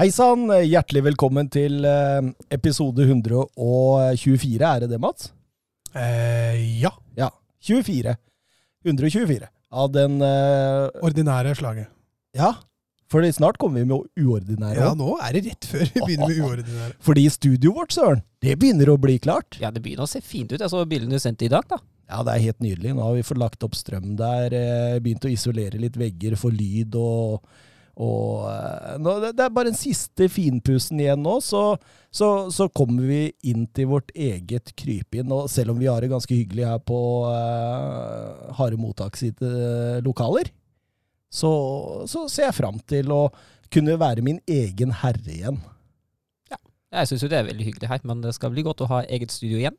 Hei sann, hjertelig velkommen til eh, episode 124. Er det det, Mats? Eh, ja. Ja. 24. 124 av den eh, Ordinære slaget. Ja, for snart kommer vi med uordinære Ja, nå er det rett før vi begynner med uordinære. Fordi studioet vårt, Søren, det begynner å bli klart. Ja, det begynner å se fint ut. Jeg så bildene du sendte i dag, da. Ja, det er helt nydelig. Nå har vi fått lagt opp strøm der, eh, begynt å isolere litt vegger for lyd og, og eh, nå, det, er bare den siste finpussen igjen nå, så, så, så kommer vi inn til vårt eget krypinn. Og selv om vi har det ganske hyggelig her på uh, Harde Mottak eh, lokaler, så, så ser jeg fram til å kunne være min egen herre igjen. Jeg syns jo det er veldig hyggelig her, men det skal bli godt å ha eget studio igjen.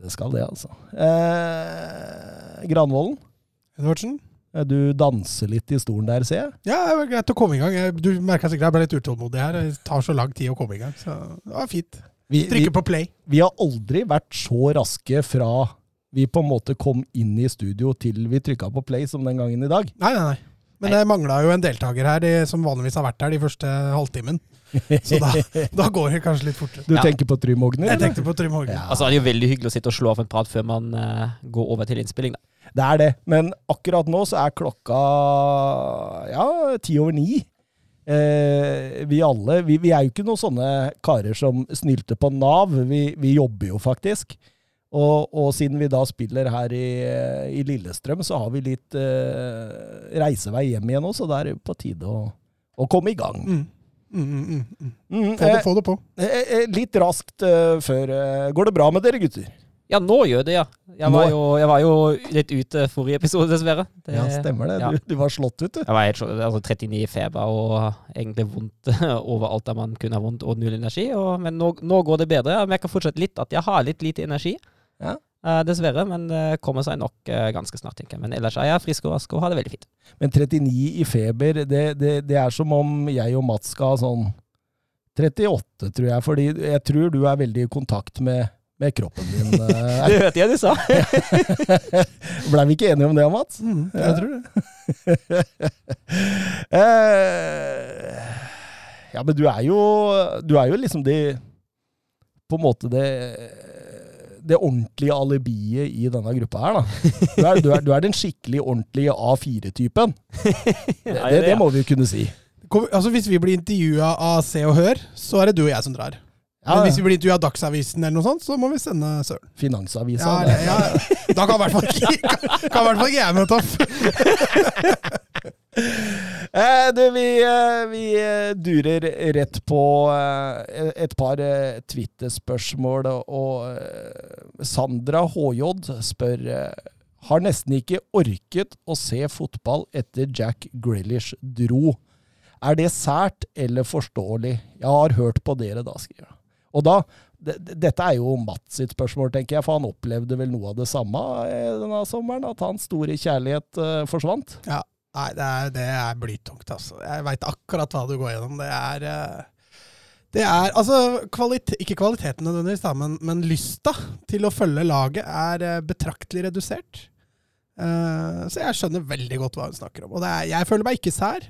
Det skal det, altså. Eh, Granvolden, Edvardsen? Eh, du danser litt i stolen der, ser jeg. Ja, det var greit å komme i gang. Du merka sikkert jeg ble litt utålmodig her. Det tar så lang tid å komme i gang. Så det var fint. Vi, vi, Trykke på play. vi har aldri vært så raske fra vi på en måte kom inn i studio til vi trykka på play som den gangen i dag. Nei, nei, nei. Men det mangla jo en deltaker her de, som vanligvis har vært her de første halvtimen. Så da, da går det kanskje litt fortere. Du Ja. tenker på Trym Hogner? Jeg tenkte på Trym Hogner. Ja. Altså, Det er jo veldig hyggelig å sitte og slå av en prat før man uh, går over til innspilling. da. Det er det, men akkurat nå så er klokka ja, ti over ni. Eh, vi alle vi, vi er jo ikke noen sånne karer som snylte på Nav. Vi, vi jobber jo faktisk. Og, og siden vi da spiller her i, i Lillestrøm, så har vi litt eh, reisevei hjem igjen òg, så det er på tide å, å komme i gang. Mm. Mm, mm, mm, mm. Mm, Få, det, eh, få det på. eh, eh, litt raskt eh, før eh, Går det bra med dere, gutter? Ja, nå gjør det, ja. Jeg var jo, jeg var jo litt ute forrige episode, dessverre. Det- Ja, stemmer det. ja. Du, du var slått ut, du. Jeg var helt, slått, altså 39 i feber og egentlig vondt overalt der man kunne ha vondt, og null energi. Og, men nå, nå går det bedre. Men Jeg kan fortsette litt at jeg har litt lite energi. Ja. Uh, dessverre, men det kommer seg nok uh, ganske snart, tenker jeg. Men ellers er jeg frisk og rask og har det veldig fint. Men 39 i feber, det, det, det er som om jeg og Mats skal ha sånn 38, tror jeg. Fordi jeg tror du er veldig i kontakt med, med kroppen din. eh. Det hørte jeg du sa. Blei vi ikke enige om det, Mats? Mm, jeg tror det. Eh, ja, men du er jo Du er jo liksom de På en måte det det ordentlige alibiet i denne gruppa her, da. Du er, du er, du er den skikkelig ordentlige A4-typen. Det, det, det må vi jo kunne si. Kom, altså, hvis vi blir intervjua av Se og Hør, så er det du og jeg som drar. Ja, Men hvis vi blir intervjua av Dagsavisen eller noe sånt, så må vi sende Søren. Finansavisa. Ja, det- ja, Da kan i hvert fall ikke, jeg møte opp. Eh, du, vi, eh, vi eh, durer rett på eh, et par Twitter-spørsmål, og Sandra HJ spør Har nesten ikke orket å se fotball etter Jack Grealish dro. Er det sært eller forståelig? Jeg har hørt på dere, da, skriver han. Og da det- det- Dette er jo Mats sitt spørsmål, tenker jeg, for han opplevde vel noe av det samme eh, denne sommeren? At hans store kjærlighet uh, forsvant? Ja, nei, det er, det er blytungt, altså. Jeg veit akkurat hva du går gjennom. Det er eh, Det er altså kvalit Ikke kvaliteten nødvendigvis, da, men, men lysta til å følge laget er betraktelig redusert. Så jeg skjønner veldig godt hva hun snakker om. Og det er, jeg føler meg ikke sær.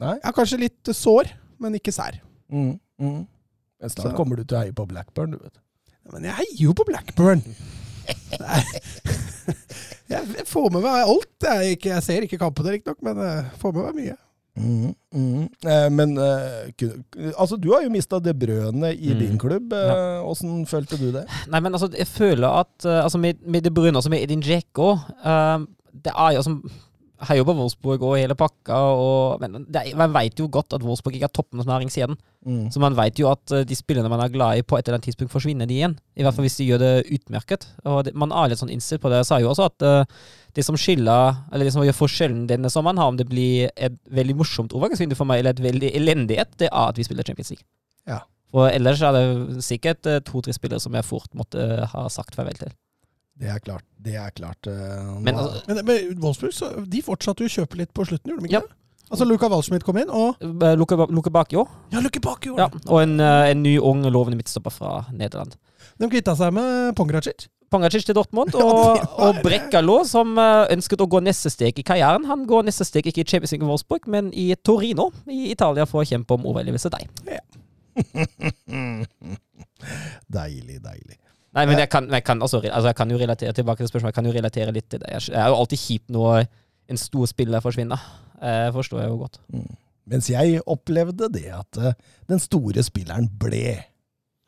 Nei? Jeg er kanskje litt sår, men ikke sær. Mm, mm. Men snart Så- kommer du til å heie på Blackburn, du vet. Men jeg heier jo på Blackburn! Jeg får med meg alt. Jeg, ikke, jeg ser ikke kampene, riktignok, men jeg får med meg mye. Mm, mm. Eh, men eh, altså, du har jo mista det brødene i Mm. din klubb. Eh, Hvordan følte du det? Nei, men altså, jeg føler at eh, altså, med, med det som er i din Dzeko eh, Det er jo som heier på Wolfsburg og hele pakka, og, men det, man vet jo godt at Wolfsburg ikke er toppen av næringskjeden. Mm. Så man vet jo at eh, de spillerne man er glad i, på et eller annet tidspunkt forsvinner de igjen. I hvert fall hvis de gjør det utmerket. Og det, man er litt sånn innstilt på det. Jeg sa jo også at uh, det som skiller, eller det som gjør forskjellen denne sommeren, har om det blir et veldig morsomt overgangsvindu for meg, eller et veldig elendighet, det er at vi spiller Champions League. Ja. For ellers er det sikkert eh, to-tre spillere som jeg fort måtte ha sagt farvel til. Det er klart. Det er klart. uh, Men altså, Men, men Wolfsburg så, de fortsatte jo å kjøpe litt på slutten, gjorde de ikke Ja. det? Altså Luka Waldschmidt kom inn, og Luca Luke, Luke Bakio, Ja, ja, og en, eh, en ny ung lovende midtstopper fra Nederland. De kvitta seg med Pongracic. Pangacic til Dortmund, og, og Brekkalo, som eh, ønsket å gå neste steg i karrieren. Han går neste steg ikke i Champions League Wolfsburg, men i Torino i Italia for å kjempe om overlevelse der. Deilig, deilig. Nei, men jeg kan, jeg, kan også, altså jeg kan jo relatere tilbake til spørsmålet, jeg kan jo relatere litt til det. Jeg- er jo alltid kjipt når en stor spiller forsvinner. Eh, forstår jeg jo godt. Mm. Mens jeg opplevde det at eh, den store spilleren ble.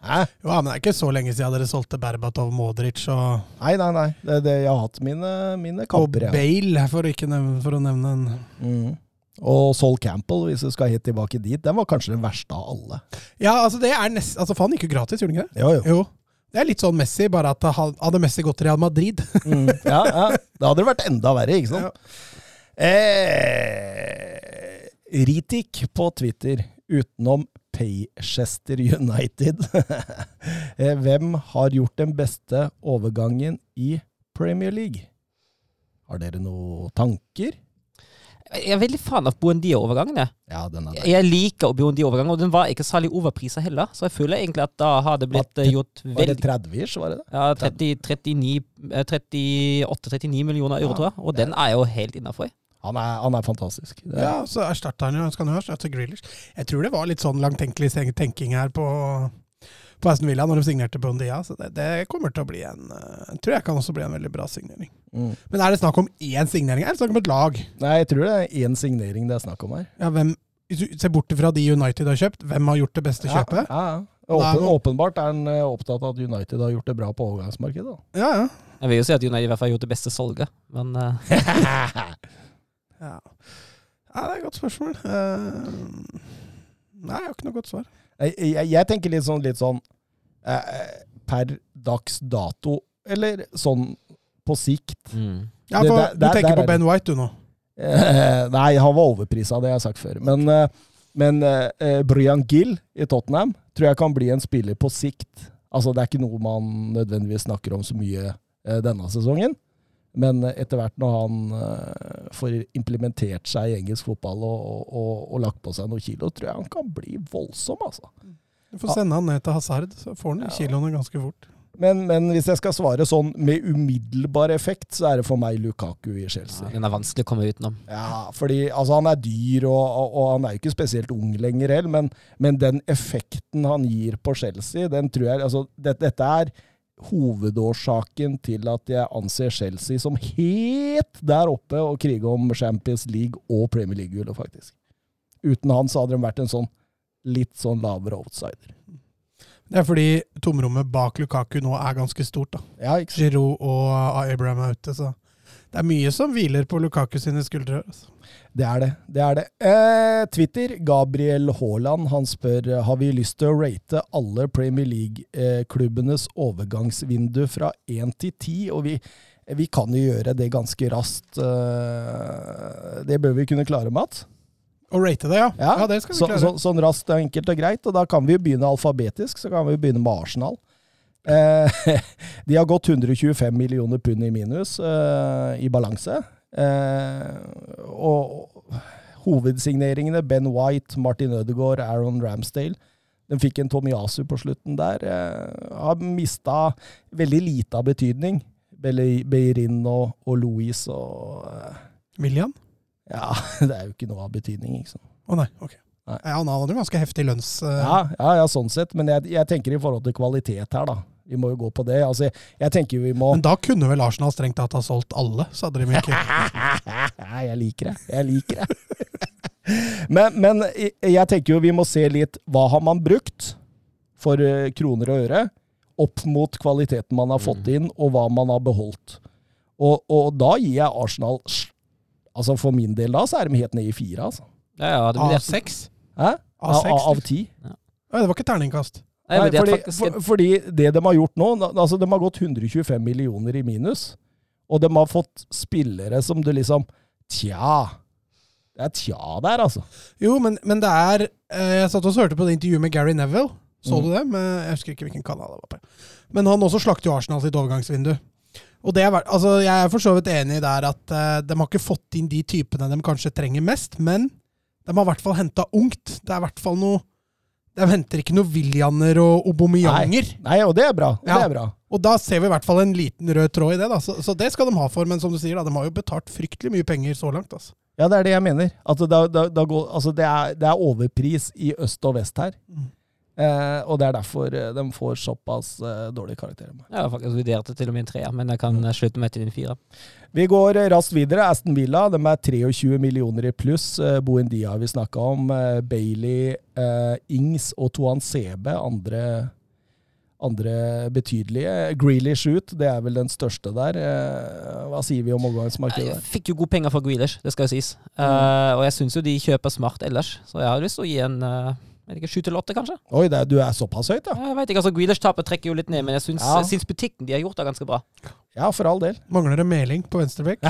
Hæ? Jo, men det er ikke så lenge siden dere solgte Berbatov, Modric og, Nei, nei, nei. Det, det, jeg har hatt mine, mine kamper, Og Bale, for, nevne, for å nevne en Mm. Og Sol Campbell, hvis du skal helt tilbake dit, den var kanskje den verste av alle. Ja, altså det er nest, altså Faen gikk jo gratis, gjorde den ikke det? Jo, jo. Jo. Det er litt sånn Messi, bare at hadde Messi gått til Real Madrid. Mm. Ja, ja. Da hadde det vært enda verre, ikke sant? Eh, Ritik på Twitter, utenom Paychester United. Eh, Hvem har gjort den beste overgangen i Premier League? Har dere noen tanker? Jeg er veldig fan av Buendia-overgangen. Ja, den er der. Jeg liker Buendia-overgangen, og den var ikke særlig overprisa heller. Så jeg føler egentlig at da har det blitt det, gjort Var det veldig 30-ish, var det det? ja, 38-39 millioner euro, Ja. tror jeg. Og den er jo helt innafor. Han er, han er fantastisk. Det er, Ja, så erstatter han jo han jo Grealish. Jeg tror det var litt sånn langtenkelig tenking her på, på Aston Villa når de signerte Bundia, så det, det kommer til å bli en uh, tror jeg kan også bli en veldig bra signering. mm. Men er det snakk om én signering, eller er det snakk om et lag? Nei, jeg tror det er én signering det er snakk om her. Ja, hvem hvis du ser bort fra de United har kjøpt, hvem har gjort det beste kjøpet? Ja, ja. Åpen, åpenbart er han eh, opptatt av at United har gjort det bra på overgangsmarkedet. da. Ja, ja. Jeg vil jo si at United i hvert fall har gjort det beste salget, men uh... ja. ja det er et godt spørsmål. Uh... nei, jeg har ikke noe godt svar. Jeg, jeg, jeg tenker litt sånn, litt sånn eh, per dags dato, eller sånn på sikt. mm. Ja, Det- der- Du tenker der er på Ben White, du nå? Eh, nei, han var overprisa, det jeg har jeg sagt før. Men, eh, men eh, Bryan Gill i Tottenham tror jeg kan bli en spiller på sikt. Altså, det er ikke noe man nødvendigvis snakker om så mye eh, denne sesongen. Men etter hvert når han eh, får implementert seg i engelsk fotball og, og, og, og lagt på seg noen kilo, tror jeg han kan bli voldsom, altså. Du får sende han ned til Hazard, så får han Ja. kiloene ganske fort. Men, men hvis jeg skal svare sånn med umiddelbar effekt, så er det for meg Lukaku i Chelsea. ja, den er vanskelig å komme utenom. Ja, fordi altså, han er dyr, og, og, og han er jo ikke spesielt ung lenger heller, men, men den effekten han gir på Chelsea, den tror jeg altså, det, Dette er hovedårsaken til at jeg anser Chelsea som helt der oppe å krige om Champions League og Premier League-gullet, faktisk. Uten han så hadde de vært en sånn litt sånn lavere outsider. Det er fordi tomrommet bak Lukaku nå er ganske stort. da. Ja? Giroud og Abraham er ute, så det er mye som hviler på Lukaku sine skuldre. Altså. Det er det. det er det. Eh, Twitter, Gabriel Haaland, han spør har vi lyst til å rate alle Premier League-klubbenes overgangsvindu fra 1 til 10. Og vi, vi kan jo gjøre det ganske raskt. Eh, det bør vi kunne klare, Mats. Å rate det, ja. Ja, det skal vi så, klare. så, sånn raskt og enkelt og greit. Og da kan vi jo begynne alfabetisk. Så kan vi begynne med Arsenal. Eh, de har gått 125 millioner pund i minus eh, i balanse. Eh, og hovedsigneringene Ben White, Martin Ødegaard, Aaron Ramsdale Den fikk en Tomiyasu på slutten der. Eh, har mista veldig lite av betydning. Beirin og, og Louis og eh, William? Ja, det er jo ikke noe av betydning, ikke sant. Å nei, ok. Nei. Ja, han hadde jo ganske heftig lønns... Uh... Ja, ja, ja, sånn sett. Men jeg, jeg tenker i forhold til kvalitet her, da. Vi må jo gå på det. Altså, jeg, jeg tenker vi må Men da kunne vel Arsenal strengt tatt ha solgt alle, så hadde de ikke Nei, jeg liker det. Jeg liker det. men, men jeg- tenker jo vi må se litt hva har man brukt for eh, kroner og øre, opp mot kvaliteten man har fått inn, og hva man har beholdt. Og, og da gir jeg Arsenal Altså For min del da, så er de helt nede i fire, altså. Ja, ja, det blir A6? Hæ? Av, A6? av, av ti. Oi, det var ikke terningkast. Nei, Nei, fordi, faktisk for, fordi det de har gjort nå altså De har gått 125 millioner i minus. Og de har fått spillere som du liksom Tja. Det er tja der, altså. Jo, men, men det er eh, Jeg satt og hørte på det intervjuet med Gary Neville. Så mm. du det? Men jeg husker ikke hvilken kanal det var på. Men han også slakter jo Arsenal sitt overgangsvindu. Og det er, altså, Jeg er for så vidt enig der at uh, de har ikke fått inn de typene de kanskje trenger mest, men de har i hvert fall henta ungt. Det er i hvert fall noe De henter ikke noe Willianer og Obomeyanger. Nei, og det er bra. Ja. Det er bra. Og da ser vi i hvert fall en liten rød tråd i det. da. Så, så det skal de ha for. Men som du sier, da, de har jo betalt fryktelig mye penger så langt. altså. Ja, det er det jeg mener. Altså, da, det, går, altså det, er, det er overpris i øst og vest her. Mm. Eh, og det er derfor eh, de får såpass eh, dårlige karakterer. Jeg har faktisk vurdert det til og med en treer, men jeg kan eh, slutte meg til en firer. Vi går eh, raskt videre. Aston Villa de er 23 millioner i pluss. Eh, Boendia vi snakka om. Bailey, Ings og Toan Sebe, andre, andre betydelige. Grealish ut, det er vel den største der. Hva sier vi om overgangsmarkedet? Jeg fikk jo gode penger for Grealish, det skal jo sies. Eh, og jeg syns jo de kjøper smart ellers, så jeg har lyst til å gi en vet ikke, sju til åtte, kanskje. Oi, det er, du er såpass høyt, ja? Jeg vet ikke, altså Grealish-tapet trekker jo litt ned, men jeg syns, Ja. syns butikken de har gjort, det ganske bra. Ja, for all del. Mangler det meling på venstrebekk?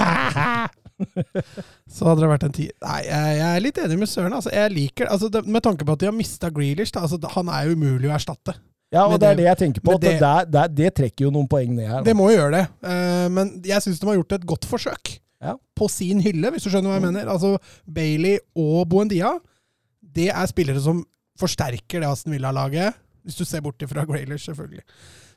Så hadde det vært en tier. Nei, jeg, jeg er litt enig med Søren. Altså, jeg liker altså, det, Med tanke på at de har mista Grealish, da, altså, han er jo umulig å erstatte. Ja, og det, det er det- jeg tenker på. At det, det- der- der- det trekker jo noen poeng ned her. Det må jo gjøre det. Uh, men jeg syns de har gjort et godt forsøk. Ja. På sin hylle, hvis du skjønner hva jeg Mm. mener. Altså, Bailey og Boendia, det er spillere som forsterker det Aston Villa-laget. Hvis du ser bort ifra Graylers selvfølgelig.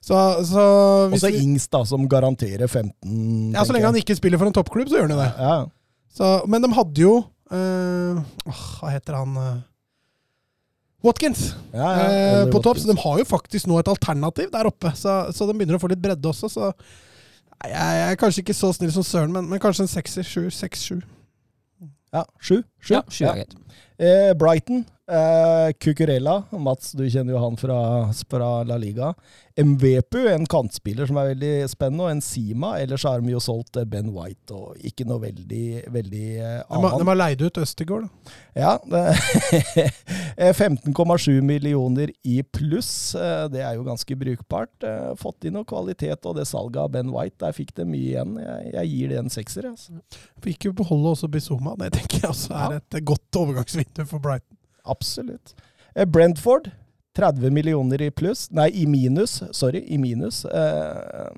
Så, så hvis Også vi- Ings, da, som garanterer 15. Ja, Så lenge han ikke spiller for en toppklubb, så gjør han jo det. Ja, Så, men de hadde jo øh, åh, Hva heter han eh, Watkins ja, ja, eh, på topp. Så de har jo faktisk nå et alternativ der oppe. Så, så de begynner å få litt bredde også. Så jeg er kanskje ikke så snill som Søren, men, men kanskje en sekser, sju, seks, sju. Ja, sju. sju. Ja, sju er. Eh, Brighton, eh, Cucurella. Mats, du kjenner jo han fra, fra La Liga. Mvepu, en kantspiller som er veldig spennende, og en Sima. Ellers har de jo solgt eh, Ben White, og ikke noe veldig, veldig annet De, har- leid ut Østegård. da. Ja, eh, 15,7 millioner i pluss. eh, Det er jo ganske brukbart. Eh, Fått inn noe kvalitet, og det salget av Ben White, der fikk det mye igjen. Jeg, jeg gir det en sekser. Altså. Fikk jo beholde også Bizuma. Det tenker jeg også er et godt overgangsvindu for Brighton. Absolutt. Eh, Brentford, 30 millioner i pluss. Nei, i minus. Sorry, i minus. Eh,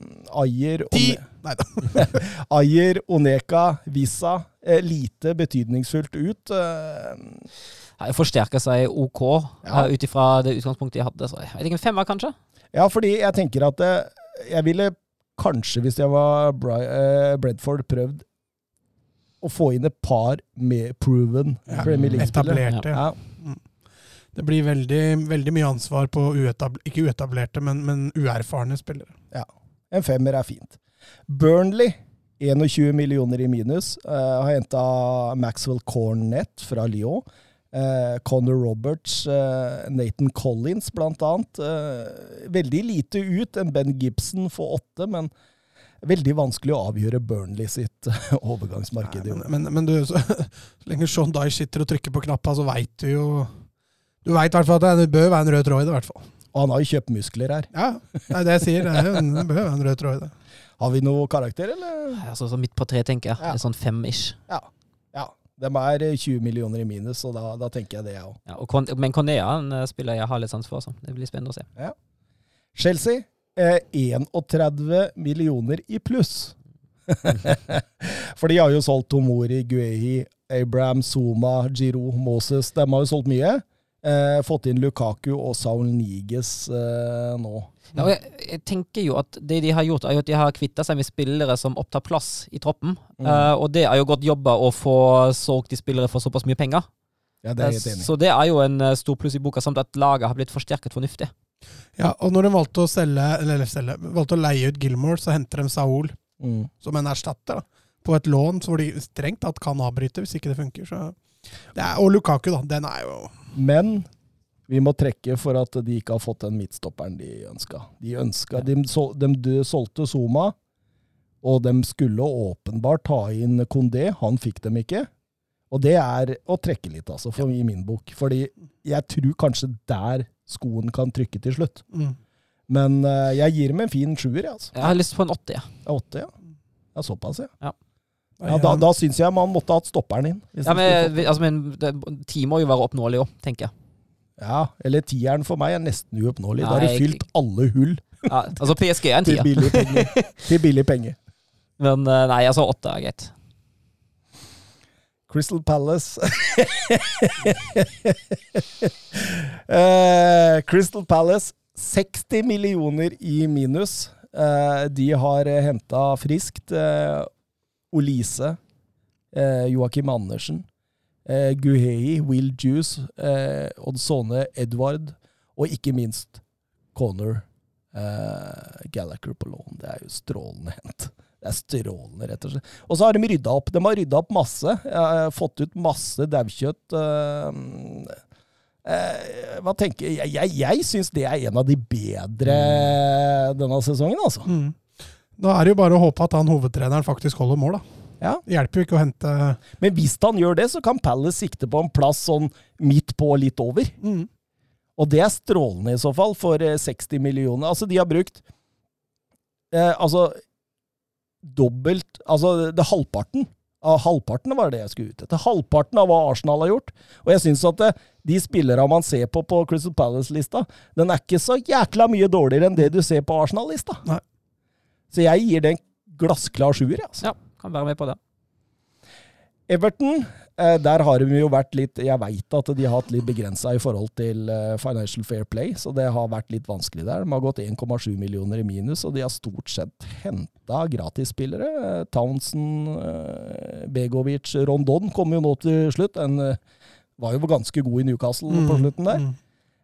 Ayer, Ti! One Nei da. Ayer, Oneka, Visa. Eh, lite betydningsfullt ut. Eh, Ja, forsterker seg OK Ja. uh, ut ifra det utgangspunktet de hadde. Så jeg vet ikke, en femmer, kanskje? ja, fordi jeg tenker at eh, jeg ville kanskje, hvis jeg var Bri eh, Brentford, prøvd å få inn et par med proven Ja, Premier League-spillere. Etablerte. Ja. Det blir veldig, veldig mye ansvar på uetablerte, ikke uetablerte, men, men uerfarne spillere. En femmer er fint. Burnley, 21 millioner i minus. Uh, har henta Maxwell Cornett fra Lyon. Uh, Connor Roberts, uh, Nathan Collins blant annet. Eh, veldig lite ut. En Ben Gibson for åtte, men veldig vanskelig å avgjøre Burnley sitt eh, overgangsmarked. i år. men, men, men du, så, så lenge Sean Dye sitter og trykker på knappa, så veit du jo Du veit i hvert fall at det bør være en rød tråd i det, i hvert fall. Og han har jo kjøpt muskler her. Ja, det er det jeg sier. Det, er jo det bør være en rød tråd i det. Har vi noe karakter, eller? Altså, så midt på tre, tenker jeg. Ja. Sånn fem-ish. Ja. ja. De er eh, 20 millioner i minus, og da, da tenker jeg det, jeg òg. Ja, men Cornea en eh, spiller jeg har litt sans for. Så. Det blir spennende å se. Ja. Chelsea, eh, 31 millioner i pluss. For de har jo solgt Tomori, Guehi, Abraham, Zuma, Giro, Moses. De har jo solgt mye. Eh, fått inn Lukaku og Saul Niges eh, nå. Ja, jeg, jeg tenker jo at det de har gjort, er at de har kvitta seg med spillere som opptar plass i troppen. Mm. Eh, og det er jo godt jobba å få solgt de spillere for såpass mye penger. Ja, det er helt enig. Så det er jo en eh, stor pluss i boka, samt at laget har blitt forsterket fornuftig. Ja, og når de valgte å selge, eller selge, valgte å leie ut Gilmore, så henter de Saul Mm. som en erstatter. da. På et lån hvor de strengt tatt kan avbryte hvis ikke det funker. Så det er, og Lukaku, da. Den er jo Men vi må trekke for at de ikke har fått den midtstopperen de ønska. De, ønska, de, sol, de, de solgte Zuma Og de skulle åpenbart ta inn Kondé. Han fikk dem ikke. Og det er å trekke litt, altså, for, i min bok. Fordi jeg tror kanskje der skoen kan trykke til slutt. Mm. Men uh, jeg gir dem en fin sjuer, jeg, altså. Jeg har lyst på en åtte, ja. Åtte, ja. Ja, såpass, ja. Ja. ja da da syns jeg man måtte hatt stopperen inn. ja men, altså, men ti må jo være oppnåelig òg, tenker jeg. ja, eller tieren for meg er nesten uoppnåelig. Da har du fylt alle hull Ja, altså PSG er en til tier, billig til billig penger. men eh, nei, altså åtte er greit. Crystal Palace uh, Crystal Palace 60 millioner i minus. Uh, de har henta friskt uh, Olise, uh, Joakim Andersen, uh, Guhei, Will Juice, uh, Oddsone Edward og ikke minst Connor uh, Gallagher på lån. Det er jo strålende hent. Det er strålende, rett og slett. Og så har de rydda opp. De har rydda opp masse. Jeg har fått ut masse daukjøtt. eh, eh, hva tenker Jeg, jeg, jeg syns det er en av de bedre denne sesongen, altså. Mm. Da er det jo bare å håpe at han hovedtreneren faktisk holder mål, da. Ja. Det hjelper jo ikke å hente Men hvis han gjør det, så kan Palace sikte på en plass sånn midt på og litt over. mm. Og det er strålende i så fall, for eh, 60 millioner. Altså, de har brukt eh, Altså dobbelt Altså, det halvparten. Av halvparten var det jeg skulle ut etter. Halvparten av hva Arsenal har gjort. Og jeg syns at det, de spillerne man ser på på Crystal Palace-lista, den er ikke så jækla mye dårligere enn det du ser på Arsenal-lista. Så jeg gir det en glassklar sjuer, jeg, altså. Ja, kan være med på det. Everton, eh, der har de jo vært litt Jeg veit at de har hatt litt begrensa i forhold til eh, Financial Fair Play, så det har vært litt vanskelig der. De har gått 1,7 millioner i minus, og de har stort sett henta gratisspillere. Eh, Townsend, eh, Begovic, Rondon kom jo nå til slutt. En eh, var jo ganske god i Newcastle på slutten der. Mm.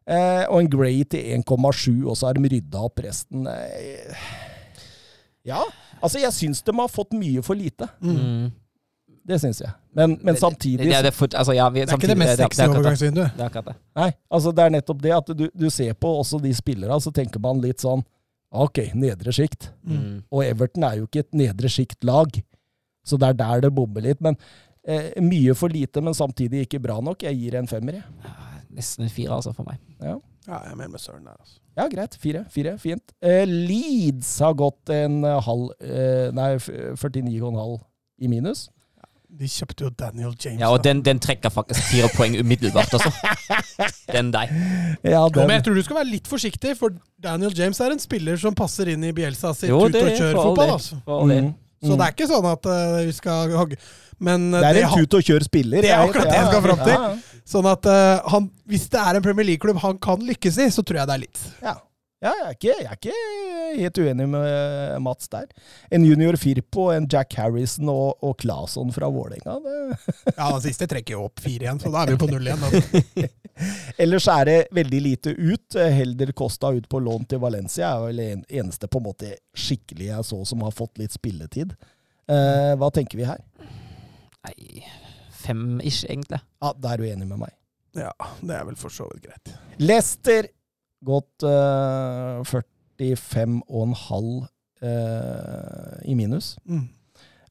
Eh, og en Gray til 1,7, og så har de rydda opp resten. Eh, ja, altså jeg syns de har fått mye for lite. Mm. Det syns jeg. Men, men samtidig det, er det, for, altså, ja, vi, Det er ikke det mest samtidig- sexy det er det. overgangsvinduet. Det er akkurat det. Nei, altså det er nettopp det at du, du ser på også de spillerne, så tenker man litt sånn Ok, nedre sjikt. Mm. Og Everton er jo ikke et nedre sjikt-lag, så det er der det bommer litt. Men eh, mye for lite, men samtidig ikke bra nok. Jeg gir en femmer, jeg. Nesten en fire, altså, for meg. Ja. Ja, jeg er med med Søren der, altså. ja, greit. Fire. Fire, Fint. Eh, Leeds har gått en halv eh, Nei, 49,5 i minus. De kjøpte jo Daniel James. Ja, og den, den trekker faktisk fire poeng umiddelbart, altså. Den der. Ja, Jo, men jeg tror du skal være litt forsiktig, for Daniel James er en spiller som passer inn i Bielsa sitt ut- og er kjør for all fotball. Altså. For. Mm, Så mm. det er ikke sånn at uh, vi skal hogge Men eh, Det er det en han- tut og kjør spiller. Det er akkurat det jeg skal fram til. Ja, ja. Sånn at uh, han, hvis det er en Premier League-klubb han kan lykkes i, så tror jeg det er litt. Ja. ja jeg, er ikke, jeg er ikke helt uenig med eh, Mats der. En junior Firpo, en Jack Harrison og, og Claesson fra Vålerenga. Ja, den siste trekker jo opp fire igjen, så da er vi på null igjen. Ellers er det veldig lite ut. Helder Costa ut på lån til Valencia er vel en, eneste på en måte skikkelig jeg så som har fått litt spilletid. Eh, hva tenker vi her? Nei, fem-ish, egentlig. Ja, Da er du enig med meg. Ja, det er vel for så vidt greit. Lester, gått uh, 45,5 eh, i minus. Mm.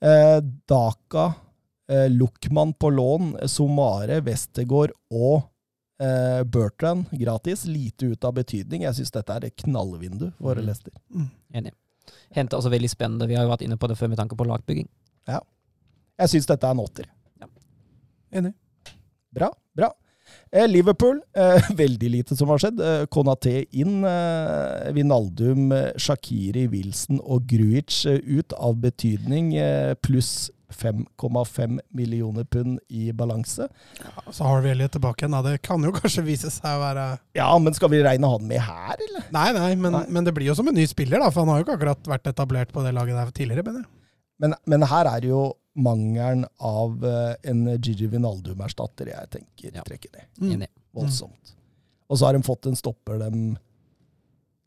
Eh, Daka, eh, Luckman på lån, Somare, Westergård og eh, Bertrand gratis. Lite ut av betydning. Jeg syns dette er et knallvindu for Mm. Leicester. Mm. Enig. Henter også veldig spennende. Vi har jo vært inne på det før med tanke på lagbygging. Jeg syns dette er en åtter. Enig. Bra, bra. Eh, Liverpool, eh, veldig lite som har skjedd. Eh, Konaté inn. Vinaldum, Shakiri, Wilson og Gruic ut av betydning. Pluss 5,5 millioner pund i balanse. Så har vi Elliot tilbake igjen. Det kan jo kanskje vise seg å være Ja, men skal vi regne han med her, eller? Nei, nei, men, Nei. men det blir jo som en ny spiller, da, for han har jo ikke akkurat vært etablert på det laget der tidligere. mener jeg. Men, men her er det jo mangelen av eh, en Gigi Vinaldum-erstatter jeg tenker Ja. trekker ned. Mm. Voldsomt. Og så har de fått en stopper de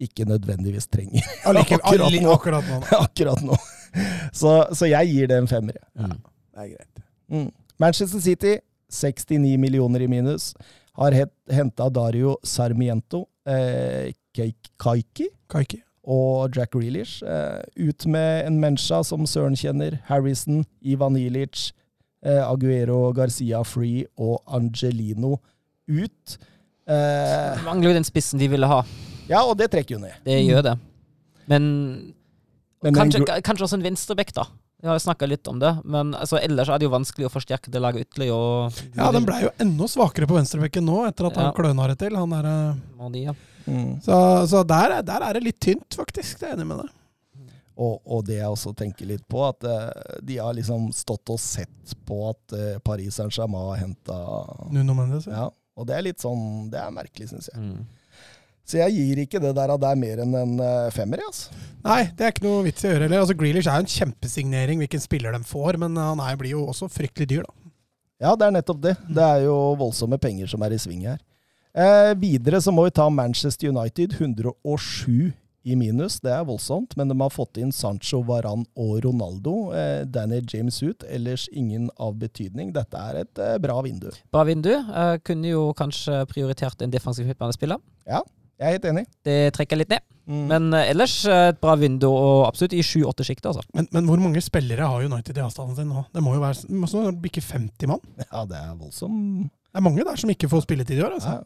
ikke nødvendigvis trenger Akkurat nå. akkurat nå. akkurat nå. Så, så jeg gir det en femmer. Ja. Mm. Det er greit. Mm. Manchester City, 69 millioner i minus, har henta Dario Sarmiento, eh, Kaiki Kaiki. Og Jack Grealish. Eh, ut med en Mencha som Søren kjenner, Harrison, Ivan Ilic, eh, Aguero, Garcia Free og Angelino ut. Eh, Mangler jo den spissen de ville ha. ja, og det trekker jo ned. Det gjør det. Men, Men kanskje, kanskje også en venstreback, da. Vi har snakka litt om det, men altså, ellers er det jo vanskelig å forsterke det laget ytterligere. Og, Ja, den blei jo enda svakere på venstrebekken nå, etter at han Ja. kløna det til. Han er, Mani, ja. Mm. så så der, er- der er det litt tynt, faktisk. Det er jeg enig med deg. Og, og det jeg også tenker litt på, at eh, de har liksom stått og sett på at eh, Paris Saint-Germain har henta Nuno Mendes. Ja. ja, Og det er litt sånn Det er merkelig, syns jeg. Mm. Så jeg gir ikke det der at det er mer enn en eh, femmer, altså. Nei, det er ikke noe vits i å gjøre heller. Altså, Grealish er jo en kjempesignering hvilken spiller de får, men han er, blir jo også fryktelig dyr, da. Ja, det er nettopp det. Det er jo voldsomme penger som er i sving her. Eh, videre så må vi ta Manchester United. 107 i minus. Det er voldsomt, men de har fått inn Sancho, Varan og Ronaldo. Eh, Danny James ut, ellers ingen av betydning. Dette er et eh, bra vindu. Bra vindu. Eh, kunne jo kanskje prioritert en defensiv midtbanespiller. Jeg er helt enig. Det trekker litt ned. Mm. Men eh, ellers eh, et bra vindu, og absolutt i 7-8-sjiktet, altså. Men, men hvor mange spillere har United i avstanden sin nå? Det må jo være snart bikke 50 mann. ja, det er voldsom Det er mange der som ikke får spilletid i år. altså. ja.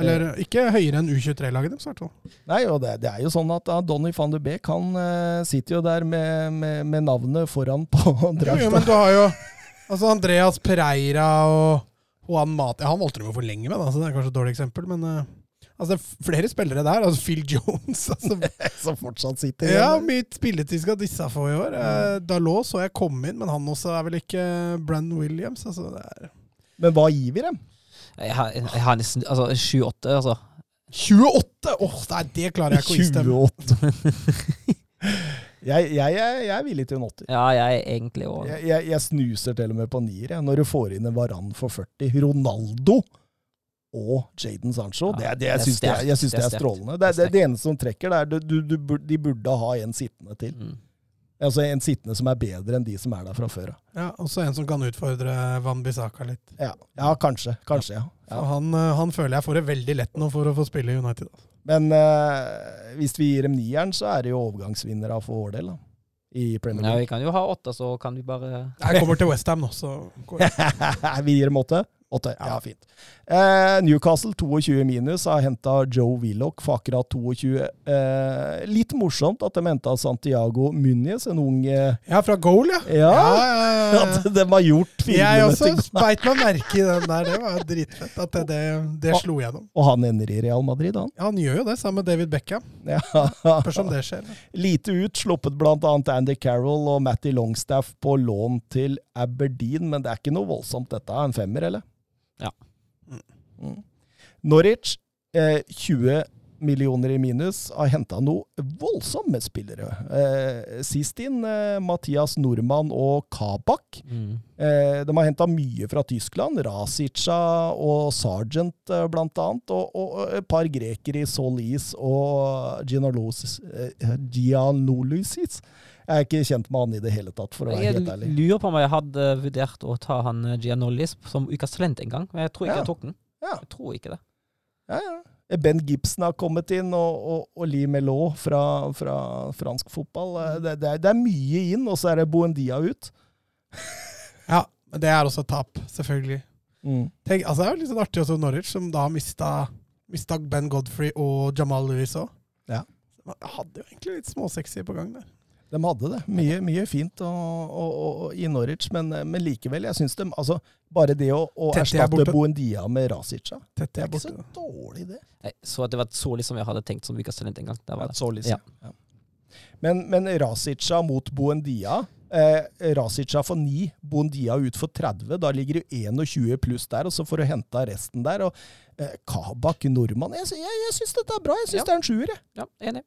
Eller ikke høyere enn U23-laget deres, i hvert fall. Nei, og det, det er jo sånn at uh, Donny van de Beek han uh, sitter jo der med, med, med navnet foran på Jo, jo, drakta. men du har jo altså Andreas Pereira og Juan Mate Han valgte de jo for lenge med, da, så det er kanskje et dårlig eksempel. Men eh, altså, er flere spillere der. altså Phil Jones altså, som fortsatt sitter igjen. Ja, mitt spilletid skal disse få i år. Eh, Dalot så jeg komme inn, men han også er vel ikke Brandon Williams. altså det er... Men hva gir vi dem? Jeg har, jeg har nesten altså 7-8, altså. 28! Åh, nei, det klarer jeg ikke å istemme. jeg, jeg, jeg, jeg er villig til en åtter. Ja, jeg er egentlig òg Jeg, jeg, jeg snuser til og med på nier, jeg, når du får inn en Varan for 40. Ronaldo og Jaden Sancho. Ja, det, det, det jeg syns det, er- synes Det det er strålende. Det, er- det, det eneste som trekker, det er du, du, du, de burde ha en sittende til. Mm. Altså En sittende som er bedre enn de som er der fra før. Ja, Også en som kan utfordre Van Bissaka litt. Ja. ja, kanskje. Kanskje, ja. Ja. han, eh, han føler jeg får det veldig lett nå for å få spille i United. altså. Men eh, hvis vi gir dem nieren, så er det jo overgangsvinnere for vår del. da. I Premier Ja, League. vi kan jo ha åtte, så kan vi bare Jeg kommer til Westham nå, så går jeg. vi gir dem åtte? Åtte, ja, fint. Eh, Newcastle 22 minus har henta Joe Willoch for akkurat 22. Eh, litt morsomt at de henta Santiago Muniz, en ung eh, Ja, fra goal, ja. Ja! ja, ja, At de har gjort Jeg filmene også til beit meg merke i den der. Det var dritfett at det, det, det slo gjennom. Og han ender i Real Madrid, han. Ja, han gjør jo det sammen med David Beckham. Ja. Spørs om det skjer. Lite ut, sluppet bl.a. Andy Carroll og Matty Longstaff på lån til Aberdeen, men det er ikke noe voldsomt dette. En femmer, eller? Ja. Mm. Norwich, eh, 20 millioner i minus, har henta noe voldsomme spillere. Eh, sist inn eh, Mathias Nordmann og Kabak. mm. Eh, de har henta mye fra Tyskland. Rasica og Sargent, eh, blant annet. Og, og et par grekere i Solis og Gianolusis. Eh, Gianolusis. Jeg er ikke kjent med han i det hele tatt, for å være Jeg helt ærlig. Jeg lurer på om jeg hadde vurdert å ta han eh, Gianollis som ukas talent en gang, men jeg tror ikke Ja. jeg tok den. Ja. Jeg tror ikke det. Ja, ja. Ben Gibson har kommet inn, og, og, og Lee Melot fra, fra fransk fotball. Eh, Det, det, er, det er mye inn, og så er det Boendia ut. Ja, men det er også et tap, selvfølgelig. Mm. Tenk, altså, det er jo litt sånn artig også Norwich, som da mista, mista Ben Godfrey og Jamal Lewis òg. Ja. Man hadde jo egentlig litt småsexy på gang der. De hadde det. Mye, mye fint og, og, og, i Norwich, men, men likevel. Jeg synes de, altså, Bare det å, å er erstatte Boendia med Rasica, Tette det er ikke så dårlig, det. Jeg så at det var et sålig som jeg hadde tenkt som ukas talent en gang. Det var det. Ja. Ja. Men, men Rasica mot Boendia eh, Rasica for 9, Boendia ut for 30. Da ligger det 21 pluss der, og så får du henta resten der. og eh, Kabak, nordmann Jeg, jeg, jeg syns dette er bra. Jeg syns Ja. det er en sjuer. jeg. Ja, enig.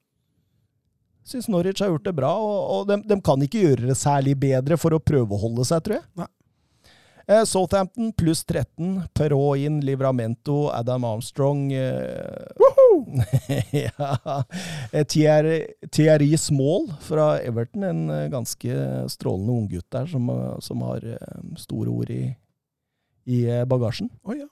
Syns Norwich har gjort det bra, og, og de, de kan ikke gjøre det særlig bedre for å prøve å holde seg, tror jeg. Nei. Eh, Southampton pluss 13. Perrault inn, Livramento, Adam Armstrong eh, ja. Eh, Thierry, Thierry Small fra Everton, en eh, ganske strålende unggutt der som, eh, som har store ord i, i bagasjen. Oh, ja.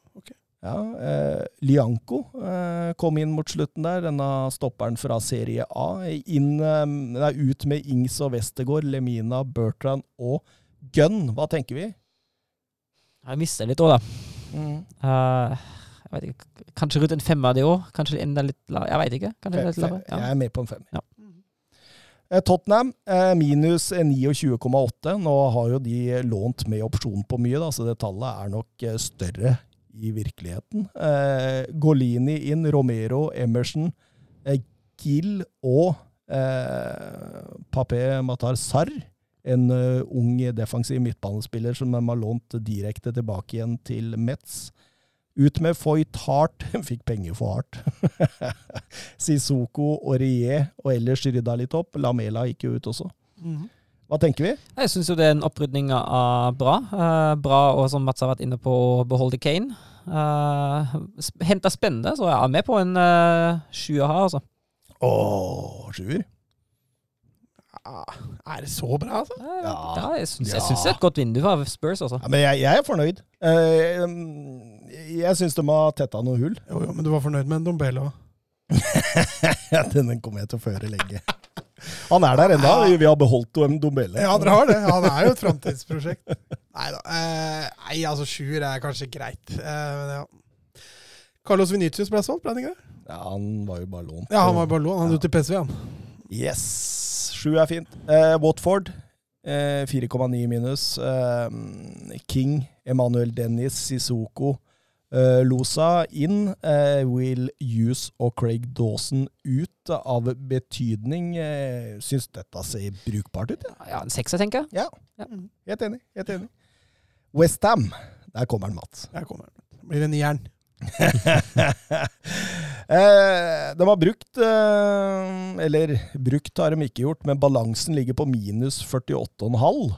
Ja, eh, Lianco eh, kom inn mot slutten der. Denne stopperen fra Serie A. Inn, eh, ut med Ings og Westergård, Lemina, Bertrand og Gunn. Hva tenker vi? Jeg mister litt òg, da. Eh, jeg vet ikke, Kanskje rundt en femmer det òg? Kanskje enda litt lavere? Jeg vet ikke. Kanskje litt lavere? Jeg er med på en fem. Ja. Eh, Tottenham eh, minus 29,8. Nå har jo de lånt med opsjon på mye, da, så det tallet er nok større i virkeligheten. Eh, Golini inn, Romero, Emerson, eh, Gill og eh, Papé Matar Sarr. En uh, ung defensiv midtbanespiller som de har lånt direkte tilbake igjen til Metz. Ut med Foyt Hart. Fikk penger for Hart. Sissoko og Rie, og ellers rydda litt opp. Lamela gikk jo ut også. Mhm. Hva tenker vi? Jeg syns jo det er en opprydning av bra. Uh, bra, og som Mats har vært inne på, å beholde Kane. Uh, Henta spennende, så jeg er med på en uh, sjuer her, altså. Åh, sjuer. Ja, er det så bra, altså? Eh, Ja. ja, jeg syns Ja. det er et godt vindu av Spurs, altså. Ja, men jeg, jeg er fornøyd. Eh, jeg syns de har tetta noen hull. Jo, jo, men du var fornøyd med en Dombelo? Ja, Den kommer jeg til å føre lenge. Han er der ennå. Vi har beholdt en Dombele. Ja, dere har det. Han er jo et framtidsprosjekt. Nei da. Eh, nei, altså sjuer er kanskje greit. Eh, men ja. Carlos Venitius ble solgt, ble han ikke det? Ja, han var jo bare lånt. Ja, han var bare lånt. Han Ja. ute til PSV, han. Yes. Sju er fint. Eh, Watford eh, 4,9 minus. Eh, King, Emanuel Dennis, Sissoko, eh, Losa inn. uh, Will Hughes og Craig Dawson ut av betydning. Uh, Syns dette ser brukbart ut? Ja. Ja, en sekser, tenker jeg. ja. Ja. Helt enig. Helt enig. Westham. Der kommer han, Mats. Der kommer han. Blir det nieren? eh, de har brukt Eller brukt har de ikke gjort, men balansen ligger på minus 48,5.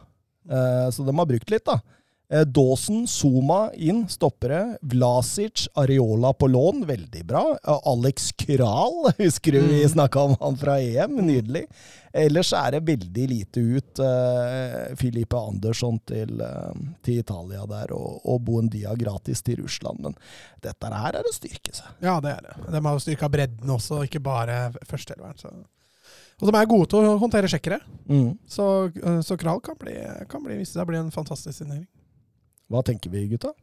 Eh, så de har brukt litt, da. Eh, Dawson, Zuma inn, stoppere. Vlasic, Areola på lån, veldig bra. Eh, Alex Kral, husker du vi Mm. snakka om han fra EM? Nydelig. Ellers er det veldig lite ut. Eh, Filipe Andersson til, eh, til Italia der, og, og Buendia gratis til Russland. Men dette her er å styrke seg. Ja, det er det. De har jo styrka bredden også, ikke bare førsteelveren. Og de er gode til å håndtere sjekkere, Mm. så, så Kral kan bli, kan bli, vise seg å bli en fantastisk signering. Hva tenker vi, gutta?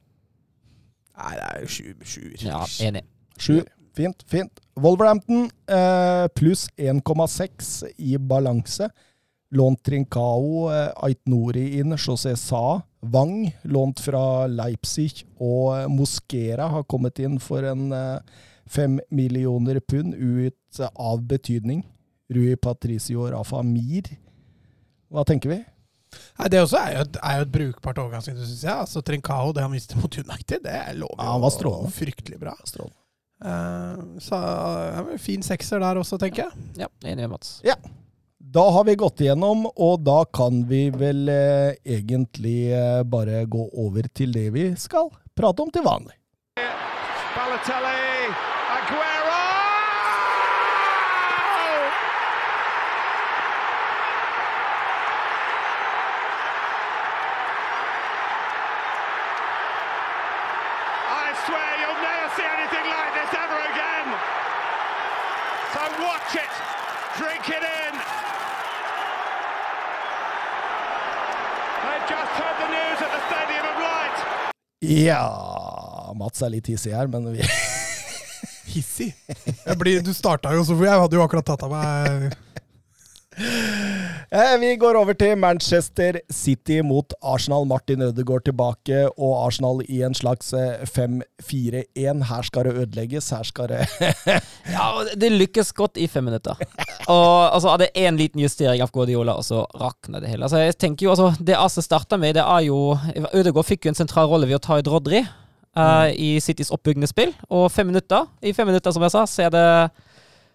Nei, det er jo sju, sjuer. Ja, enig. Sju. Fint, fint. Wolverhampton eh, pluss 1,6 i balanse. Lånt Trincao, eh, Aitnori inn, José Sa, Wang, lånt fra Leipzig, og Moskera har kommet inn for en eh, millioner pund ut av betydning. Rui Patricio Rafa Mir. Hva tenker vi? Nei, Det også er jo et, er jo et brukbart overgangsvindu, syns jeg. Altså, Trincao, det han viste mot United, det lover Ja, han var strålende. fryktelig bra. Strålende. Uh, så uh, fin sekser der også, tenker jeg. Ja, enig med Mats. Ja. Da har vi gått igjennom, og da kan vi vel eh, egentlig eh, bare gå over til det vi skal prate om til vanlig. Balotelli, Ja Mats er litt hissig her, men vi Hissig. Blir, du starta jo, så jeg hadde jo akkurat tatt av meg Vi går over til Manchester City mot Arsenal. Martin Ødegaard tilbake, og Arsenal i en slags eh, 5-4-1. Her skal det ødelegges. Her skal det Ja, det lykkes godt i fem minutter. Og altså, hadde én liten justering av Guardiola, og så rakna det hele. Altså, jeg tenker jo, altså, Det AC starta med, det er jo Ødegaard fikk jo en sentral rolle ved å ta ut Rodri eh, i Citys oppbyggende spill. Og fem minutter, i fem minutter, som jeg sa, så er det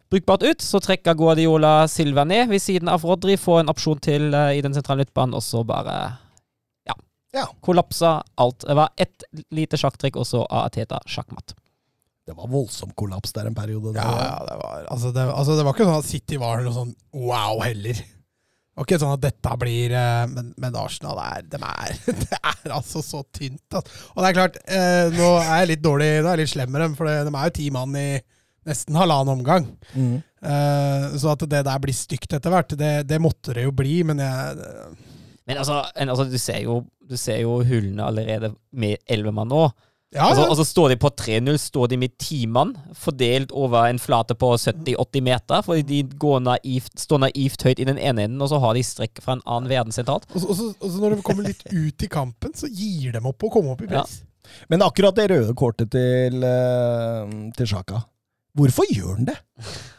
brukbart ut. Så trekker Guardiola Silva ned ved siden av Rodri, får en opsjon til eh, i den sentrale midtbanen, og så bare ja, Ja. kollapsa alt. Det var ett lite sjakktrekk, og så er Ateta sjakkmatt. Det var voldsom kollaps der en periode. Ja, ja, det var, altså det, altså det var ikke sånn at City var noe sånn wow heller. Det var ikke sånn at dette blir eh, Men, men Arsenal er, de er Det er altså så tynt. Altså. Og det er klart, eh, nå er jeg litt dårlig Nå er jeg litt slem med dem, for de er jo ti mann i nesten halvannen omgang. Mm. Uh, så at det der blir stygt etter hvert, det, det måtte det jo bli, men jeg Men altså, en, altså du, ser jo, du ser jo hullene allerede med elleve mann nå. Ja, Altså, ja. og så står de på 3-0, står de med ti mann, fordelt over en flate på 70-80 meter, fordi de går naivt, står naivt høyt i den ene enden, og så har de strekk fra en annen verdensetat. Og så, og, og så når de kommer litt ut i kampen, så gir de opp å komme opp i press. Men akkurat det røde kortet til, eh, til Sjaka Hvorfor gjør han det?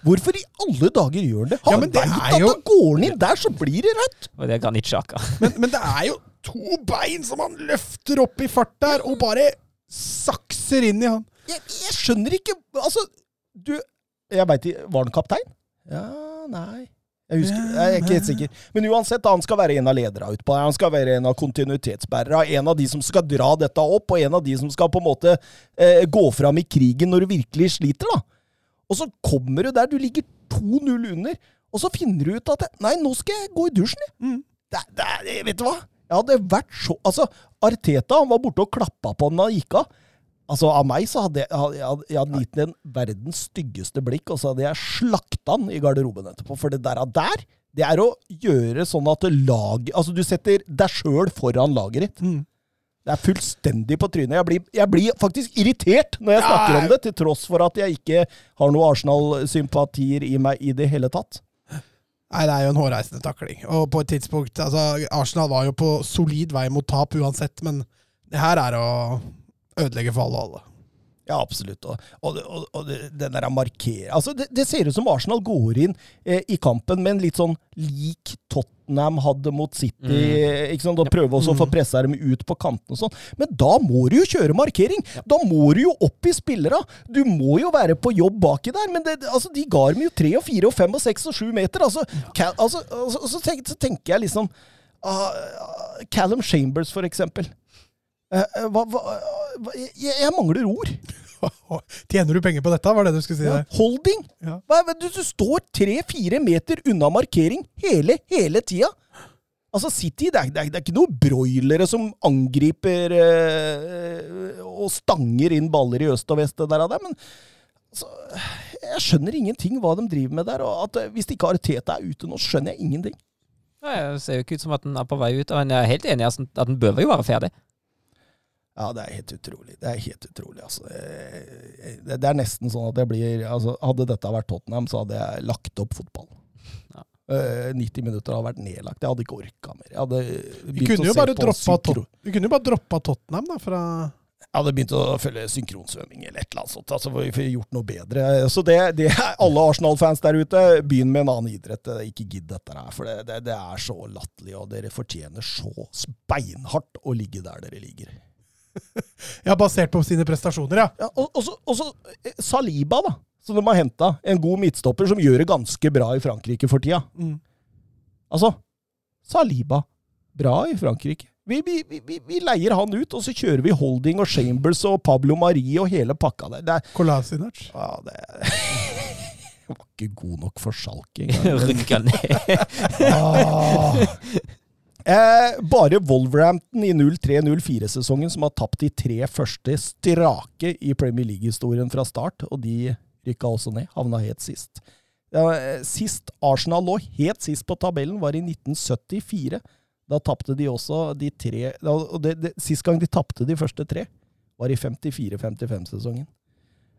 Hvorfor i alle dager gjør han det? Han Ja, men det er at jo- går han inn der, så blir det rødt! Og det er Granit Xhaka. Men, men det er jo to bein som han løfter opp i fart der, og bare sakser inn i han. Jeg, jeg skjønner ikke Altså, du Jeg veit ikke Var han kaptein? Ja, nei jeg, husker, jeg er ikke helt sikker. Men uansett, han skal være en av lederne utpå. Han skal være en av kontinuitetsbærerne. En av de som skal dra dette opp, og en av de som skal på en måte eh, gå fram i krigen når du virkelig sliter. da. Og så kommer du der, du ligger 2-0 under, og så finner du ut at Nei, nå skal jeg gå i dusjen, jeg. Mm. Det, det, vet du hva? Jeg hadde vært så Altså, Arteta han var borte og klappa på den da han gikk av. Altså, Av meg så hadde jeg, jeg, hadde- jeg hadde gitt den verdens styggeste blikk, og så hadde jeg slakta den i garderoben etterpå. For det der, der det er å gjøre sånn at lag Altså, du setter deg sjøl foran laget ditt. Mm. Det er fullstendig på trynet. Jeg blir, jeg blir faktisk irritert når jeg Ja, snakker om det, til tross for at jeg ikke har noe Arsenal-sympatier i meg i det hele tatt. Nei, det er jo en hårreisende takling. Og på et tidspunkt altså, Arsenal var jo på solid vei mot tap uansett, men det her er å ødelegge for alle og alle. Ja, absolutt. Og, og, og, og den der markere Altså, det, det ser ut som Arsenal går inn eh, i kampen med en litt sånn lik Tottenham hadde mot City. Mm. ikke sant? Og prøve også å få Mm. pressa dem ut på kantene og sånn. Men da må du jo kjøre markering! Da må du jo opp i spillera! Du må jo være på jobb baki der. Men det, altså, de ga dem jo tre og fire og fem og seks og sju meter. Altså, Cal, altså, altså, så, tenk, så tenker jeg liksom ah, ah, Callum Chambers, for eksempel. Eh, eh, hva, hva, hva, jeg, jeg mangler ord. Tjener du penger på dette, var det du skulle si Ja, holding! Ja. Du, du står tre-fire meter unna markering hele, hele tida. Altså, City, det er, det, er, det er ikke noen broilere som angriper øh, og stanger inn baller i øst og vest, der, av det, men altså, jeg skjønner ingenting hva de driver med der. og at eh, Hvis ikke har er ute nå, skjønner jeg ingenting. Nei, Det ser jo ikke ut som at den er på vei ut, men jeg er helt enig i at den bør jo være ferdig. Ja, det er helt utrolig. Det er helt utrolig, altså. Eh, Det, det er nesten sånn at jeg blir altså, Hadde dette vært Tottenham, så hadde jeg lagt opp fotball. Ja. Eh, 90 minutter hadde vært nedlagt. Jeg hadde ikke orka mer. Jeg hadde Vi kunne å jo se bare på synkro- vi kunne jo bare droppa Tottenham, da, fra Jeg hadde begynt å følge synkronsvømming eller et eller annet sånt. Altså, Vi får gjort noe bedre. Så det, det er alle Arsenal-fans der ute, begynn med en annen idrett. Ikke gidd dette her, for det, det, det er så latterlig, og dere fortjener så beinhardt å ligge der dere ligger. Ja, basert på sine prestasjoner, ja. Ja, og, og, så, og så eh, Saliba, da. Som de har henta. En god midtstopper som gjør det ganske bra i Frankrike for tida. Mm. Altså, Saliba. Bra i Frankrike. Vi, vi, vi, vi- leier han ut, og så kjører vi Holding og Chambers og Pablo Marie og hele pakka der. Det, er- Kolasinac. ja, det var ikke god nok for Schalke engang. Ned. Ah. Eh, bare Wolverhampton i 03-04-sesongen som har tapt de tre første strake i Premier League-historien fra start, og de rykka også ned. Havna helt sist. Eh, sist Arsenal lå helt sist på tabellen, var i 1974. Da tapte de også de tre og det, det, Sist gang de tapte de første tre, var i 54-55-sesongen.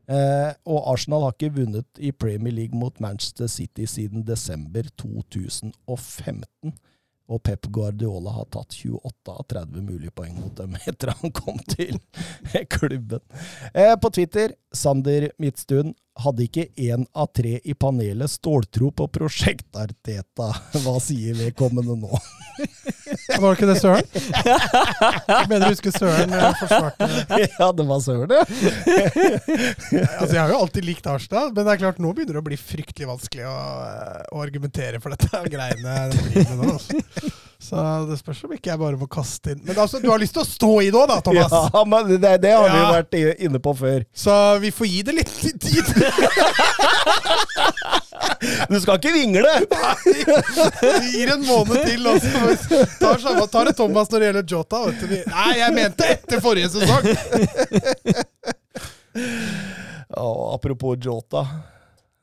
Eh, og Arsenal har ikke vunnet i Premier League mot Manchester City siden desember 2015. Og Pep Guardiola har tatt 28 av 30 mulige poeng mot dem etter han kom til klubben. Eh, på Twitter, Sander Midtstuen hadde ikke én av tre i panelet ståltro på prosjektarteta. Hva sier vedkommende nå? Var det ikke det Søren? Jeg mener du husker Søren eh, forsvarte ja, det var søren, ja. Altså, Jeg har jo alltid likt Arsenal, men det er klart nå begynner det å bli fryktelig vanskelig å, eh, å argumentere for dette greiene Det nå. Altså. Så det spørs om ikke jeg bare må kaste inn Men altså, du har lyst til å stå i det òg, da, Thomas? Ja, men det, det har vi jo vært inne på før. Så vi får gi det litt tid. Du skal ikke vingle! Vi gir en måned til, og så tar, tar det Thomas når det gjelder Jota. Vet du. Nei, jeg mente etter forrige sesong! Og apropos Jota.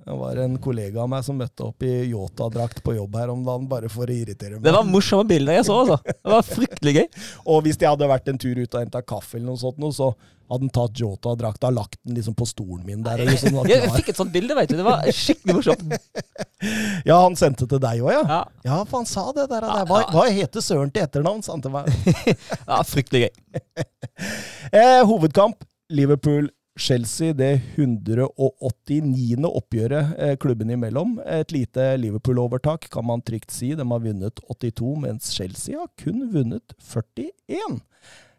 Det var en kollega av meg som møtte opp i Yota-drakt på jobb her om dagen, bare for å irritere meg. Det var morsomme bilder jeg så, altså. Det var fryktelig gøy. Og hvis jeg hadde vært en tur ut og henta kaffe, eller noe sånt, så hadde han tatt Jota-drakta og lagt den liksom på stolen min der. Liksom Jeg, fikk et sånt bilde, vet du. Det var skikkelig morsomt. Ja, han sendte til deg òg, ja? Ja, Ja, for han sa det der. Hva, hva heter Søren til etternavn? sa han til meg. ja fryktelig gøy. Eh, hovedkamp Liverpool-Chelsea, det 189. oppgjøret eh, klubben imellom. Et lite Liverpool-overtak, kan man trygt si. De har vunnet 82, mens Chelsea har kun vunnet 41.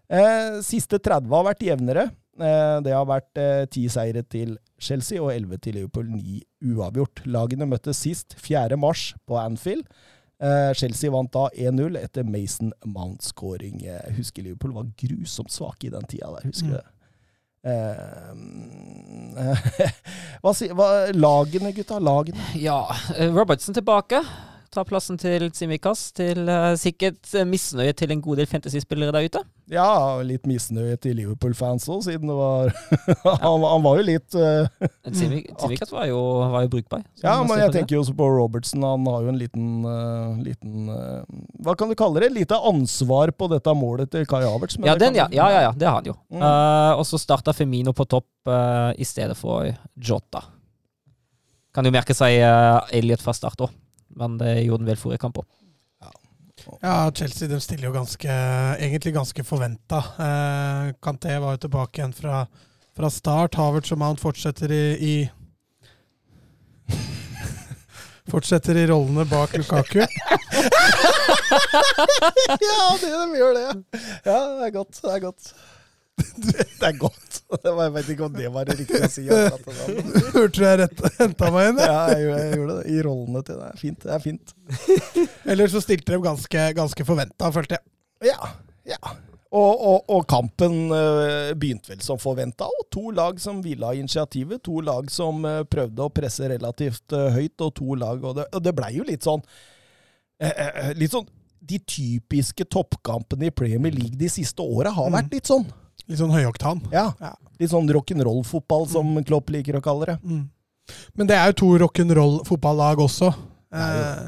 Eh, siste 30 har vært jevnere. Eh, det har vært ti 10 seire til Chelsea og 11 til Liverpool, 9 uavgjort. Lagene møttes sist 4. mars på Anfield. Chelsea vant da 1-0 etter Mason Mount-skåring. Husker Liverpool var grusomt svake i den tida der. Husker du det? Eh, hva sier Lagene, gutta. Lagene. Ja, eh, Robertson tilbake. Tar plassen til Tsimikas. Til eh, sikkert eh, misnøye til en god del fantasy-spillere der ute. Ja, litt misnøye til Liverpool-fans òg, siden det var han, han var jo litt uh, Tsimi- Tsimikas var var jo brukbar. Ja, men jeg tenker jo også på Robertson. Han har jo en liten, uh, liten uh, Hva kan du kalle det? Lite ansvar på dette målet til Kai Havertz. Ja, den, ja, ja, ja, det har han jo. Mm. Eh, og så starta Femino på topp eh, i stedet for Jota. Kan jo merke seg Elliot fra start òg, men det gjorde den vel forrige kamp òg. Ja, Chelsea de stiller jo ganske, egentlig ganske forventa. Eh, Kanté var jo tilbake igjen fra, fra start. Havertz og Mount fortsetter i, i Fortsetter i rollene bak Lukaku. Ja, det, de gjør det. Ja, det er godt. Det er godt. Det er godt. Jeg vet ikke om det var det riktige å si. Hørte du jeg rett, henta meg inn? Ja, jeg, gjorde- jeg gjorde det. I rollene til det. Fint. Det er fint. Eller så stilte de ganske, ganske forventa, følte jeg. Ja. ja. Og, og, og kampen eh, begynte vel som forventa. Og to lag som ville ha initiativet. To lag som eh, prøvde å presse relativt eh, høyt, og to lag Og det, og det blei jo litt sånn Litt sånn De typiske toppkampene i Premier League de siste åra har Mm. vært litt sånn. Litt sånn høyoktan. Ja. Ja. Litt sånn rock'n'roll-fotball, som Klopp liker å kalle det. Mm. Men det er jo to rock'n'roll-fotballag også. Det Eh,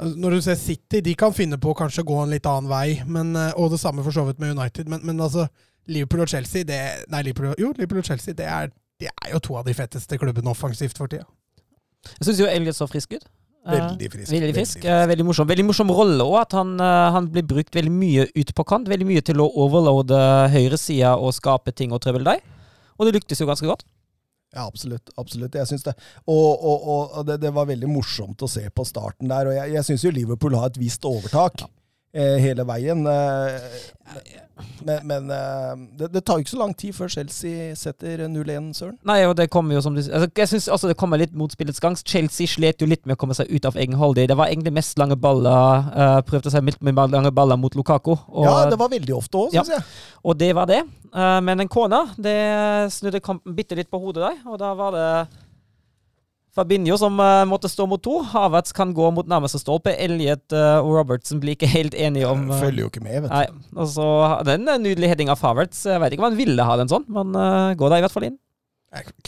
altså, når du ser City, de kan finne på å kanskje gå en litt annen vei, men, eh, og det samme for så vidt med United. Men, men altså, Liverpool og Chelsea det, Nei, Liverpool, jo, Liverpool og Chelsea det er, de er jo to av de fetteste klubbene offensivt for tida. Jeg syns jo Elliot så frisk ut. Eh, Veldig frisk. Veldig frisk. eh, Veldig morsom. Veldig morsom rolle òg, at han, eh, han blir brukt veldig mye ut på kant. Veldig mye til å overloade høyresida og skape ting og trøbbel der. Og det lyktes jo ganske godt. Ja, absolutt. absolutt, Jeg syns det. Og, og, og det, det var veldig morsomt å se på starten der. Og jeg, jeg syns jo Liverpool har et visst overtak eh, hele veien. Eh, men men eh, det, det tar jo ikke så lang tid før Chelsea setter 0-1, Søren. Nei, og det kommer jo som du altså, Jeg synes også det kommer litt mot spillets gang. Chelsea slet jo litt med å komme seg ut av egen halvdel. Det var egentlig mest lange baller. uh, prøvde seg mildt med lange baller mot Lukaku. Og, ja, det var veldig ofte òg, Ja. jeg. og det var det. Uh, men en kone, det snudde kampen bitte litt på hodet der. Og da var det Fabinho som eh, måtte stå mot to. Havertz kan gå mot nærmeste stolpe. Elliot eh, og Robertson blir ikke helt enige om eh, Følger jo ikke med, vet du. Nei, og så Den nydelige heading av Havertz. Jeg vet ikke om han ville ha den sånn, men uh, gå da i hvert fall inn.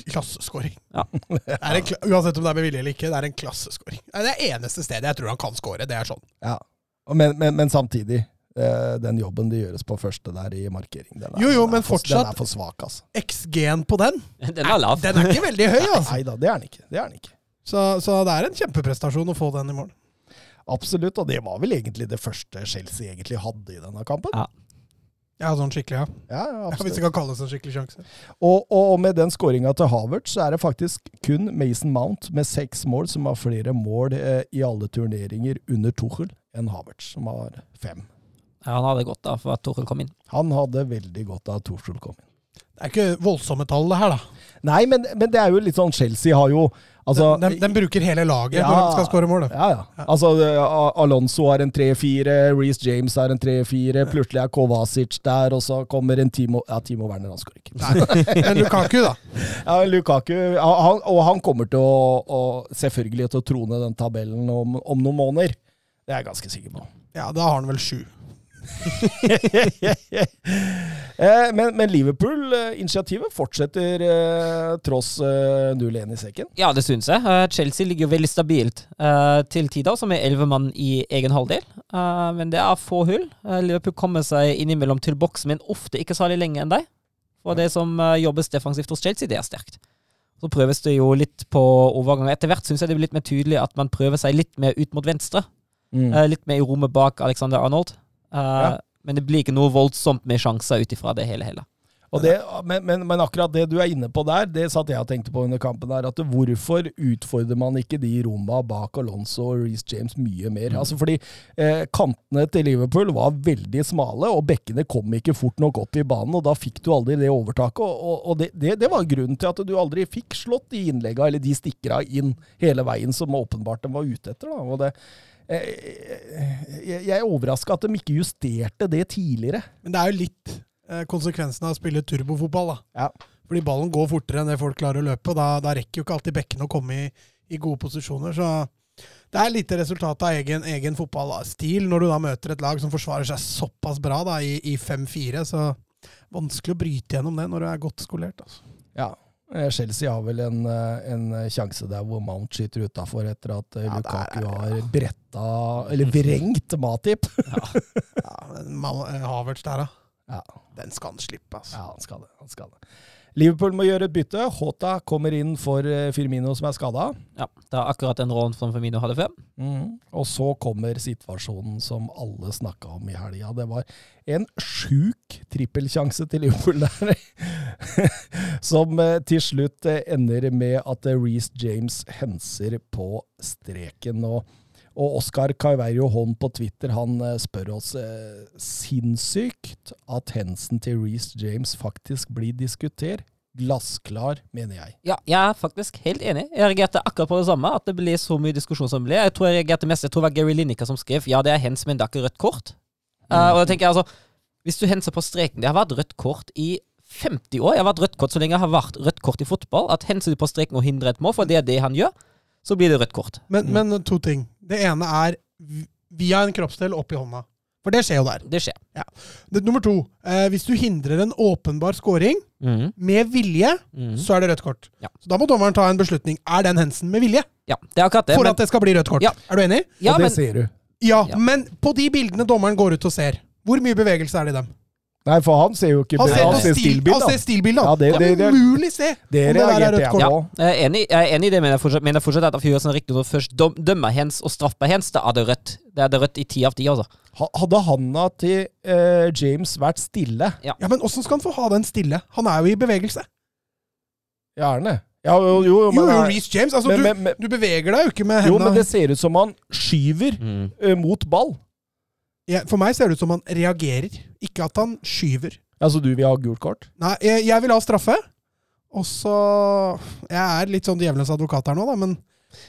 Klasseskåring. Ja. Er Uansett om det er med vilje eller ikke, det er en klasseskåring. Det er det eneste stedet jeg tror han kan skåre. Det er sånn. Ja. Men, men, men samtidig, den jobben det gjøres på første der i markering, den er, Jo, jo, den er men for, fortsatt- Den er for svak, altså. XG-en på den, Den er lav. den er ikke veldig høy, altså. Nei da, det er den ikke. Det er den ikke. Så, så det er en kjempeprestasjon å få den i mål. Absolutt, og det var vel egentlig det første Chelsea egentlig hadde i denne kampen. Ja. Ja, sånn skikkelig, ja. Ja, ja, ja hvis det kan kalles en skikkelig sjanse. Og, og med den skåringa til Havertz, så er det faktisk kun Mason Mount med seks mål som har flere mål eh, i alle turneringer under Tuchel enn Havertz, som har fem. Ja, han hadde godt av for at Torkel kom inn. Han hadde veldig godt av at Tuchel kom inn. Det er ikke voldsomme tall, det her, da. Nei, men, men det er jo litt sånn Chelsea har jo Altså, den, de, bruker hele laget Ja. når de skal skåre mål. da. Ja, ja. Altså, Alonso har en 3-4, Reece James har en 3-4, plutselig er Kovacic der, og så kommer en Timo Ja, Timo Werner, han skårer ikke. Nei. Men Lukaku, da. Ja, Lukaku, han, og han kommer til å, å selvfølgelig til å trone den tabellen om, om noen måneder. Det er jeg ganske sikker på. Ja, da har han vel sju. Eh, men, men Liverpool-initiativet fortsetter eh, tross eh, 0-1 i sekken. Ja, det syns jeg. Eh, Chelsea ligger veldig stabilt eh, til tider, som er elleve mann i egen halvdel. Eh, men det er få hull. Eh, Liverpool kommer seg innimellom til boks, men ofte ikke særlig lenge enn deg. For det som eh, jobbes defensivt hos Chelsea, det er sterkt. Så prøves det jo litt på overganger. Etter hvert syns jeg det blir litt mer tydelig at man prøver seg litt mer ut mot venstre. Mm. litt mer i rommet bak Alexander Arnold. Eh, Ja. Men det blir ikke noe voldsomt med sjanser ut ifra det hele heller. Det, men, men, men akkurat det du er inne på der, det satt jeg og tenkte på under kampen der. at Hvorfor utfordrer man ikke de romma bak Alonso og Reece James mye mer? Altså fordi eh, Kantene til Liverpool var veldig smale, og bekkene kom ikke fort nok opp i banen. og Da fikk du aldri det overtaket. og, og, og det, det, det var grunnen til at du aldri fikk slått de innleggene, eller de stikkerne inn hele veien, som åpenbart de var ute etter. da, og det jeg jeg er overraska at de ikke justerte det tidligere. Men det er jo litt eh, konsekvensen av å spille turbofotball. da. Ja. Fordi ballen går fortere enn det folk klarer å løpe, og da, da rekker jo ikke alltid bekkene å komme i, i gode posisjoner. Så det er litt resultat av egen, egen fotballstil når du da møter et lag som forsvarer seg såpass bra da, i, i 5-4. Så vanskelig å bryte gjennom det når du er godt skolert. altså. Ja. Eh, Chelsea har vel en, eh, en sjanse der hvor Mount skyter utafor etter at eh, Ja, Lukaku er ja. har bretta Eller vrengt Matip. Ja, ja Havertz der, da. Ja. Den skal han slippe, altså. ja, han skal det. Han skal det. Liverpool må gjøre et bytte. Hota kommer inn for eh, Firmino som er skada. Ja, Det er akkurat den rollen som Firmino hadde før. Og så kommer situasjonen som alle snakka om i helga. Det var en sjuk trippelsjanse til Liverpool der. som eh, til slutt eh, ender med at Reece James henser på streken. Og, og Oskar Carverio Hånd på Twitter han eh, spør oss eh, sinnssykt at hensen til Reece James faktisk blir diskutert. Glassklar, mener jeg. Ja, jeg er faktisk helt enig. Jeg reagerte akkurat på det samme. At det ble så mye diskusjon som det ble. Jeg tror jeg reagerte mest, jeg tror det var Gary Lineker som skrev ja, det er hens, men det er ikke rødt kort. Eh, og da tenker jeg altså, Hvis du henser på streken Det har vært rødt kort i 50 år. Jeg har vært rødt kort så lenge jeg har vært rødt kort i fotball. At henser du på streken og hindrer et mål, for det er det han gjør, så blir det rødt kort. Men, men to ting. Det ene er via en kroppsdel opp i hånda. For det skjer jo der. Det skjer. Det, nummer to. Eh, hvis du hindrer en åpenbar scoring mm. med vilje, mm. så er det rødt kort. Ja. Så da må dommeren ta en beslutning. Er den hensen med vilje? Ja, det er akkurat det. For men, at det skal bli rødt kort. Ja. Er du enig? ja, og det men, sier du. Ja, Ja. men på de bildene dommeren går ut og ser, hvor mye bevegelse er det i dem? Nei, for han ser jo ikke Han ser, han ser stil, stillbildet. han ser stillbildet. Ja, det- det, det- det- umulig se Det om det der er rødt kort. ja, jeg er enig, jeg er enig i det, men jeg fortsatt, men jeg fortsatt at Fjøresen riktig når først dømmer hens og straffer hens, da er det rødt. Det er det rødt i ti av ti, altså. Ha- Hadde handa til eh, James vært stille Ja, Men åssen skal han få ha den stille? Han er jo i bevegelse. Gjerne. Ja, jo, jo, Jo, men, jo, Reece James. Altså, men, du, men, du beveger deg jo ikke med jo, men det ser ut som han skyver eh, mot ball. Ja, For meg ser det ut som han reagerer, ikke at han skyver. Altså, du vil ha gult kort? Nei, jeg, jeg vil ha straffe. Og så Jeg er litt sånn djevelens advokat her nå, da, men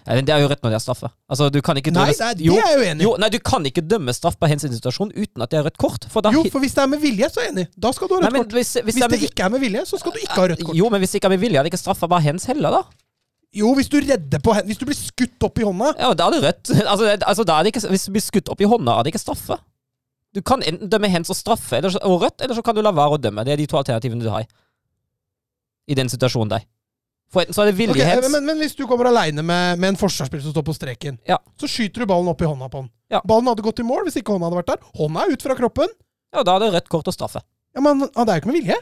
Nei, men det er jo rett når det er straffe. Altså, du kan ikke Nei, det er, det jo, er jeg uenig jo, nei, du kan ikke dømme straff på hensyn til situasjon uten at det er rødt kort. For da Jo, for hvis det er med vilje, så er jeg enig. Da skal du ha rødt nei, kort. hvis, hvis, Hvis det er det ikke er med vilje, så skal du ikke ha rødt kort. Jo, men hvis det ikke er med vilje, er det ikke straffa bare hens heller, da? Jo, hvis du redder på Hvis du blir skutt opp i hånda Ja, da er det rødt. Altså, det- altså, da er det ikke, hvis du blir skutt opp i hånda, er det ikke straffe. Du kan enten dømme hens og straffe eller, så- og rødt, eller så kan du la være å dømme. Det er de to alternativene du har i den situasjonen der. For enten så er det vilje Ok, hens men, men hvis du kommer aleine med, med en forsvarsspiller som står på streken, Ja. så skyter du ballen opp i hånda på han. Ja. Ballen hadde gått i mål hvis ikke hånda hadde vært der. Hånda er ut fra kroppen. Ja, da er det rødt kort og straffe. Ja, Men ah, det er jo ikke med vilje.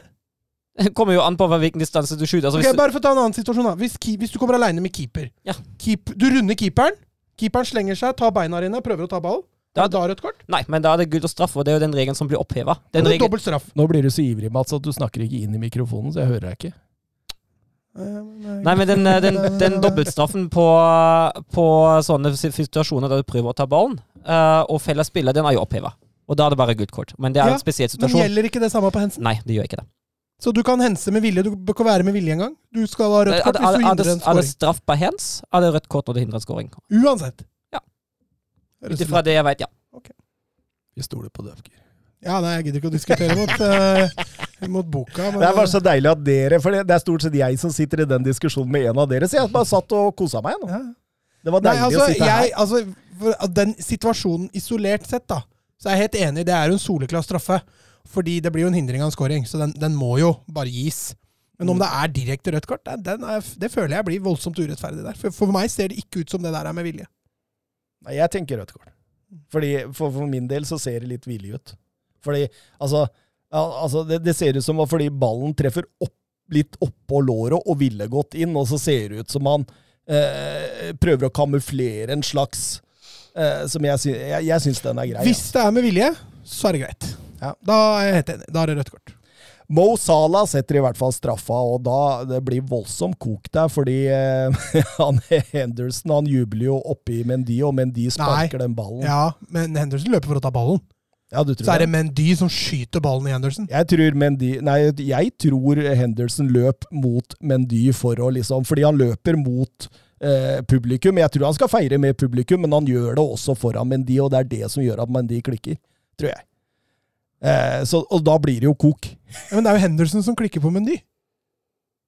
Det kommer jo an på hvilken distanse du skyter. Altså, Ok, hvis, bare for å ta en annen situasjon da Hvis, hvis du kommer aleine med keeper Ja. Keep, Du runder keeperen. Keeperen slenger seg, tar beina dine, prøver å ta ballen. Da- det da rødt kort? nei, men da er det gult og straffe, og det er jo den regelen som blir oppheva. Straff. Nå blir du så ivrig, Mats, at du snakker ikke inn i mikrofonen, så jeg hører deg ikke. Nei, men den, den, den dobbeltstraffen på, på sånne situasjoner der du prøver å ta ballen, uh, og feller spiller, den er jo oppheva. Og da er det bare gult kort. Men det er Ja, en spesiell situasjon. Men gjelder ikke det samme på Hensen? Nei, det gjør ikke det. Så du kan hense med vilje. Du bør ikke være med vilje engang. Du skal ha rødt kort hvis du er, hindrer en scoring. er det straff straffbar hands? Er det rødt kort når du hindrer en scoring? Uansett. Ja. Ut ifra det jeg vet, ja. Vi stoler på Døfker. Ja, nei, jeg gidder ikke å diskutere mot, uh, mot boka. Men, Det er bare så deilig at dere For det det er stort sett jeg som sitter i den diskusjonen med en av dere, så jeg bare satt og kosa meg nå. ja. Det var Nei, deilig altså, å sitte jeg, her. altså for Den situasjonen isolert sett, da, så er jeg helt enig. Det er jo en soleklar straffe. Fordi det blir jo en hindring av en scoring, så den, den må jo bare gis. Men Mm. om det er direkte rødt kort, er, det føler jeg blir voldsomt urettferdig der. For, for meg ser det ikke ut som det der er med vilje. Nei, jeg tenker rødt kort. Fordi, for, for min del så ser det litt villig ut. Fordi, altså, altså det, det ser ut som fordi ballen treffer opp, litt oppå låret og ville gått inn, og så ser det ut som han eh, prøver å kamuflere en slags eh, Som jeg, sy jeg, jeg syns den er grei. Hvis det er med vilje, så er det greit. Ja. Da er jeg helt enig. Da er det rødt kort. Mo Salah setter i hvert fall straffa, og da det blir voldsomt kok der, fordi eh, han Henderson han jubler jo oppi Mendy, og Mendy sparker den ballen. Ja, men Henderson løper for å ta ballen. Ja, du tror Så er det? det Mendy som skyter ballen i Henderson. Jeg tror Mendy Nei, jeg tror Henderson løp mot Mendy for å liksom Fordi han løper mot eh, publikum. Jeg tror han skal feire med publikum, men han gjør det også foran Mendy, og det er det som gjør at Mendy klikker. Tror jeg. Eh, så, og da blir det jo kok. Ja, men det er jo Henderson som klikker på Mendy.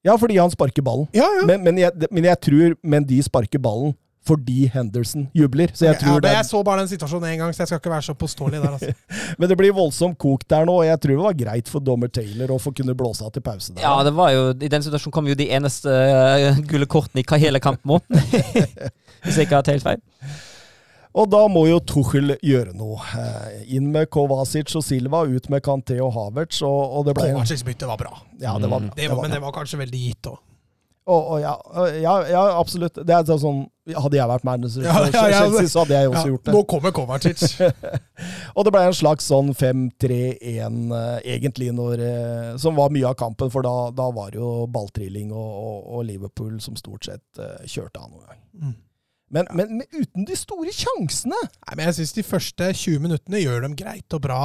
Ja, fordi han sparker ballen. Ja, ja. Men, men, jeg, men jeg tror Mendy sparker ballen fordi Henderson jubler. Så jeg tror ja, men jeg så bare den situasjonen én gang, så jeg skal ikke være så påståelig der. altså. men det blir voldsomt kok der nå, og jeg tror det var greit for dommer Taylor å få kunne blåse av til pause der. Ja, det var jo, I den situasjonen kom jo de eneste uh, gule kortene i hele kampen òg. Hvis jeg ikke har helt feil. Og da må jo Tuchel gjøre noe. Eh, inn med Kovacic og Silva, ut med Kanté og Havertz, og, og det ble Kovacic bytte var bra. Ja, det var bra. Det var, men det var kanskje veldig gitt òg. Og, og ja, ja, ja, absolutt. Det er sånn Hadde jeg vært manager Ja, ja, så hadde jeg også gjort det. Nå kommer Kovacic. Og det ble en slags sånn 5-3-1, eh, egentlig, når, eh, som var mye av kampen. For da, da var det jo balltrilling og, og, Liverpool som stort sett kjørte av noen gang. Mm. Men, men, men uten de store sjansene! Nei, men jeg syns de første 20 minuttene gjør dem greit og bra,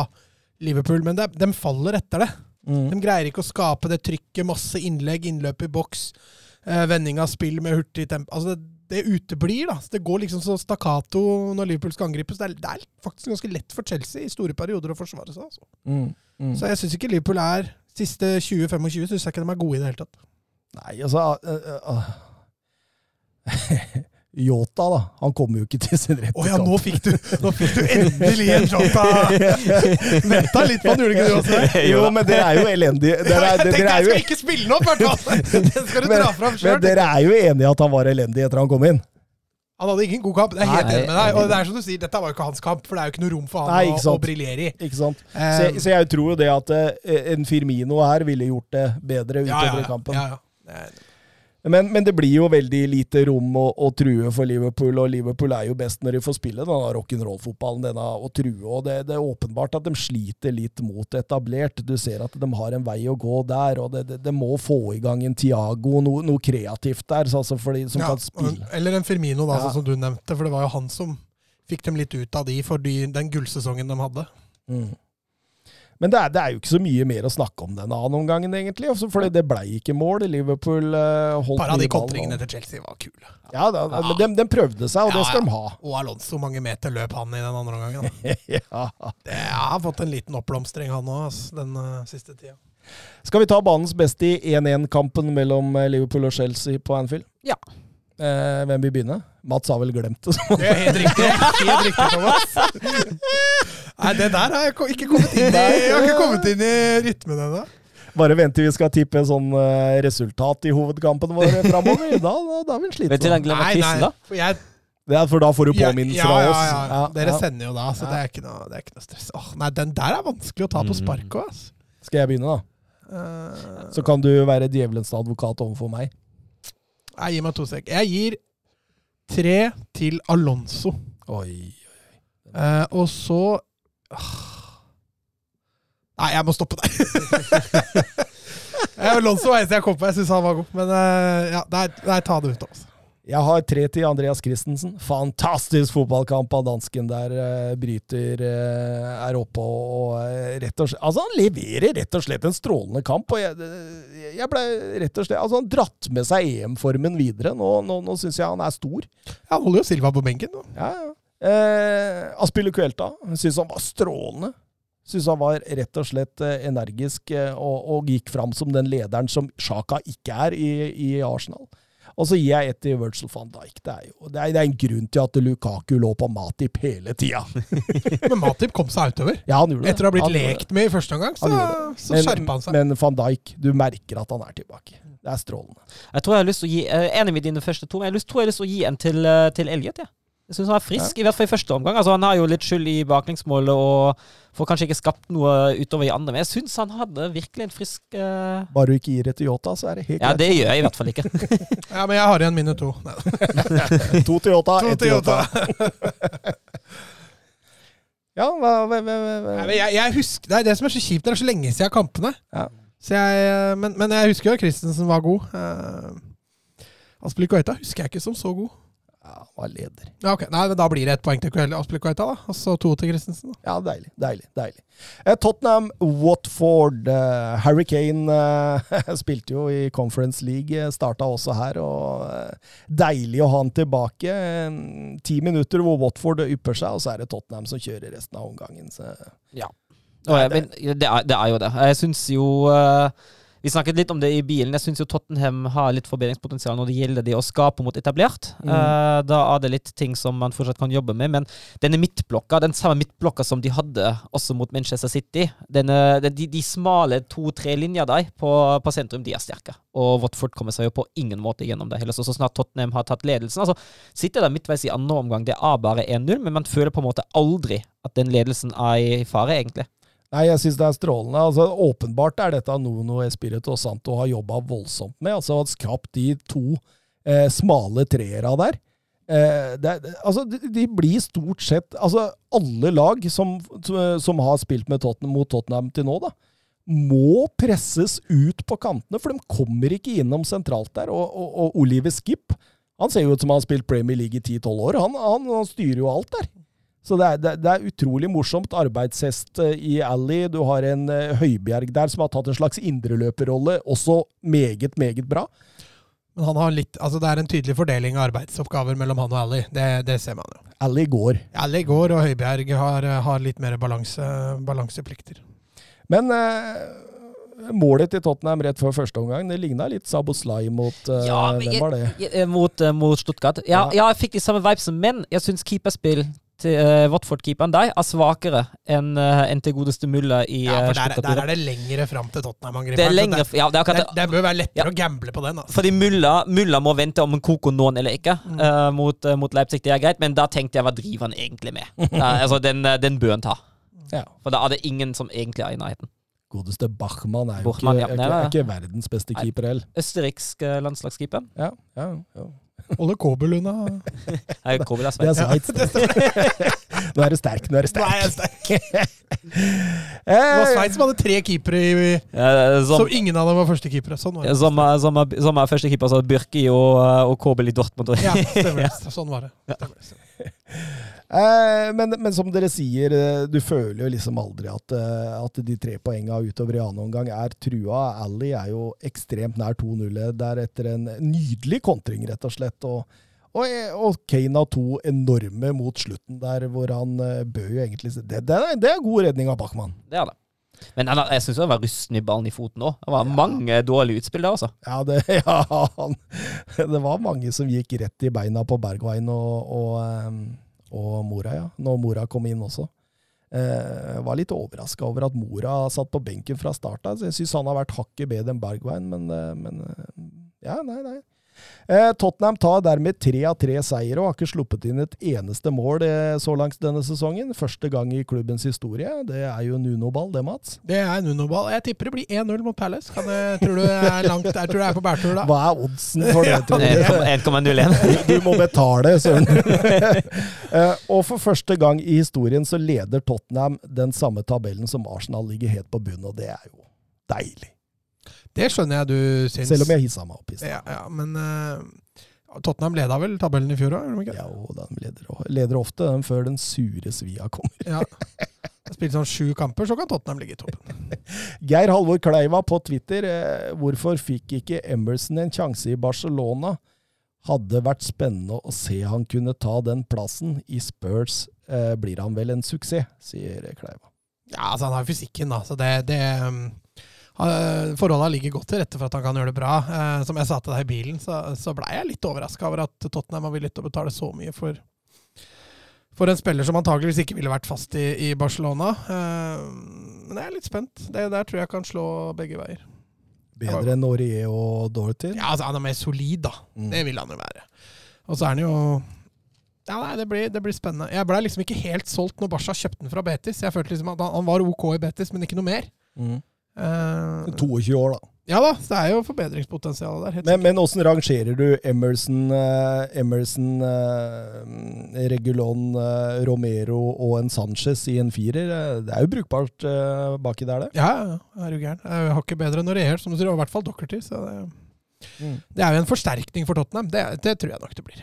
Liverpool. Men de, de faller etter det. Mm. De greier ikke å skape det trykket, masse innlegg, innløp i boks, eh, vending av spill med hurtig tempo. Altså, det, det uteblir, da. Det går liksom så stakkato når Liverpool skal angripes. Det er, det er faktisk ganske lett for Chelsea i store perioder å forsvare seg. Altså. Mm. Mm. Så jeg syns ikke Liverpool er Siste 20-25 syns jeg ikke de er gode i det hele tatt. Nei, altså uh, uh, Yota, da. Han kommer jo ikke til sin rette Å ja, nå fikk du, nå fikk du endelig en Jota! Venta litt på den, gjorde ikke du også det? Jo, men dere er jo elendige. Dere er, jeg tenkte dere er jeg skal ikke spille den opp, i hvert fall! Den skal du men, dra fram men dere er jo enige i at han var elendig etter han kom inn? Han hadde ingen god kamp. Det er helt enig med deg. Og det er som du sier, dette var jo ikke hans kamp, for det er jo ikke noe rom for han Nei, å, å briljere i. Ikke sant? Um, Så, så jeg tror jo det at eh, en Firmino her ville gjort det bedre ja, utover ja, i kampen. ja, ja. Men, men det blir jo veldig lite rom å, å true for Liverpool, og Liverpool er jo best når de får spille denne rock'n'roll-fotballen, denne å true. og det, det er åpenbart at de sliter litt mot etablert. Du ser at de har en vei å gå der, og det, det, det må få i gang en Tiago, noe, noe kreativt der, altså de som Ja, kan spille. Eller en Firmino, da, Ja. sånn som du nevnte. For det var jo han som fikk dem litt ut av de for de, den gullsesongen de hadde. Mm. Men det er, det er jo ikke så mye mer å snakke om denne omgangen, egentlig. Altså, fordi det blei ikke mål. Liverpool uh, holdt Bare av de kontringene til Chelsea var kule. Ja, da, men de, de prøvde seg, og det skal ja. de ha. Og Alonso, mange meter løp han i den andre omgangen? ja. Det har fått en liten oppblomstring, han òg, den uh, siste tida. Skal vi ta banens beste i 1-1-kampen mellom eh, Liverpool og Chelsea på Anfield? Ja. Eh, hvem vil begynne? Mats har vel glemt det. Det er helt riktig, helt riktig Thomas. Nei, det der har jeg ikke kommet inn i. Jeg har ikke kommet inn i rytmen ennå. Bare vent til vi skal tippe sånn eh, resultat i hovedkampen vår framover. Da, da, da er vi slitne. Vet du hvem glemmer quizen, da? Jeg, Det er, for da får du påminnelse ja, fra ja, oss. ja, ja. Dere ja. sender jo da, så Ja. det, er ikke noe, det er ikke noe stress. Åh, nei, den der er vanskelig å ta på sparket. spark. Skal jeg begynne, da? Uh, Så kan du være djevelens advokat overfor meg. Nei, gir meg to sek. Jeg gir tre til Alonso. Oi. oi, Eh, og så ah. Nei, jeg må stoppe der. Alonso var eneste jeg kom på. Jeg syns han var god. Men eh, ja, nei, nei, ta det ut. Altså. Jeg har tre til Andreas Christensen. Fantastisk fotballkamp av dansken der. eh, Bryter, eh, er oppe og, eh, rett og slett Altså, han leverer rett og slett en strålende kamp. Og jeg, jeg ble rett og slett Altså, han dratt med seg EM-formen videre. Nå, nå, nå syns jeg han er stor. Han holder jo Silva på benken. nå. Ja, ja. Eh, Aspille Kuelta syns han var strålende. Syns han var rett og slett energisk og, og gikk fram som den lederen som Sjaka ikke er i, i Arsenal. Og så gir jeg ett til Virgil van Dijk. Det er jo det er, det er en grunn til at Lukaku lå på Matip hele tida. Men Matip kom seg utover. Ja, han gjorde det. Etter å ha blitt Han lekt med i første omgang, så, så skjerpa han seg. Men van Dijk, du merker at han er tilbake. Det er strålende. Jeg tror jeg har lyst til å gi er enig med dine første to, men jeg tror jeg har lyst til å gi en til, eh, til Elliot. Ja. Jeg syns han er frisk, i hvert fall i første omgang. Altså Han har jo litt skyld i baklengsmålet og får kanskje ikke skapt noe utover i andre, men jeg syns han hadde virkelig en frisk uh... Bare du ikke gir det til Yota, så er det helt greit. Ja, det gjør jeg i hvert fall ikke. Ja, men jeg har igjen mine to. To til Yota, ett til Yota. Ja, hva, hva, hva, hva, Nei, jeg, jeg husker, det er det som er så kjipt, det er så lenge siden kampene. Ja. Så jeg, men, men jeg husker jo at Christensen var god. Uh, Aspelikoeta husker jeg ikke som så god. Ja, han var leder. Ja, ok. Nei, men Da blir det ett poeng til Aspelikoeta, da. Og så to til Christensen. da. Ja, deilig. Deilig. deilig. Eh, Tottenham, Watford. Eh, Harry Kane eh, spilte jo i Conference League, eh, starta også her. og eh, Deilig å ha han tilbake. Ti minutter hvor Watford ypper seg, og så er det Tottenham som kjører resten av omgangen. Så. Ja, men det, er, det er jo det. Jeg syns jo eh, Vi snakket litt om det i bilen. Jeg syns Tottenham har litt forbedringspotensial når det gjelder det å skape mot etablert. Mm. Uh, da er det litt ting som man fortsatt kan jobbe med. Men denne midtblokka, den samme midtblokka som de hadde også mot Manchester City, denne, de, de, smale to-tre linjer der på, på sentrum, de er sterke. Og Watford kommer seg jo på ingen måte gjennom det heller. Så, så snart Tottenham har tatt ledelsen altså Sitter der midtveis i andre omgang, det er bare 1-0, men man føler på en måte aldri at den ledelsen er i fare, egentlig. Nei, jeg syns det er strålende. Altså, åpenbart er dette noe Espirito Santo har jobba voldsomt med. Altså, har skapt de to eh, smale treera der. Eh, det, altså, de, de blir stort sett Altså, alle lag som, som har spilt Tottenham, mot Tottenham til nå, da, må presses ut på kantene, for de kommer ikke innom sentralt der. Og, og, og Oliver Skip han ser jo ut som han har spilt Premier League i 10-12 år. Han, han, han styrer jo alt der. Så det er, det, det er utrolig morsomt. Arbeidshest eh, i Ally. Du har en uh, Høibjerg der som har tatt en slags indreløperrolle. Også meget, meget bra. Men han har litt, altså det er en tydelig fordeling av arbeidsoppgaver mellom han og Ally. Det, det ser man jo. Ally går. Ally går, og Høibjerg har, har litt mer balanse, balanseplikter. Men eh, målet til Tottenham rett før første omgang, det ligna litt Saboslai mot eh, Ja, men Hvem var det? jeg- jeg- Mot, eh, mot Stuttgart. Ja, Ja. ja, jeg fikk de samme vibesene, men jeg syns keeperspill Watford-keeperen der er svakere enn uh, enn til godeste Mulla i Ja, uh, for der, der er det lengre fram til Tottenham-angriperen. det er lengre det, ja, det er det, bør være lettere Ja. å gamble på den. Altså. Fordi Mulla, Mulla må vente om Koko noen eller ikke Mm. uh, mot, eh, mot Leipzig. Det er greit, men da tenkte jeg hva driver han egentlig med? Eh, altså, den, eh, den bør han ta. Ja. For da er det ingen som egentlig er i nærheten. Godeste Bachmann er jo Bachmann, ikke, ja. er, Nei, er ikke verdens beste keeper heller. Østerriksk eh, landslagskeeper. Ja, ja, ja. Holde Kobel unna. Nei, Det er. Sveits. Nå er du sterk, nå er du Nå er jeg sterk. sterk. Det var Eh, Sveits som hadde tre keepere, i, som, så ingen av dem var førstekeepere. Sånn var det. som, er- som, er, som er førstekeeper, så Byrki og, eh, og Kobel i Dortmund. Ja, stemmer. det. Sånn var det. Stemmer. Eh, men, men som dere sier, du føler jo liksom aldri at, at de tre poengene utover i annen omgang er trua. Ally er jo ekstremt nær 2-0 der etter en nydelig kontring, rett og slett. Og, og, og Kane har to enorme mot slutten der, hvor han eh, bør jo egentlig det, det, er, det er god redning av Bachmann. Det er det. Men han, jeg syns det var rusten i ballen i foten òg. Det var mange dårlige utspill der, altså. Ja, det, ja han, det var mange som gikk rett i beina på Bergwijn og, og, eh, og Mora, ja. Når Mora kom inn også. Eh, Jeg var litt overraska over at Mora satt på benken fra start av. Jeg syns han har vært hakket bedre enn Bergwijn, men, men Ja, nei, nei. Eh, Tottenham tar dermed tre av tre seire og har ikke sluppet inn et eneste mål eh, så langt denne sesongen. Første gang i klubbens historie. Det er jo en Uno-ball, det, Mats. Det er en Uno-ball. Jeg tipper det blir 1-0 mot Palace. Kan jeg, tror du er langt, jeg tror du er på bærtur da. Hva er oddsen for det? tror du? 1,01. Du må betale, søren. Eh, og for første gang i historien så leder Tottenham den samme tabellen som Arsenal ligger helt på bunnen, og det er jo deilig. Det skjønner jeg du syns. Selv om jeg hissa meg opp i stad. ja, ja, men uh, Tottenham leda vel tabellen i fjor òg? Ja, og de leder, leder ofte den før den sure svia kommer. Ja. Spilt sånn sju kamper, så kan Tottenham ligge i toppen. Geir Halvor Kleiva på Twitter. Eh, hvorfor fikk ikke Emerson en sjanse i Barcelona? Hadde vært spennende å se han kunne ta den plassen. I Spurs eh, blir han vel en suksess, sier Kleiva. Ja, altså Han har fysikken, da. Så det, det um, uh, Forholda ligger godt til rette for at han kan gjøre det bra. Uh, som jeg sa til deg i bilen, så, så blei jeg litt overraska over at Tottenham var villig til å betale så mye for, for en spiller som antageligvis ikke ville vært fast i, i Barcelona. Uh, men jeg er litt spent. Det der tror jeg kan slå begge veier. Bedre enn Aurier og Dorothy? Ja, altså Han er mer solid, da. Mm. Det vil han jo være. Og så er han jo ja, nei, det blir, det blir spennende. Jeg ble liksom ikke helt solgt når Barca kjøpte den fra Betis. Jeg følte liksom at han, han var OK i Betis, men ikke noe mer. Mm. Eh, 22 år, da. ja da, det er jo forbedringspotensial der. Helt Men, men åssen rangerer du Emerson, uh, Emerson uh, Regulon, Romero og en Sanchez i en firer? Det er jo brukbart baki der, det. Ja, er du gæren. Jeg har ikke bedre enn Noreer, som du og i hvert fall Dockerty. Så det, Mm. det er jo en forsterkning for Tottenham. Det, det tror jeg nok det blir.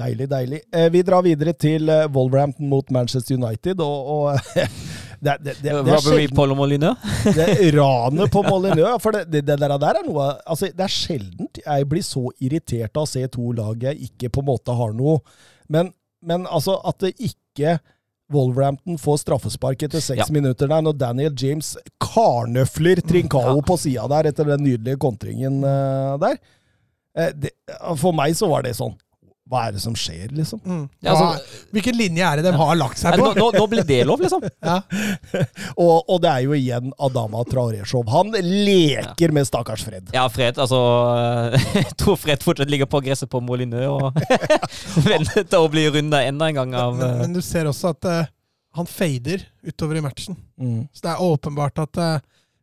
Deilig, deilig. Eh, vi drar videre til eh, Wolverhampton mot Manchester United, og, og det, det, det, det, er sjelden, det ranet på Molyneux. For det, det, det der er noe altså, Det er sjelden jeg blir så irritert av å se to lag jeg ikke på en måte har noe Men, men altså, at det ikke Wolverhampton får straffespark etter seks Ja. minutter der, når Daniel James karnøfler Trincao Ja. på sida der etter den nydelige kontringen uh, der. Uh, for meg så var det sånn Hva er det som skjer, liksom? Ja, altså- hvilken linje er det de har lagt seg på? nå, nå blir det lov, liksom. Ja. Og, og det er jo igjen Adama Traoré-show. Han leker med stakkars Fred. Ja, Fred, altså Jeg tror Fred fortsatt ligger på gresset på Molineux og venter til å bli runda enda en gang av Men, men, men du ser også at uh, han fader utover i matchen. Mm. Så det er åpenbart at eh,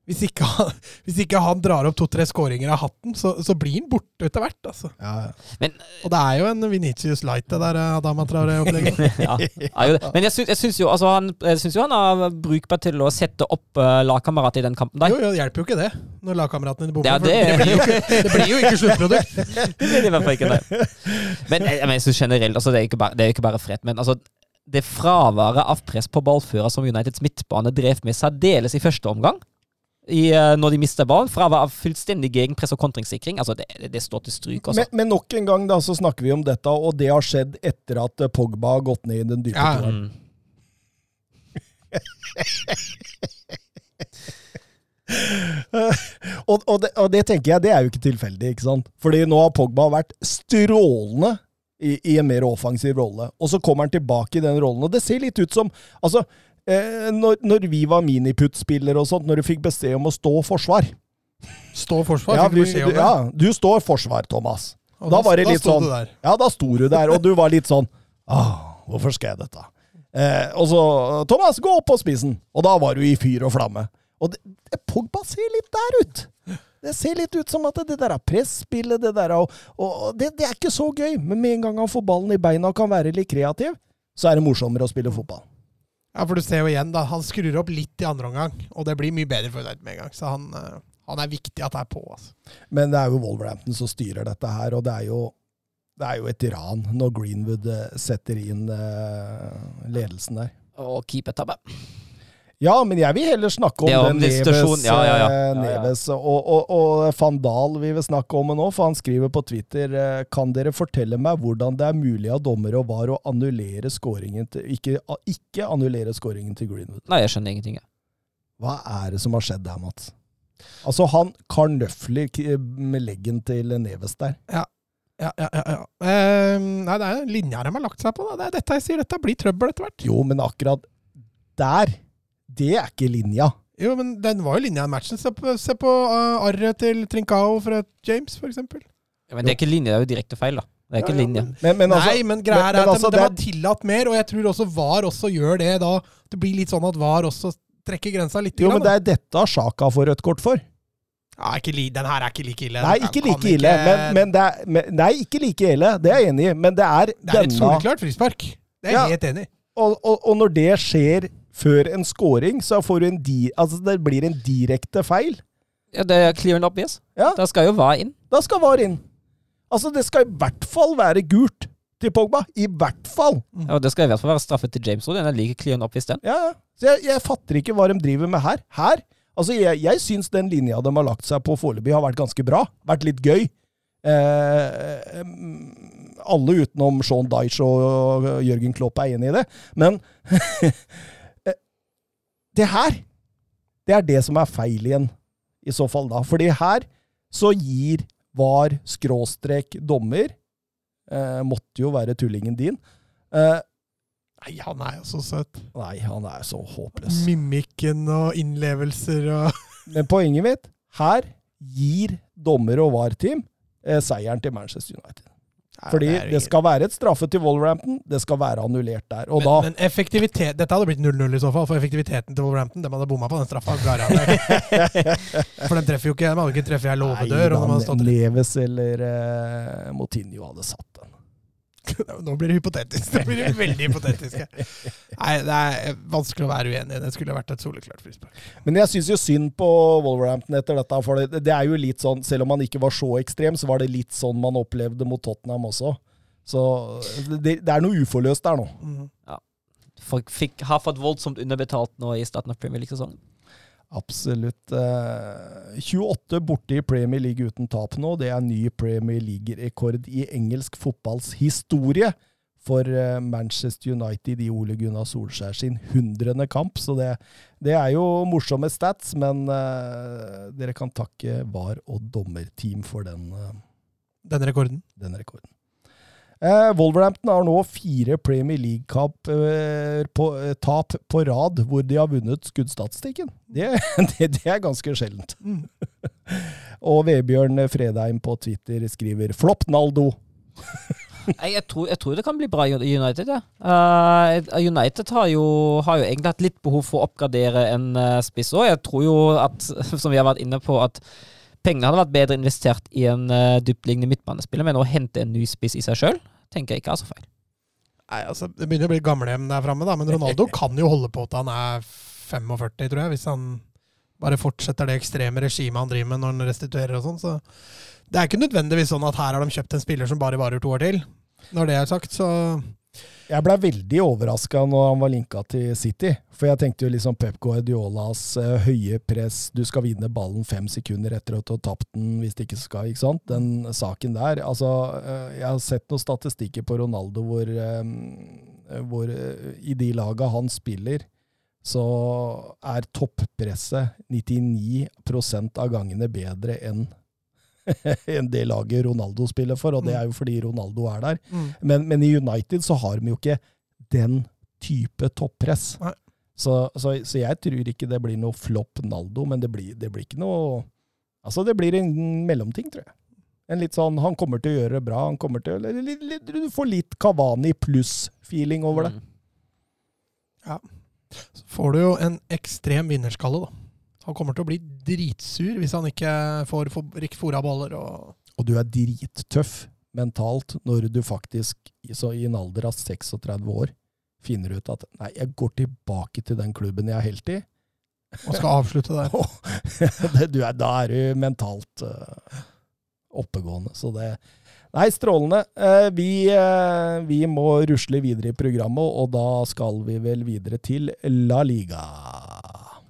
hvis, ikke han, hvis ikke han drar opp to-tre skåringer av hatten, så, så blir han borte etter hvert. Altså. Ja, ja. Men Og det er jo en Vinicius Light, det der eh, Adama Traore-opplegget. ja. Men jeg syns, jeg syns jo, altså, han, jeg syns jo han er brukbar til å sette opp uh, lagkamerater i den kampen der. Jo, jo, det hjelper jo ikke det, når lagkameratene bommer. Ja, det- det, blir jo ikke, det blir jo ikke sluttprodukt. Det blir i hvert fall ikke det. Men, jeg- jeg synes generelt, altså, det er ikke bare, det er ikke bare Fred, men altså det fraværet av press på ballfører som Uniteds midtbane drev med særdeles i første omgang, i, eh, når de mister ballen, fra å være fullstendig gegenpress og kontringssikring, altså det, det, står til stryk. også. Men, men nok en gang da, så snakker vi om dette, og det har skjedd etter at eh, Pogba har gått ned i den dype Ja. toeren. Mm. Og, og, det, og det tenker jeg, det er jo ikke tilfeldig, ikke sant? Fordi nå har Pogba vært strålende i, i en mer offensiv rolle. Og så kommer han tilbake i den rollen, og det ser litt ut som Altså, eh, når, når vi var miniputt-spillere og sånt, når du fikk beskjed om å stå forsvar Stå forsvar, ja, du vi, du, ja, du står forsvar, Thomas. Og da var det litt sånn-. Ja, da sto du der, og du var litt sånn ah, Hvorfor skal jeg dette? Eh, og så Thomas, gå opp på spissen! Og da var du i fyr og flamme. Og det, det, Pogba ser litt der ut! Det ser litt ut som at det der er presspillet, det der og, og det, det er ikke så gøy. Men med en gang han får ballen i beina og kan være litt kreativ, så er det morsommere å spille fotball. Ja, for du ser jo igjen, da. Han skrur opp litt i andre omgang, og det blir mye bedre for United med en gang. Så han, eh, han er viktig at det er på. altså. Men det er jo Wolverhampton som styrer dette her, og det er jo, det er jo et ran når Greenwood eh, setter inn eh, ledelsen der. Og keepertabbe. Ja, men jeg vil heller snakke om Ja, om den det Neves, ja, ja, ja. eh, Ja, ja. Neves og, og, og van Dahl vi vil snakke om det nå, for han skriver på Twitter eh, Kan dere fortelle meg hvordan det er mulig av dommere og VAR å annullere scoringen til Ikke, ikke annullere scoringen til Greenwood? Nei, jeg skjønner ingenting. jeg. Hva er det som har skjedd der, Mats? Altså, han karnøfler k- med leggen til Neves der. Ja, ja, ja. ja. Eh, nei, det er linja de har lagt seg på. Da. Det er dette jeg sier. Dette blir trøbbel etter hvert. Jo, men akkurat der, det er ikke linja. Jo, men den var jo linja i matchen. Se på, se på uh, arret til Trincao fra James, for eksempel. Ja, men det er ikke linje, det er jo direkte feil, da. Det er ikke Ja, ja, linje. men- Men, altså, Nei, men greia er at altså, de, de har tillatt mer, og jeg tror også VAR også gjør det da. Det blir litt sånn at VAR også trekker grensa litt. Jo, grann, men det er dette Sjaka får rødt kort for. ja, ikke li, den her er ikke like ille. Nei, ikke like ille. Men, men det er, men, nei, ikke like ille. Det er jeg enig i. Men det er denne det er et denne soleklart frispark. Det er jeg Ja. helt enig i. og, og, og når det skjer før en scoring, så får du en di, altså det blir en direkte feil. Ja, det er clear and obvious. Ja, Da skal jo være inn. da skal VAR inn. Altså, det skal i hvert fall være gult til Pogba. I hvert fall! Ja, og det skal i hvert fall være straffet til James Roden. Den er like and obvious den. Ja. Så jeg, jeg fatter ikke hva de driver med her. Her? Altså, jeg, jeg syns den linja de har lagt seg på foreløpig, har vært ganske bra. Vært litt gøy. Eh, mm, alle utenom Sean Dyche og Jørgen Klopp er enig i det. Men det her, det er det som er feil igjen, i så fall da. Fordi her så gir var skråstrek dommer eh, Måtte jo være tullingen din. Eh, Nei, han er jo så søt. nei, han er så håpløs. Mimikken og innlevelser og Men poenget mitt her gir dommer og VAR-team eh, seieren til Manchester United. Fordi det, det skal være et straffe til Wolverhampton, det skal være annullert der. Og men, da men effektivitet Dette hadde blitt 0-0 i så fall, for effektiviteten til Wolverhampton De hadde bomma på den straffa. for de treffer jo ikke De hadde ikke treffet ei låvedør. stått Neves eller uh, Motinho hadde satt den. Nå blir det hypotetisk. Det blir veldig hypotetisk. Nei, Det er vanskelig å være uenig. Det skulle vært et soleklart frispark. Men jeg syns jo synd på Wolverhampton etter dette. For det, det er jo litt sånn, selv om han ikke var så ekstrem, så var det litt sånn man opplevde mot Tottenham også. Så det, det er noe uforløst der nå. Ja, Folk fikk, har fått voldsomt underbetalt nå i starten av Premier League-sesongen. Absolutt. Eh, 28 borte i Premier League uten tap nå. Det er ny Premier League-rekord i engelsk fotballs historie for eh, Manchester United i Ole Gunnar Solskjær sin hundrende kamp. Så det, det er jo morsomme stats, men uh, dere kan takke VAR og dommerteam for den, uh, Den rekorden. den rekorden. Eh, Wolverhampton har nå fire Premier League-tap eh, på, eh, på rad hvor de har vunnet skuddstatistikken. Det, det, det er ganske sjeldent. Og Vebjørn Fredheim på Twitter skriver 'Flopp Naldo'. Jeg, tror, jeg tror det kan bli bra i United, ja. Uh, United har jo, har jo egentlig hatt litt behov for å oppgradere en uh, spiss òg. Jeg tror jo at, som vi har vært inne på, at pengene hadde vært bedre investert i en uh, dyptliggende midtbanespiller, men å hente en ny spiss i seg sjøl, tenker jeg ikke er så feil. Nei, altså, Det begynner å bli gamlehjem der framme, men Ronaldo kan jo holde på til han er 45, tror jeg. Hvis han bare fortsetter det ekstreme regimet han driver med når han restituerer og sånn. Så det er ikke nødvendigvis sånn at her har de kjøpt en spiller som bare varer to år til. Når det er sagt, så Jeg ble veldig overraska når han var linka til City. For jeg tenkte jo liksom Pep Guardiolas eh, høye press, du skal vinne ballen fem sekunder etter at du har tapt den hvis det ikke skal, ikke sant? Den saken der. Altså, eh, jeg har sett noen statistikker på Ronaldo hvor, eh, hvor i de laga han spiller, så er toppresset 99 av gangene bedre enn enn det laget Ronaldo spiller for, og det er jo fordi Ronaldo er der. mm. Men, men i United så har de jo ikke den type toppress. Så, så, så jeg tror ikke det blir noe flopp Naldo, men det blir, det blir ikke noe Altså, det blir en mellomting, tror jeg. En litt sånn Han kommer til å gjøre det bra. Han kommer til å litt, litt, Du får litt Kavani pluss-feeling over det. Mm. så får du jo en ekstrem vinnerskalle, da. Han kommer til å bli dritsur hvis han ikke får fora baller og Og du er drittøff mentalt når du faktisk, så i en alder av 36 år, finner ut at nei, jeg går tilbake til den klubben jeg er helt i. og skal avslutte der. du er, da er du mentalt uh, oppegående. Så det Nei, strålende. Uh, vi, uh, vi må rusle videre i programmet, og da skal vi vel videre til La Liga.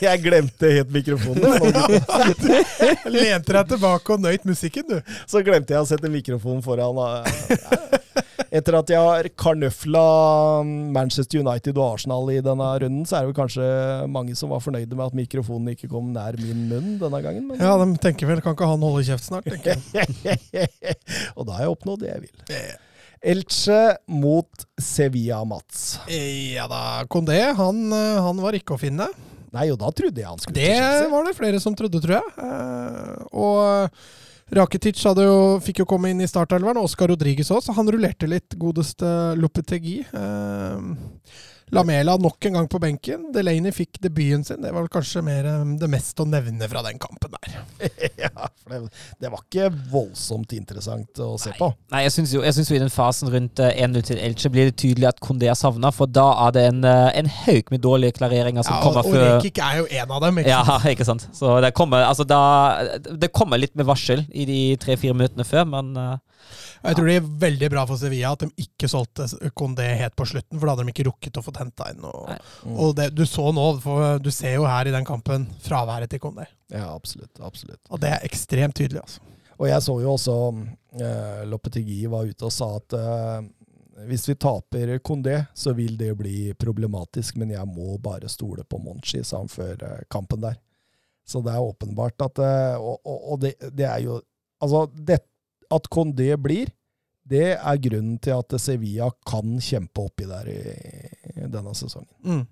Jeg glemte helt mikrofonen. Lente deg tilbake og nøyt musikken, du. Så glemte jeg å sette mikrofonen foran. Etter at jeg har karnøfla Manchester United og Arsenal i denne runden, så er det vel kanskje mange som var fornøyde med at mikrofonen ikke kom nær min munn denne gangen. Men Ja, de tenker vel Kan ikke han holde kjeft snart? tenker jeg. og da har jeg oppnådd det jeg vil. Elche mot Sevilla, Mats. Ja da, Kondé han, eh, han var ikke å finne. Nei, og da trodde jeg han skulle Det til Chelsea. var det flere som trodde, tror jeg. Eh, og Rakitic hadde jo, fikk jo komme inn i startelveren, og Oscar Rodriguez òg, så han rullerte litt, godeste Lopetegui. Eh, Lamela nok en gang på benken. Delaney fikk debuten sin. Det var vel kanskje mer eh, det mest å nevne fra den kampen der. ja, for det, det var ikke voldsomt interessant å se på. Nei, jeg syns jo, synes jo i den fasen rundt eh, 1-0 til Elche blir det tydelig at Kondé er savna, for da er det en, eh, en haug med dårlige klareringer som Ja, og, kommer og før Rekik er jo en av dem. Ikke Ja, ikke sant. Så det kommer, altså da, det kommer litt med varsel i de tre-fire minuttene før, men eh, Jeg tror det er veldig bra for Sevilla at de ikke solgte Kondé helt på slutten, for da hadde de ikke rukket å få henta inn noe. Nei. Og det, du så nå, for du ser jo her i den kampen fraværet til Kondé. Ja, absolutt. absolutt. Og det er ekstremt tydelig, altså. Og jeg så jo også eh, Lopetegui var ute og sa at eh, hvis vi taper Kondé, så vil det bli problematisk, men jeg må bare stole på Monchi, sa han før eh, kampen der. Så det er åpenbart at eh, Og, og, og det, det er jo Altså, det, at Kondé blir, det er grunnen til at Sevilla kan kjempe oppi der i, i denne sesongen. Mm.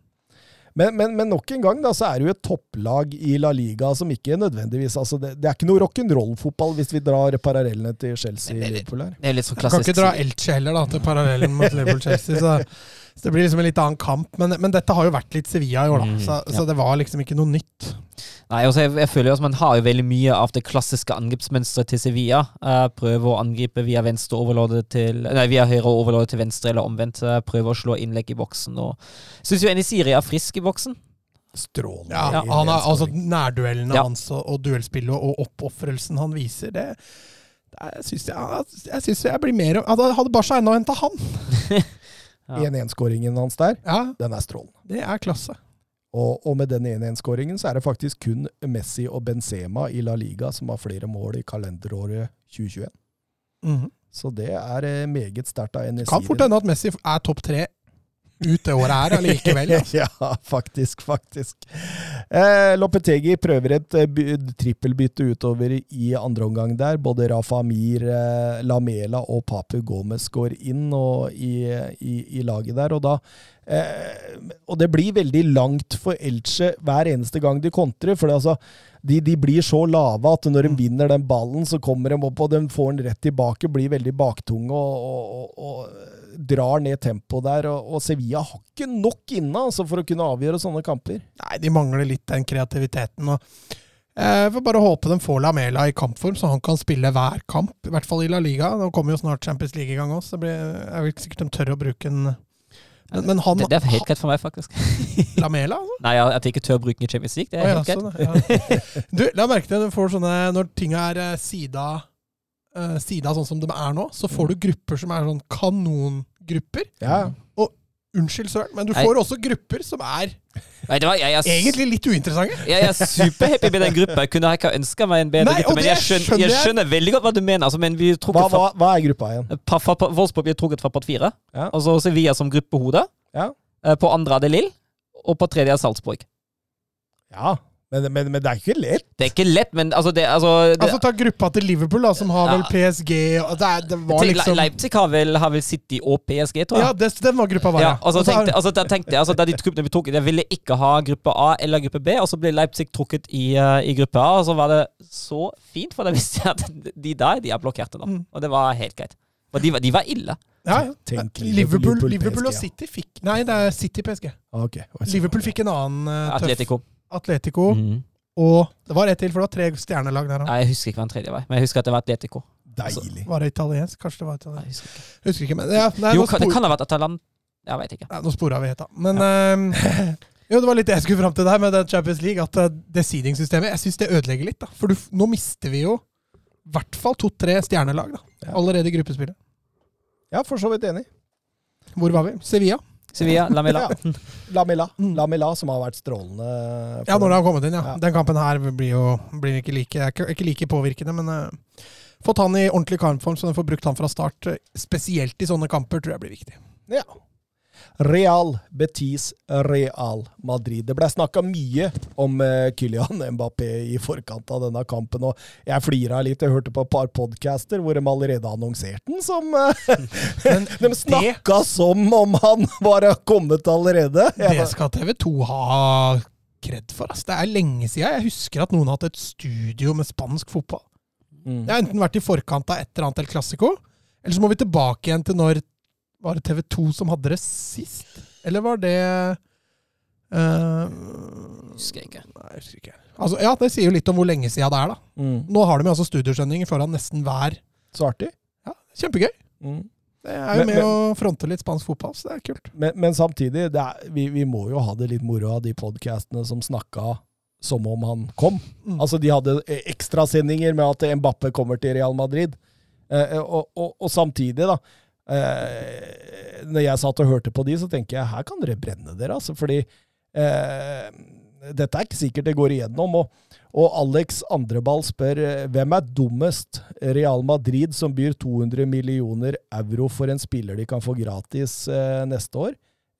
Men, men, men nok en gang da, så er det jo et topplag i La Liga som ikke nødvendigvis altså det, det er ikke noe rock'n'roll-fotball hvis vi drar parallellene til Chelsea-Liverpool her. det er litt så Jeg kan ikke dra Elche heller, da, til parallellen mot Liverpool-Chelsea. Så, så det blir liksom en litt annen kamp. Men, men dette har jo vært litt Sevilla i år, da. Mm, Så, ja. så det var liksom ikke noe nytt. Nei, altså jeg, jeg føler jo at Man har jo veldig mye av det klassiske angrepsmønsteret til Sevilla. Uh, prøve å angripe via venstre overlåde til Nei, via høyre overlåde til venstre, eller omvendt. Uh, prøve å slå innlegg i boksen. Og Syns jo Enisiri er frisk i boksen. Strålende. Ja, han er, altså. Nærduellene Ja. hans og, og duellspillet og oppofrelsen han viser, det, jeg syns jeg, jeg, synes jeg blir mer Hadde hadde Barca ennå henta han! Ja. 1-1-skåringen hans der, Ja, den er strålende. det er klasse. Og, og med den 1-1-skåringen så er det faktisk kun Messi og Benzema i La Liga som har flere mål i kalenderåret 2021. Mhm. Så det er eh, meget sterkt av Enesiri. Kan fort hende at Messi er topp tre ut det året her allikevel. Altså. ja, faktisk, faktisk. Eh, Lopetegi prøver et eh, trippelbytte utover i andre omgang der. Både Rafa Amir, eh, Lamela og Papu Gomez går inn og, i, i, i laget der. Og, da, eh, og det blir veldig langt for Elche hver eneste gang de kontrer. for det, altså, de, de blir så lave at når de vinner den ballen, så kommer de opp, og de får den rett tilbake, blir veldig baktunge og, og, og, og drar ned tempoet der. Og, og Sevilla har ikke nok inne altså, for å kunne avgjøre sånne kamper. Nei, de mangler litt den kreativiteten. og jeg Får bare håpe de får Lamela i kampform, så han kan spille hver kamp. I hvert fall i La Liga. Nå kommer jo snart Champions League i gang også. Det blir, jeg ikke sikkert de tør å bruke en Men, men han Det, det er helt greit for meg, faktisk. Lamela, altså? Nei, At jeg ikke tør å bruke den i Champions League, det er Å, ja, helt greit. sånn, ja. Du, la merke til at du får sånne Når ting er eh, sida eh, Sida sånn som de er nå, så får du grupper som er sånn kanongrupper. Ja, Og Unnskyld, søren, men du Nei. får også grupper som er Nei, det var, jeg, jeg, egentlig litt uinteressante. Jeg er superhappy med den gruppa. Jeg kunne ikke ønska meg en bedre Nei, gruppe. Men jeg skjønner, skjønner jeg jeg. skjønner veldig godt hva du mener. Altså, men vi hva, hva, hva er gruppa igjen? pa, fa, pa, Wolfsburg blir trukket fra part fire. Ja. Og så Sevilla som gruppehode. Ja. Eh, På andre er det Lill, og på tredje er Salzburg. Ja, men, men, men det er ikke lett. Det er ikke lett, men altså det, altså, det Altså Ta gruppa til Liverpool, da, som har vel PSG og det, det var til- liksom Leipzig har vel, har vel City og PSG, tror jeg. Ja, det, den var gruppa var, Ja, og så har- tenkte, altså, da tenkte jeg altså, Da de gruppene ble trukket Jeg ville ikke ha gruppe A eller gruppe B, og så ble Leipzig trukket i, uh, i gruppe A. Og så var det så fint, for da visste jeg at de der de er blokkerte da. Mm. Og det var helt greit. Og de, var- de var ille. ja, ja. Liverpool, Liverpool, Liverpool og City fikk Nei, det er City PSG. Ok. Liverpool fikk en annen uh, tøff Atletico. Atletico. mm. Og det var ett til, for det var tre stjernelag der òg. Jeg husker ikke hva den tredje var, men jeg husker at det var Atletico. Deilig. Var det italiensk? Kanskje det var italiensk. jeg husker ikke. Husker ikke, men ja, nei, Jo, spor... det kan ha vært Atalant... Jeg veit ikke. ja, nå spora vi helt av. Men ehm, jo, det var litt det jeg skulle fram til der med den Champions League. At eh, det seeding-systemet Jeg syns det ødelegger litt. da For du, nå mister vi jo i hvert fall to-tre stjernelag da Ja. allerede i gruppespillet. Ja, for så vidt enig. Hvor var vi? Sevilla? Sevilla, Lamela. Ja. Lamela, La Lamela, som har vært strålende. Ja, når det har kommet inn, ja. Ja. Den kampen her blir jo blir ikke, like, ikke, ikke like påvirkende, men uh, fått han i ordentlig kampform, så den får brukt han fra start. eh, Spesielt i sånne kamper, tror jeg blir viktig. Ja. Real Betis, Real Madrid. Det ble snakka mye om eh, Kylian Mbappé i forkant av denne kampen, og jeg flira litt. Jeg hørte på et par podcaster hvor de allerede annonserte den som eh, Men De snakka som om han var kommet allerede. Det skal TV2 ha kred for. ass. Det er lenge siden jeg husker at noen har hatt et studio med spansk fotball. Mm. Det har enten vært i forkant av et eller annet El Clásico, eller så må vi tilbake igjen til når Var det TV2 som hadde det sist? Eller var det uh, Husker jeg ikke. Nei, jeg husker ikke. Altså, ja, Det sier jo litt om hvor lenge siden det er. da. Mm. Nå har de altså studiosendinger foran nesten hver. Så artig. Ja, Kjempegøy. Mm. Det er jo Men- med men- å fronte litt spansk fotball, så det er kult. Men, men samtidig, det er, vi, vi må jo ha det litt moro av de podkastene som snakka som om han kom. Mm. Altså, de hadde eh, ekstrasendinger med at Mbappe kommer til Real Madrid. Eh, og, og, og samtidig, da eh, Når jeg satt og hørte på de, så tenker jeg her kan dere brenne dere, altså. Fordi eh, dette er ikke sikkert det går igjennom. Og, og Alex Andreball spør eh, hvem er dummest? Real Madrid, som byr 200 millioner euro for en spiller de kan få gratis eh, neste år?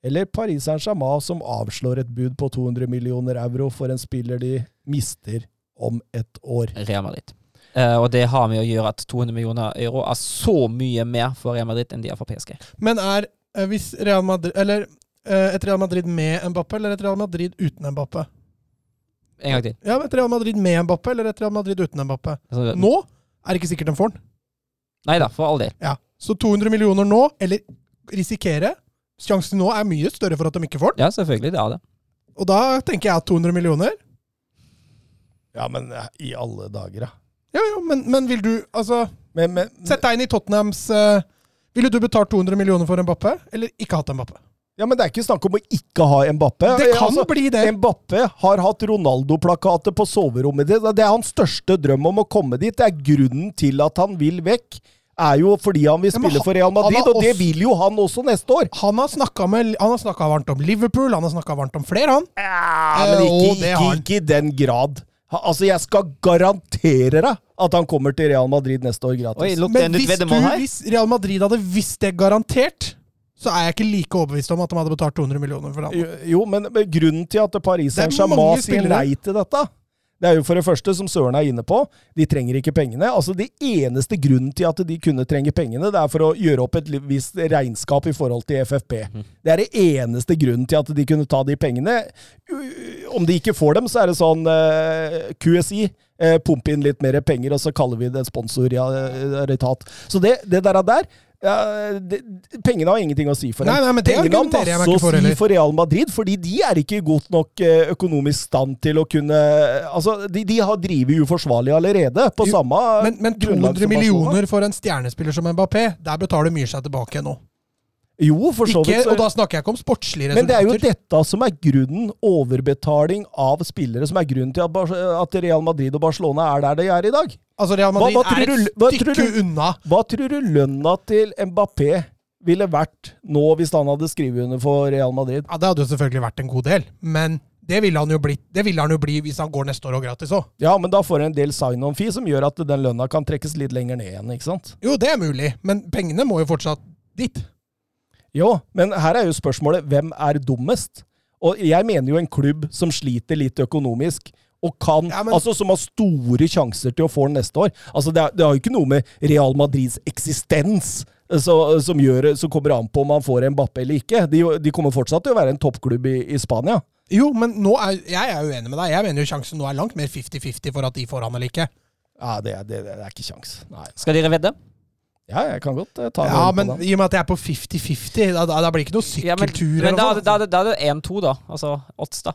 Eller Paris Saint-Germain, som avslår et bud på 200 millioner euro for en spiller de mister om et år? Real Madrid. Eh, og det har med å gjøre at 200 millioner euro er så mye mer for Real Madrid enn de er for PSG. Men er eh, hvis Real Madrid Eller eh, et Real Madrid med Mbappé eller et Real Madrid uten Mbappé? En gang til. Ja, Et Real Madrid med Mbappé eller et Real Madrid uten Mbappé? Altså, Nå er det ikke sikkert de får den. Nei da, for all del. Ja. Så 200 millioner nå, eller risikere Sjansen nå er mye større for at de ikke får den. Ja, selvfølgelig. Det er det. Og da tenker jeg at 200 millioner Ja, men i alle dager, da. Ja, ja, men, men vil du Altså, Men, men, sett deg inn i Tottenhams uh, Ville du betalt 200 millioner for Mbappe, eller ikke hatt Mbappe? ja, men det er ikke snakk om å ikke ha Mbappe. Det kan Altså, bli det. Mbappe har hatt Ronaldo-plakater på soverommet ditt. Det er hans største drøm om å komme dit. Det er grunnen til at han vil vekk. Er jo fordi han vil Ja, spille han- for Real Madrid, og det vil jo han også neste år. Han har snakka varmt om Liverpool, han har snakka varmt om flere, han. Ja, men Eh, ikke, ikke, ikke i den grad. Altså, jeg skal garantere deg at han kommer til Real Madrid neste år gratis. Oi, Men hvis, du, hvis Real Madrid hadde visst det garantert, så er jeg ikke like overbevist om at de hadde betalt 200 millioner for det. Jo, Jo, men men grunnen til at Paris er Saint-Germain sier nei til dette, det er jo for det første, som Søren er inne på, de trenger ikke pengene. Altså, Det eneste grunnen til at de kunne trenge pengene, det er for å gjøre opp et visst regnskap i forhold til FFP. Det er det eneste grunnen til at de kunne ta de pengene. Om de ikke får dem, så er det sånn eh, QSI. Eh, pumpe inn litt mer penger, og så kaller vi det sponsorretat. Så det, det der, er der ja, det, Pengene har ingenting å si for dem. Nei, nei, men det Pengene har masse å si for Real Madrid, fordi de er ikke i godt nok eh, økonomisk stand til å kunne Altså, de, de har drivet uforsvarlig allerede, på Jo, samme Men, men grunnlag 200 som Barcelona. millioner for en stjernespiller som Mbappé, der betaler mye seg tilbake nå. Jo, for så vidt. og da snakker jeg ikke om sportslige resultater. Men det er jo dette som er grunnen, overbetaling av spillere, som er grunnen til at Real Madrid og Barcelona er der de er i dag. Altså, Real Madrid hva hva er et stykke du- unna. Hva tror du lønna til Mbappé ville vært nå hvis han hadde skrevet under for Real Madrid? Ja, Det hadde jo selvfølgelig vært en god del, men det ville han jo bli, det ville han jo bli hvis han går neste år og gratis òg. Ja, men da får du en del sign-on-fee som gjør at den lønna kan trekkes litt lenger ned igjen, ikke sant? Jo, det er mulig, men pengene må jo fortsatt dit. Jo, men her er jo spørsmålet hvem er dummest? Og jeg mener jo en klubb som sliter litt økonomisk, og kan, Ja, men- altså som har store sjanser til å få den neste år. Altså det, er, det har jo ikke noe med Real Madrids eksistens eh, så, som, gjør, som kommer an på om man får en Bappe eller ikke. De, de kommer fortsatt til å være en toppklubb i, i Spania. Jo, men nå er, jeg er jo enig med deg. Jeg mener jo sjansen nå er langt mer 50-50 for at de får han eller ikke. Ja, det, det, det er ikke kjangs. Skal dere vedde? Ja, jeg kan godt ta ta Ja, den men i og med at jeg er på 50-50, da, da, da blir det ikke noe Ja, men, sykkeltur men eller da, noe det- da, er da er det 1-2, da. Altså odds, da.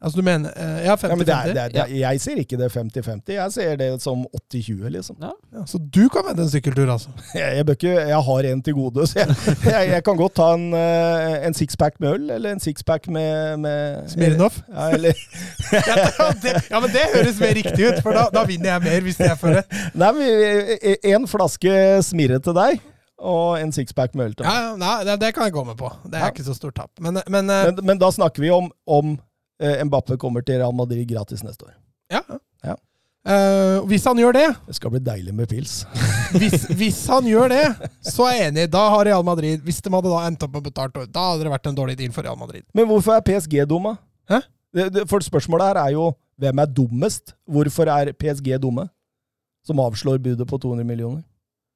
Altså du mener eh, Ja, 50-50. Ja, men det det det er, jeg ser ikke det 50-50. Jeg ser det som 80-20, liksom. Ja, så du kan vente en sykkeltur, altså? Jeg, jeg, bør ikke, jeg har en til gode, så jeg, jeg, jeg kan godt ta en, eh, en sixpack med øl, eller en sixpack med, med Smirnov? Ja, eller, ja, det, ja, men det høres mer riktig ut, for da, da vinner jeg mer hvis jeg får rett. nei, men en flaske smirre til deg, og en sixpack med øl til meg. Ja, ja, nei, det, det kan jeg gå med på. Det er Ja. ikke så stort tap. Men, men, eh, Men, men da snakker vi om, om eh, Mbappe kommer til Real Madrid gratis neste år. ja. Ja. Eh, hvis han gjør det, Det skal bli deilig med pils. hvis, hvis han gjør det, så er jeg enig. Da har Real Madrid Hvis de hadde da endt opp med betalt Da hadde det vært en dårlig deal for Real Madrid. Men hvorfor er PSG dumme? Hæ? Det, det, for spørsmålet her er jo hvem er dummest? Hvorfor er PSG dumme? Som avslår budet på 200 millioner.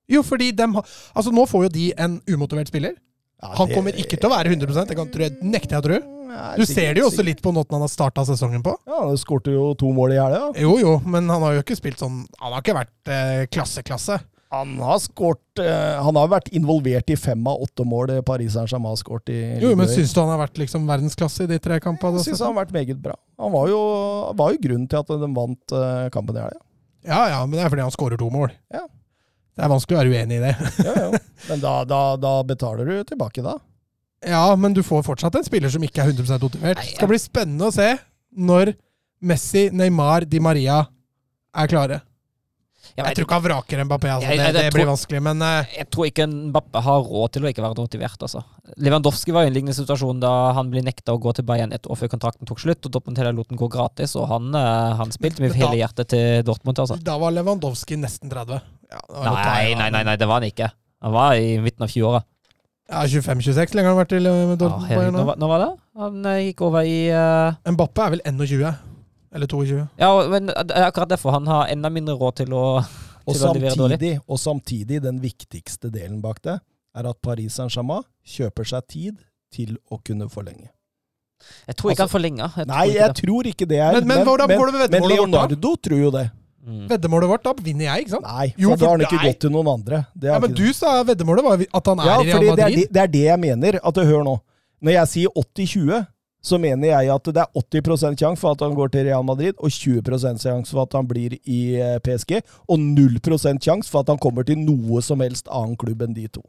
Jo, fordi de har Altså, nå får jo de en umotivert spiller. Ja, Han det- kommer ikke til å være 100% det kan tror jeg, nekter jeg å tro. Du sikkert- ser det jo også sikkert. litt på måten han har starta sesongen på. Ja, Han skårte jo to mål i helga. Jo, jo, men han har jo ikke spilt sånn Han har ikke vært eh, klasse-klasse. Han har skårt eh, Han har vært involvert i fem av åtte mål Paris Saint-Germain har skåret i Jo, men Ligue 1. syns du han har vært liksom verdensklasse i de tre kampene? Jeg syns han har vært meget bra. Han var jo, var jo grunnen til at de vant eh, kampen i helga. Ja, ja, men det er fordi han skårer to mål. Ja. Det er vanskelig å være uenig i det. Ja, ja. Men da, da, da betaler du tilbake, da. Ja, men du får fortsatt en spiller som ikke er 100 motivert. Det skal bli spennende å se når Messi, Neymar, Di Maria er klare. Jeg, Jeg tror ikke han vraker Mbappé, altså. Jeg- Det, jeg- det blir tror- vanskelig, men uh, Jeg tror ikke Mbappé har råd til å ikke være motivert. altså. Lewandowski var i en lignende situasjon da han ble nekta å gå til Bayern et år før kontrakten tok slutt, og Dortmund lot den gå gratis, og han, eh, han spilte med hele hjertet til Dortmund. altså. da var Lewandowski nesten 30. Ja, var Nei, nei, nei, nei, det var han ikke. Han var i midten av 20-åra. Ja, 25-26 lenger har han vært i Dortmund. Ja, Dortmund. herregud, Bayern nå. var- det? Han eh, gikk over i uh... Mbappé er vel 21? Eller 22? Ja, men det er akkurat derfor han har enda mindre råd til å Og til dårlig. samtidig, og samtidig, den viktigste delen bak det, er at Paris Saint-Germain kjøper seg tid til å kunne forlenge. Jeg tror ikke han forlenger. Jeg Nei, tror ikke jeg det. tror ikke det er Men, men men, men? Leonardo tror jo det. Mm. Veddemålet vårt, da vinner jeg, ikke sant? Nei, for Jo, da har han ikke nei. gått til noen andre. Det Ja, Men ikke du sa veddemålet var at han er Ja, i Real Madrid. det er, det, det er det jeg mener. At du, Hør nå. Når jeg sier 80-20, så mener jeg at det er 80% sjanse for at han går til Real Madrid, og 20% sjanse for at han blir i eh, PSG, og 0% sjanse for at han kommer til noe som helst annen klubb enn de to.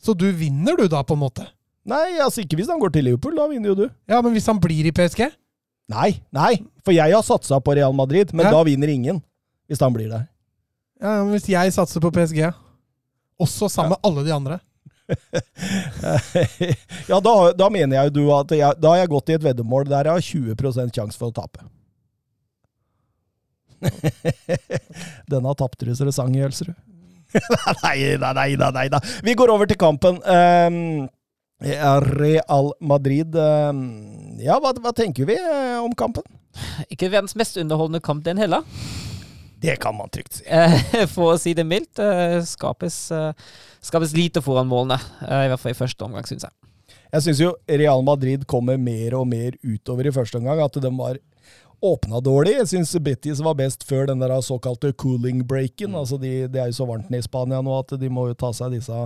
Så du vinner du da, på en måte? Nei, altså ikke hvis han går til Liverpool, da vinner jo du. Ja, men hvis han blir i PSG? Nei, nei, for jeg har satsa på Real Madrid, men Ja. da vinner ingen. Hvis han blir der. Ja, men Hvis jeg satser på PSG, også sammen med alle de andre ja, da, da mener jeg jo du at jeg, Da har jeg gått i et veddemål der jeg har 20 sjanse for å tape. Denne tapte du så det sang i Ølsrud. nei, nei, nei, nei, nei da. Vi går over til kampen. Um, Real Madrid um, Ja, hva, hva tenker vi eh, om kampen? Ikke verdens mest underholdende kamp, den heller. Det kan man trygt si. Eh, For å si det mildt. eh, Skapes, eh, skapes lite foran målene. I hvert fall i første omgang, syns jeg. Jeg syns jo Real Madrid kommer mer og mer utover i første omgang. At de var åpna dårlig. Jeg syns Betis var best før den der såkalte cooling breaken. Altså de, det er jo så varmt nede i Spania nå at de må jo ta seg disse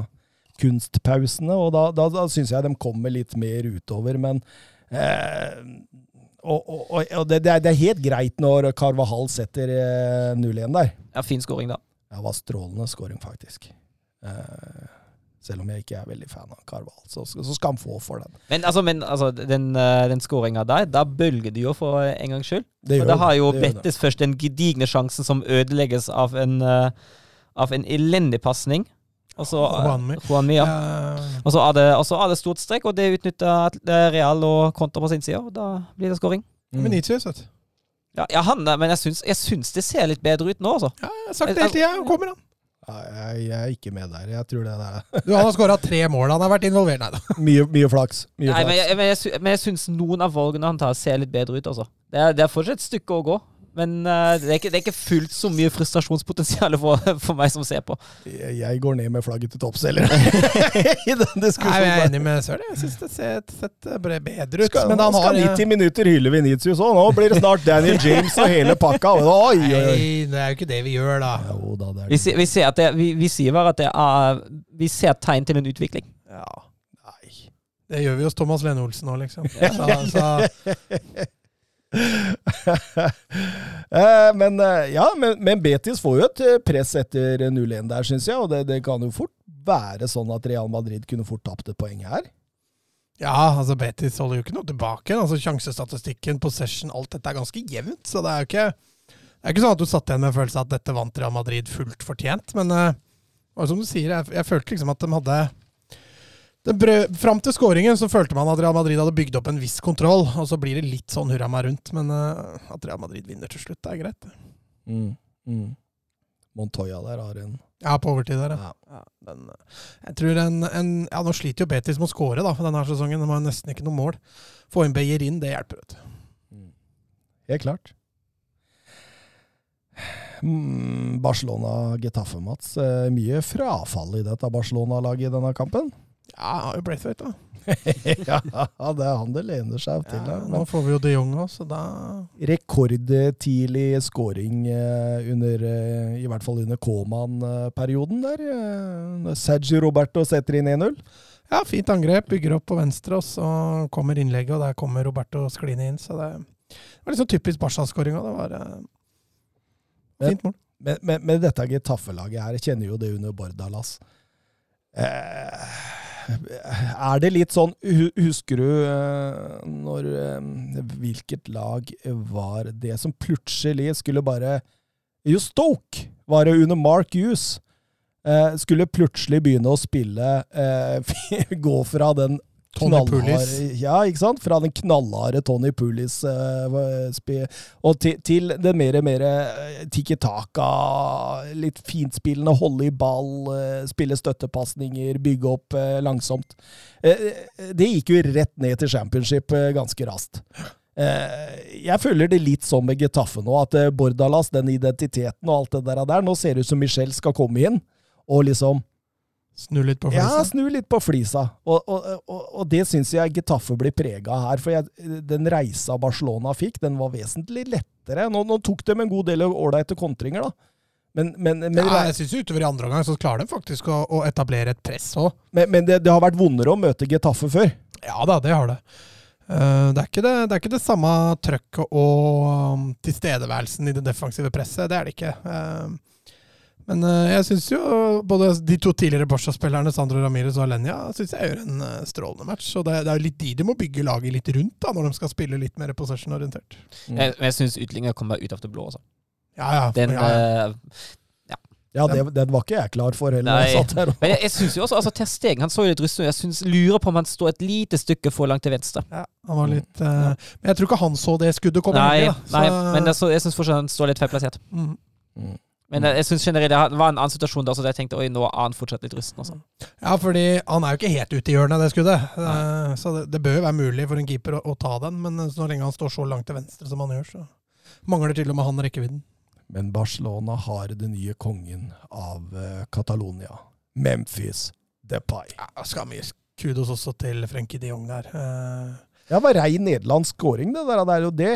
kunstpausene. Og da, da, da syns jeg de kommer litt mer utover. Men eh, og, og, og, det, det, er, det helt greit når Carvahall setter eh, 0-1 der. Ja, Fin skåring, da. Det var strålende scoring, faktisk. Uh, selv om jeg ikke er veldig fan av Carvahall, så, så skal han få for den. Men, altså, men altså, den, eh, den skåringa der, da bølger det jo for en gangs skyld. Det Og da har jo. Betis først den gedigne sjansen som ødelegges av en, eh, av en elendig pasning. Og så Juanmi. Juanmi, ja. Eh, Og så er det, er det stort strekk, og det utnytter Real og kontra på sin side. Og da blir det skåring. Mm. Du. Ja, ja, han er, men jeg syns, jeg syns det ser litt bedre ut nå, altså. Ja, jeg har sagt det hele tida. Kommer, han. Ja, jeg, jeg er ikke med der. Jeg tror det er Du, han har skåra tre mål. Han har vært involvert. Nei da. mye, mye flaks. Mye Nei, men jeg, men jeg, men jeg syns noen av valgene han tar, ser litt bedre ut, altså. Det er, det er fortsatt et stykke å gå. Men uh, det, er ikke, det er ikke fullt så mye frustrasjonspotensial for, for meg som ser på. Jeg, jeg går ned med flagget til topps, eller? I den Nei, jeg er enig med Søren. Jeg syns det ser sett bedre ut. Skal, men han skal har 90 minutter hylle Vinicius òg. Nå blir det snart Daniel James og hele pakka. Oi, oi. Nei, det er jo ikke det vi gjør, da. Jo da, det er Vi, det. ser- vi, ser at det, vi, vi sier bare at det er Vi ser tegn til en utvikling. Ja, Nei. Det gjør vi hos Thomas Lene Olsen nå, liksom. Så, så, Eh, men eh, ja, men, men Betis får jo et eh, press etter 0-1 der, syns jeg. Og det, det kan jo fort være sånn at Real Madrid kunne fort tapt et poeng her. ja, altså Betis holder jo ikke noe tilbake. Altså Sjansestatistikken, possession, alt dette er ganske jevnt. Så det er jo ikke det er ikke sånn at du satt igjen med en følelse av at dette vant Real Madrid fullt fortjent. Men uh, som du sier, jeg, jeg følte liksom at de hadde Fram til skåringen så følte man at Real Madrid hadde bygd opp en viss kontroll, og så blir det litt sånn hurra meg rundt. Men uh, at Real Madrid vinner til slutt, det er greit. Mm. Mm. Montoya der har en Ja, på overtid der, ja. ja. Ja, den, jeg tror en, en Ja, nå sliter jo Betis med å skåre da, for denne sesongen. De har nesten ikke noe mål. Få inn Beyerin, det hjelper. vet du. Mm. Helt klart. Mm, Barcelona-Getafe, Mats. Eh, Mye frafall i dette Barcelona-laget i denne kampen. Ja, har jo Braithwaite, da. ja, det er han det lener seg til. Ja, nå får vi jo de Jong òg, så da Rekordtidlig scoring eh, under eh, I hvert fall under Koman-perioden der. eh, Sergio Roberto setter inn 1-0. Ja, fint angrep. Bygger opp på venstre, og så kommer innlegget, og der kommer Roberto skliende inn. Så det var liksom typisk Barca-skåringa. Det var fint mål. Men, men, men dette Getafe-laget her kjenner jo det under Bordalas. Eh, er det litt sånn Husker du eh, når eh, Hvilket lag var det som plutselig skulle bare Jo, Stoke var det under Mark Hughes. Eh, skulle plutselig begynne å spille Gå fra den Tony Ja, ikke sant? Fra den knallharde Tony Pulis uh, og til, til det mer, mer eh, tiki-taka, litt fintspillende, holde i ball, uh, spille støttepasninger, bygge opp uh, langsomt. Eh, eh, det gikk jo rett ned til championship eh, ganske raskt. Eh, jeg føler det litt sånn med Getafe nå, at eh, Bordalas, den identiteten og alt det der, der nå ser det ut som Michel skal komme inn og liksom Snu litt på flisa? ja, snu litt på flisa. Og, og, og, og det syns jeg Getafe blir prega av her. For jeg, den reisa Barcelona fikk, den var vesentlig lettere. Nå, nå tok de en god del ålreite kontringer, da. Men, men, men, Ja, jeg syns utover i andre omgang så klarer de faktisk å, å etablere et press òg. men, men det, det har vært vondere å møte Getafe før. Ja da, det har det. Eh, det, er ikke det, det er ikke det samme trøkket og um, tilstedeværelsen i det defensive presset. Det er det ikke. Men eh, jeg syns jo både de to tidligere Barca-spillerne, Sandro Ramires og Alenia, synes jeg gjør en eh, strålende match. Og det, det er jo litt de de må bygge laget litt rundt da, når de skal spille litt mer possession-orientert. Jeg, jeg syns utligninga kommer ut av det blå. Altså. Ja, ja. Den, ja, ja. eh, Ja, det, den var ikke jeg klar for heller. Nei. jeg satt her. men jeg, jeg synes jo også altså, Ter Stegen han så jo litt rusten ut. Jeg synes, lurer på om han står et lite stykke for langt til venstre. Ja, han var litt uh, Men jeg tror ikke han så det skuddet komme. Nei, egentlig, da. nei Så- men jeg, så, jeg syns fortsatt han står litt feilplassert. Mm. Men jeg, jeg synes generelt det var en annen situasjon der, så jeg tenkte oi, nå er han fortsatt litt rusten. Også. Ja, fordi han er jo ikke helt ute i hjørnet, det skuddet. Nei. Så det, det bør jo være mulig for en keeper å, å ta den, men så lenge han står så langt til venstre som han gjør, så mangler til og med han rekkevidden. Men Barcelona har den nye kongen av eh, Catalonia. Memphis Depay. Ja, skal mye kudos også til Frenkie de Jong der. Ja, Det var rein nederlandsk scoring, det der. Det er jo det,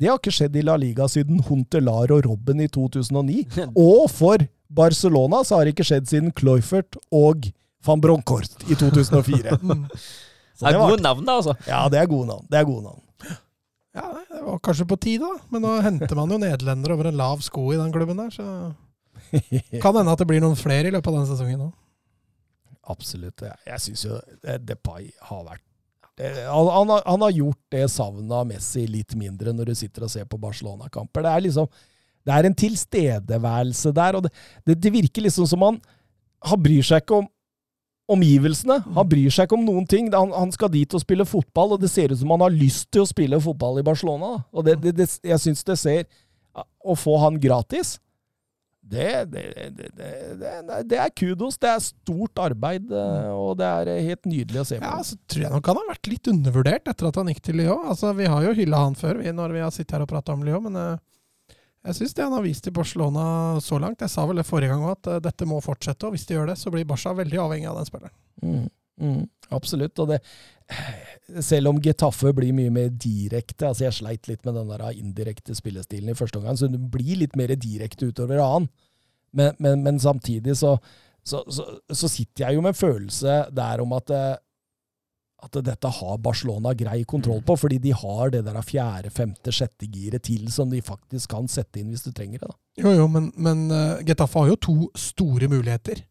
det har ikke skjedd i La Liga siden Huntelar og Robben i 2009. Og for Barcelona så har det ikke skjedd siden Kloifert og van Bronkort i 2004. mm. Så Det er gode navn, da, altså. ja, det er gode navn. Det er gode navn. Ja, det var kanskje på tide, da. Men nå henter man jo nederlendere over en lav sko i den klubben der, så kan hende at det blir noen flere i løpet av denne sesongen òg. Absolutt. Jeg, syns jo eh, Depay har vært han, han, har, han har gjort det savnet av Messi litt mindre når du sitter og ser på Barcelona-kamper. Det er liksom det er en tilstedeværelse der, og det, det, det virker liksom som han Han bryr seg ikke om omgivelsene. Han bryr seg ikke om noen ting. Han, han skal dit og spille fotball, og det ser ut som han har lyst til å spille fotball i Barcelona. Og det, det, det, jeg syns det ser Å få han gratis det, det, det, det, er kudos. Det er stort arbeid, eh, og det er helt nydelig å se på. Ja, så tror jeg nok han har vært litt undervurdert etter at han gikk til Lyon. Altså, vi har jo hylla han før vi, når vi har sittet her og prata om Lyon, men eh, jeg syns det han har vist i Barcelona så langt Jeg sa vel det forrige gang òg, at eh, dette må fortsette. Og hvis de gjør det, så blir Barca veldig avhengig av den spilleren. Mm, mm, absolutt. Og det, selv om Getafe blir mye mer direkte altså Jeg sleit litt med den der indirekte spillestilen i første omgang, så det blir litt mer direkte utover annen. Men, men, men samtidig så, så, så, så sitter jeg jo med en følelse der om at eh, at dette har Barcelona grei kontroll på, fordi de har det der fjerde, femte, sjette giret til som de faktisk kan sette inn hvis du trenger det. da. Jo, jo, men, men uh, Getafe har jo to store muligheter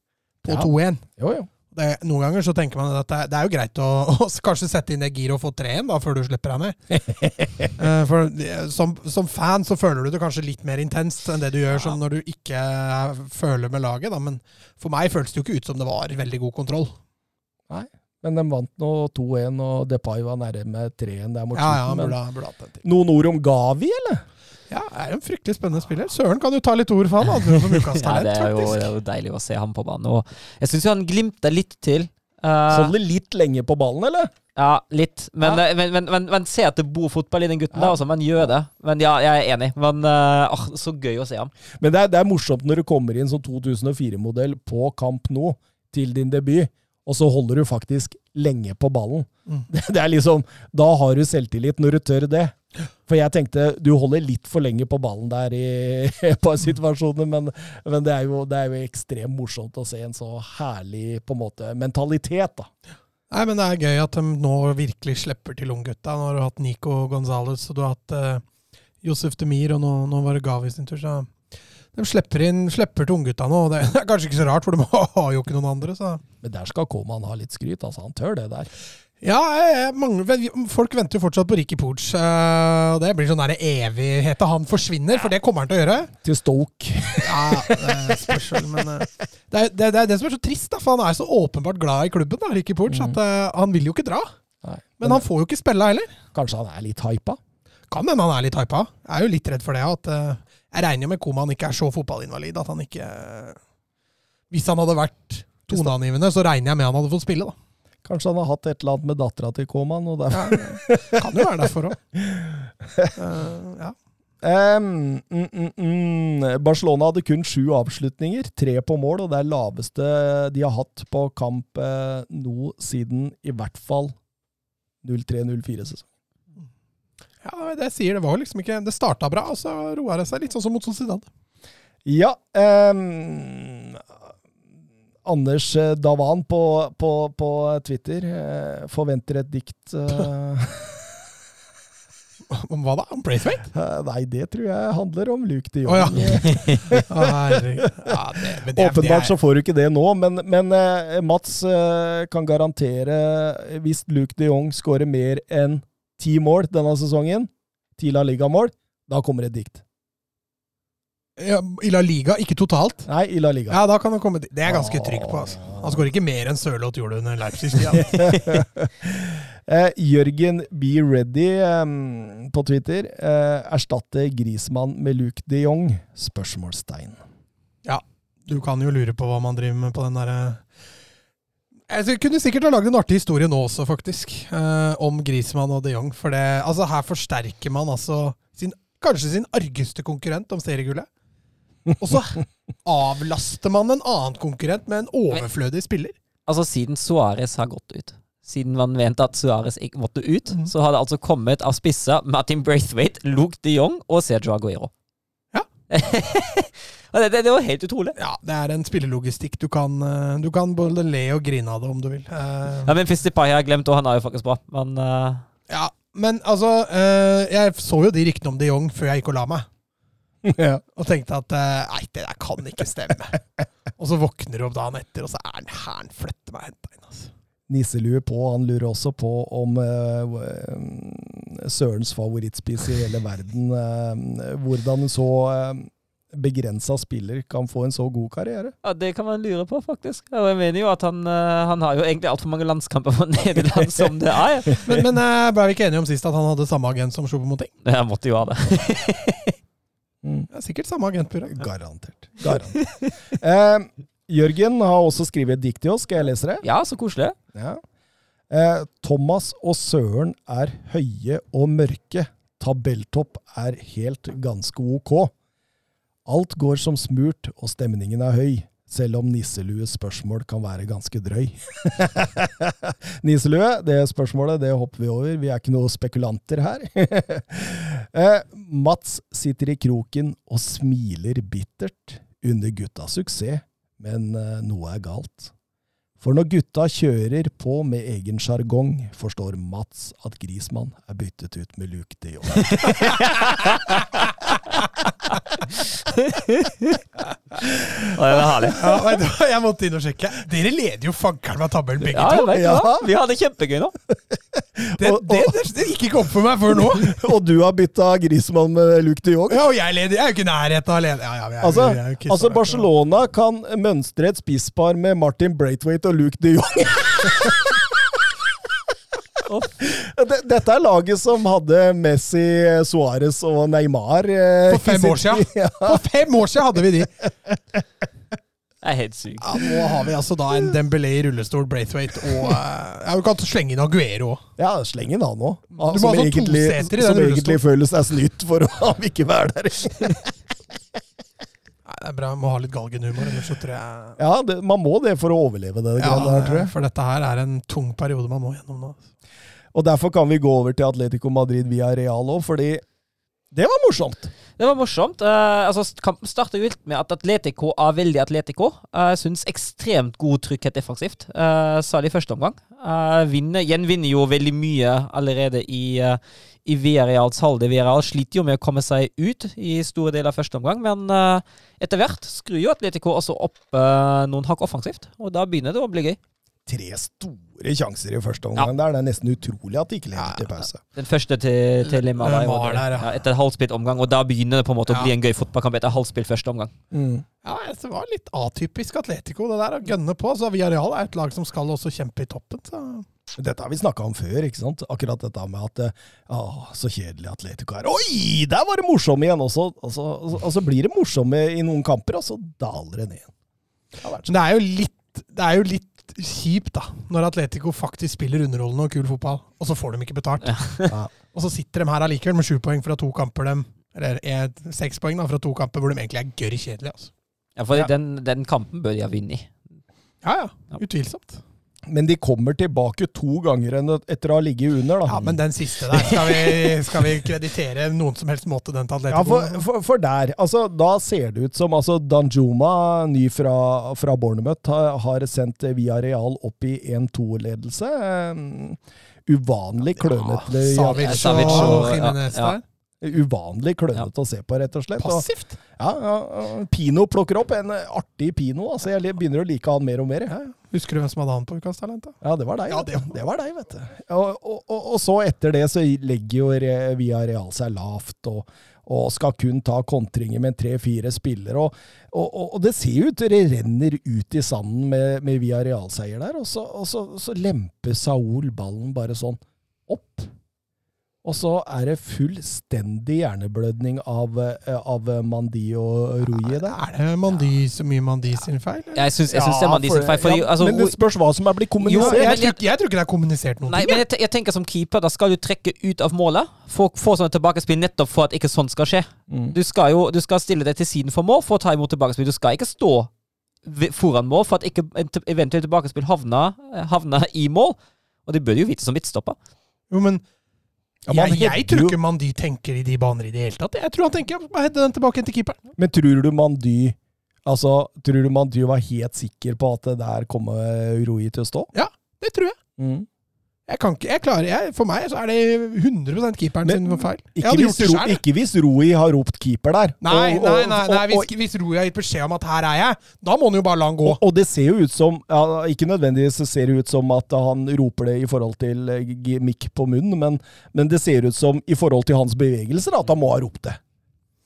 på Ja. 2-1. Jo, jo. Det, noen ganger så tenker man at det, det er jo greit å, å kanskje sette inn det giret og få 3-1 da, før du slipper deg ned. Eh, For som, som fan så føler du det kanskje litt mer intenst enn det du gjør som når du ikke eh, føler med laget. Da. Men for meg føles det jo ikke ut som det var veldig god kontroll. Nei, Men de vant nå 2-1, og Depay var nærme 3-1 der mot Ja, ja, slutten. burde, burde noen ord om Gavi, eller? Ja, er en fryktelig spennende spiller. Søren kan du ta litt ord for han. Ja, det, er jo, det er jo deilig å se ham på banen. Og jeg syns han glimter litt til. Eh, Holder litt lenge på ballen, eller? ja, litt. Men, Ja. eh, men, men, men, men se at det bor fotball i den gutten Ja. Da, også. Man gjør det. Men ja, jeg er enig. Men uh, ah, så gøy å se ham. Men det er, det er morsomt når du kommer inn som 2004-modell på kamp nå, til din debut, og så holder du faktisk lenge på ballen. Mm. Det, er liksom, Da har du selvtillit når du tør det. For jeg tenkte du holder litt for lenge på ballen der i et par situasjoner, men, men det, er jo, det er jo ekstremt morsomt å se en så herlig på en måte mentalitet. da. Nei, men det er gøy at de nå virkelig slipper til unggutta. Nå har du hatt Nico Gonzales, og du har hatt eh, Josef Demir, og nå, nå var det Gavi sin tur. Så de slipper, inn, slipper til unggutta nå. Det er kanskje ikke så rart, for de har jo ikke noen andre. så... Men der skal Koman ha litt skryt. altså Han tør det der. Ja, mange, folk venter jo fortsatt på Ricky Pooch. eh, og det blir sånn der evighet av han forsvinner, for det kommer han til å gjøre. Til Stoke. Ja, det spørs men eh, det, er, det, det er det som er så trist, da, for han er så åpenbart glad i klubben, da, Ricky Pooch, at eh, han vil jo ikke dra. Nei, Men han får jo ikke spille heller. Kanskje han er litt hypa? Kan hende han er litt hypa. Jeg er jo litt redd for det. at eh, Jeg regner jo med Koman ikke er så fotballinvalid at han ikke Hvis han hadde vært toneangivende, så regner jeg med han hadde fått spille, da. Kanskje han har hatt et eller annet med dattera til Koman? og der. Kan jo være derfor òg. ja. um, mm, mm. Barcelona hadde kun sju avslutninger, tre på mål, og det er laveste de har hatt på kamp eh, nå siden i hvert fall 03-04-sesong. Ja, det jeg sier det var liksom ikke Det starta bra, og så roa det seg litt, sånn som mot Sociedad. Ja Um, Anders eh, Davan på, på, på Twitter eh, forventer et dikt uh, Om hva da? Om Braithwaite? Uh, Nei, det tror jeg handler om Luke de Jong. Å, ja. Ja, Åpenbart så får du ikke det nå, men, men uh, Mats uh, kan garantere hvis Luke de Jong skårer mer enn ti mål denne sesongen, ti La Liga-mål, da kommer et dikt. ja, I La Liga, ikke totalt? Nei, i La Liga. Ja, da kan det komme Det er jeg ganske trygg på. altså. Han skårer ikke mer enn Sørloth gjorde under Leipzig-tida. eh, Jørgen Be Ready eh, på Twitter eh, erstatter Grismann med Luke de Jong? Spørsmålstegn. Du kan jo lure på hva man driver med på den derre Jeg kunne sikkert ha lagd en artig historie nå også, faktisk, eh, om Grismann og de Jong. For det, altså, her forsterker man altså sin, kanskje sin argeste konkurrent om seriegullet. Og så avlaster man en annen konkurrent med en overflødig spiller. Altså, siden Suárez har gått ut, siden man mente at Suárez ikke måtte ut, Mhm. så har det altså kommet av spisser Martin Braithwaite, Luke de Jong og Sergio Aguero. Ja. Og det, det, det var helt utrolig. Ja, det er en spillelogistikk. Du kan, eh, du kan både le og grine av det om du vil. Uh, Ja, men Fistipai har jeg glemt, og han er jo faktisk bra. Men uh... Ja, men altså uh, Jeg så jo de ryktene om de Jong før jeg gikk og la meg. ja. Og tenkte at nei, det der kan ikke stemme. og så våkner du opp dagen etter, og så er den hæren flytter meg henta inn. altså. Nisselue på, han lurer også på om eh, Sørens favorittspis i hele verden uh, Hvordan så uh, begrensa spiller kan få en så god karriere. ja, det kan man lure på, faktisk. Og jeg mener jo at han, eh, han har jo egentlig altfor mange landskamper for Nederland som det er. Men, men eh, ble vi ikke enige om sist at han hadde samme agent som Choupo-Moting? Jeg måtte jo ha det. Mm. er sikkert samme agentbyrå. Garantert. Garantert. Eh, Jørgen har også skrevet et dikt til oss. Skal jeg lese det? Ja, så koselig. Ja. Eh, Thomas og Søren er høye og mørke. Tabelltopp er helt ganske ok. Alt går som smurt, og stemningen er høy. Selv om Nisselues spørsmål kan være ganske drøy. Nisselue, det spørsmålet det hopper vi over. Vi er ikke noen spekulanter her. eh, Mats sitter i kroken og smiler bittert under guttas suksess, men eh, noe er galt. For når gutta kjører på med egen sjargong, forstår Mats at Grismann er byttet ut med Luke de Jong. Og det var herlig. Ja, jeg måtte inn og sjekke. Dere leder jo fankeren med tabellen, begge Ja, to. vet Ja. Vi hadde kjempegøy nå. Det, det, det, det gikk ikke opp for meg før nå. Og du har bytta Grismann med Luke de Jong? Ja, og jeg leder. Jeg er jo ikke i nærheten av å lede. Ja, ja, Altså, er ikke altså Barcelona kan mønstre et spisspar med Martin Braithwaite og Luke de Jong. Det- Dette er laget som hadde Messi, Suárez og Neymar. eh, For fem år siden. Ja. For fem år siden hadde vi de. Det er helt sykt. Ja, nå har vi altså da en Dembélé i rullestol, Braithwaite og eh, Du kan slenge inn Aguero òg. Ja, sleng inn han òg. Du Som, sånn egentlig, som egentlig føles er snytt for å ikke være der. Nei, det er bra. Må ha litt galgenhumor, ellers så tror jeg Ja, det, man må det for å overleve det, ja, der, tror jeg. For dette her er en tung periode man må gjennom nå. Og derfor kan vi gå over til Atletico Madrid via Real òg, fordi det var morsomt. Det var morsomt. Uh, altså, kampen starter jo litt med at Atletico er veldig Atletico. Jeg syns ekstremt god trygghet defensivt, uh, særlig i første omgang. Uh, vinner, gjenvinner jo veldig mye allerede i, uh, i Villarreals halde. Villarreal sliter jo med å komme seg ut i store deler av første omgang, men uh, etter hvert skrur jo Atletico også opp noen hakk offensivt, og da begynner det å bli gøy tre store sjanser i første omgang. Ja. Der. Det er nesten utrolig at de ikke lever til pause. Den første til, til Lima var der, ja. etter halvspilt omgang, og da begynner det på en måte å bli en gøy fotballkamp etter halvspilt første omgang. Mm. Ja, Det var litt atypisk Atletico, det der å gønne på. Så Villarreal er et lag som skal også kjempe i toppen. så... Dette har vi snakka om før, ikke sant? Akkurat dette med at å, eh, så kjedelig Atletico er. Oi, der var det morsomme igjen også! Og så, og så blir det morsomme i noen kamper, og så daler det ned igjen. Det, det er litt det er jo litt kjipt, da, når Atletico faktisk spiller underholdende og kul fotball, og så får de ikke betalt. Ja. og så sitter de her allikevel med sju poeng fra to kamper, dem, eller seks poeng da, fra to kamper hvor de egentlig er gørr kjedelige. Altså. Ja, for ja. Den, den, kampen bør de ha vunnet. Ja, ja. Utvilsomt. Men de kommer tilbake to ganger etter å ha ligget under. da. Ja, Men den siste der, skal vi, skal vi kreditere noen som helst måte den til? Ja, for, for, for, der, altså, Da ser det ut som altså, Danjuma, ny fra, fra Bornermøt, har, har sendt Via Real opp i 1-2-ledelse. Um, uvanlig klønete. Ja, Savic og Jimenez der. Uvanlig klønete ja. å se på, rett og slett. Passivt? Og, ja, ja, Pino plukker opp en artig Pino. Altså, jeg begynner å like han mer og mer. Ja. Husker du hvem som hadde han på Ukas Talent? Ja, det var deg. Ja, det, det, var deg, vet du. Og, og, og, og, så etter det så legger jo Via Real seg lavt. og og skal kun ta kontringer med tre-fire spillere. Og, og, og, det ser jo ut det renner ut i sanden med, med Via Real-seier der, og så, og så, så lemper Saul ballen bare sånn opp. Og så er det fullstendig hjerneblødning av, eh, av Mandi og Rui der. Er det Mandi så mye Mandi sin feil? Eller? Jeg syns, jeg syns ja, det er Mandi sin feil. Fordi, altså, men det spørs hva som er blitt kommunisert. Jo, jeg, tror, jeg, tror, ikke det er kommunisert noe. Nei, men jeg, jeg, tenker som keeper, da skal du trekke ut av målet. Få, få sånne tilbakespill nettopp for at ikke sånt skal skje. Mm. Du skal jo du skal stille deg til siden for mål for å ta imot tilbakespill. Du skal ikke stå foran mål for at ikke eventuelt tilbakespill havner, havner i mål. Og det bør du jo vite som midtstopper. Jo, men ja, jeg, jeg tror ikke Mandy tenker i de baner i det hele tatt. Jeg tror han tenker å hente den tilbake til keeperen. Men tror du Mandy Altså, tror du Mandy var helt sikker på at det der kommer Rui til å stå? Ja, det tror jeg. Mm. Jeg kan ikke, jeg klarer, jeg, For meg så er det 100 keeperen Men, sin feil. Ikke hvis, ro, ikke hvis, Rui har ropt keeper der. Nei, og, og, nei, nei, nei og, hvis, hvis, Rui har gitt beskjed om at 'her er jeg', da må han jo bare la han gå. Og, det ser jo ut som ja, Ikke nødvendigvis ser det ut som at han roper det i forhold til gimmick på munnen, men, men, det ser ut som i forhold til hans bevegelser at han må ha ropt det.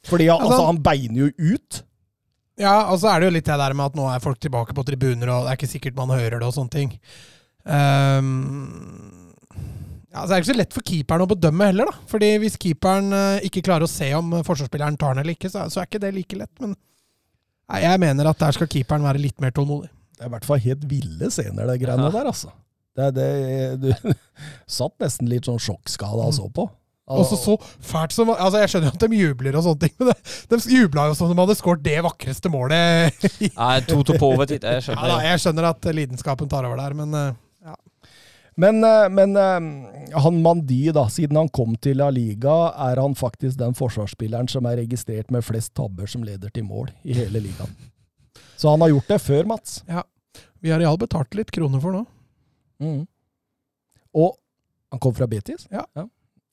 Fordi altså, altså, han beiner jo ut. Ja, og så er det jo litt det der med at nå er folk tilbake på tribuner, og det er ikke sikkert man hører det og sånne ting. Um, ja, det er ikke så lett for keeperen å bedømme heller, da. Fordi hvis keeperen uh, ikke klarer å se om forsvarsspilleren tar den eller ikke, så, så, er ikke det like lett. Men nei, jeg mener at der skal keeperen være litt mer tålmodig. Det er i hvert fall helt ville scener, det greiene ja. der, altså. Det, det, du satt nesten litt sånn sjokkskada og så på. Og så så fælt som Altså, jeg skjønner jo at de jubler og sånne ting, men de, de jubla jo som om de hadde skåret det vakreste målet. Nei, to-to på overtid. Jeg skjønner. Ja, da, jeg skjønner at lidenskapen tar over der, men uh, ja. Men, uh, men uh, han Mandi, da, siden han kom til La Liga, er han faktisk den forsvarsspilleren som er registrert med flest tabber som leder til mål i hele ligaen. Så han har gjort det før, Mats. Ja. Vi har real betalt litt kroner for nå. Mm. Og han kom fra Betis? Ja. ja.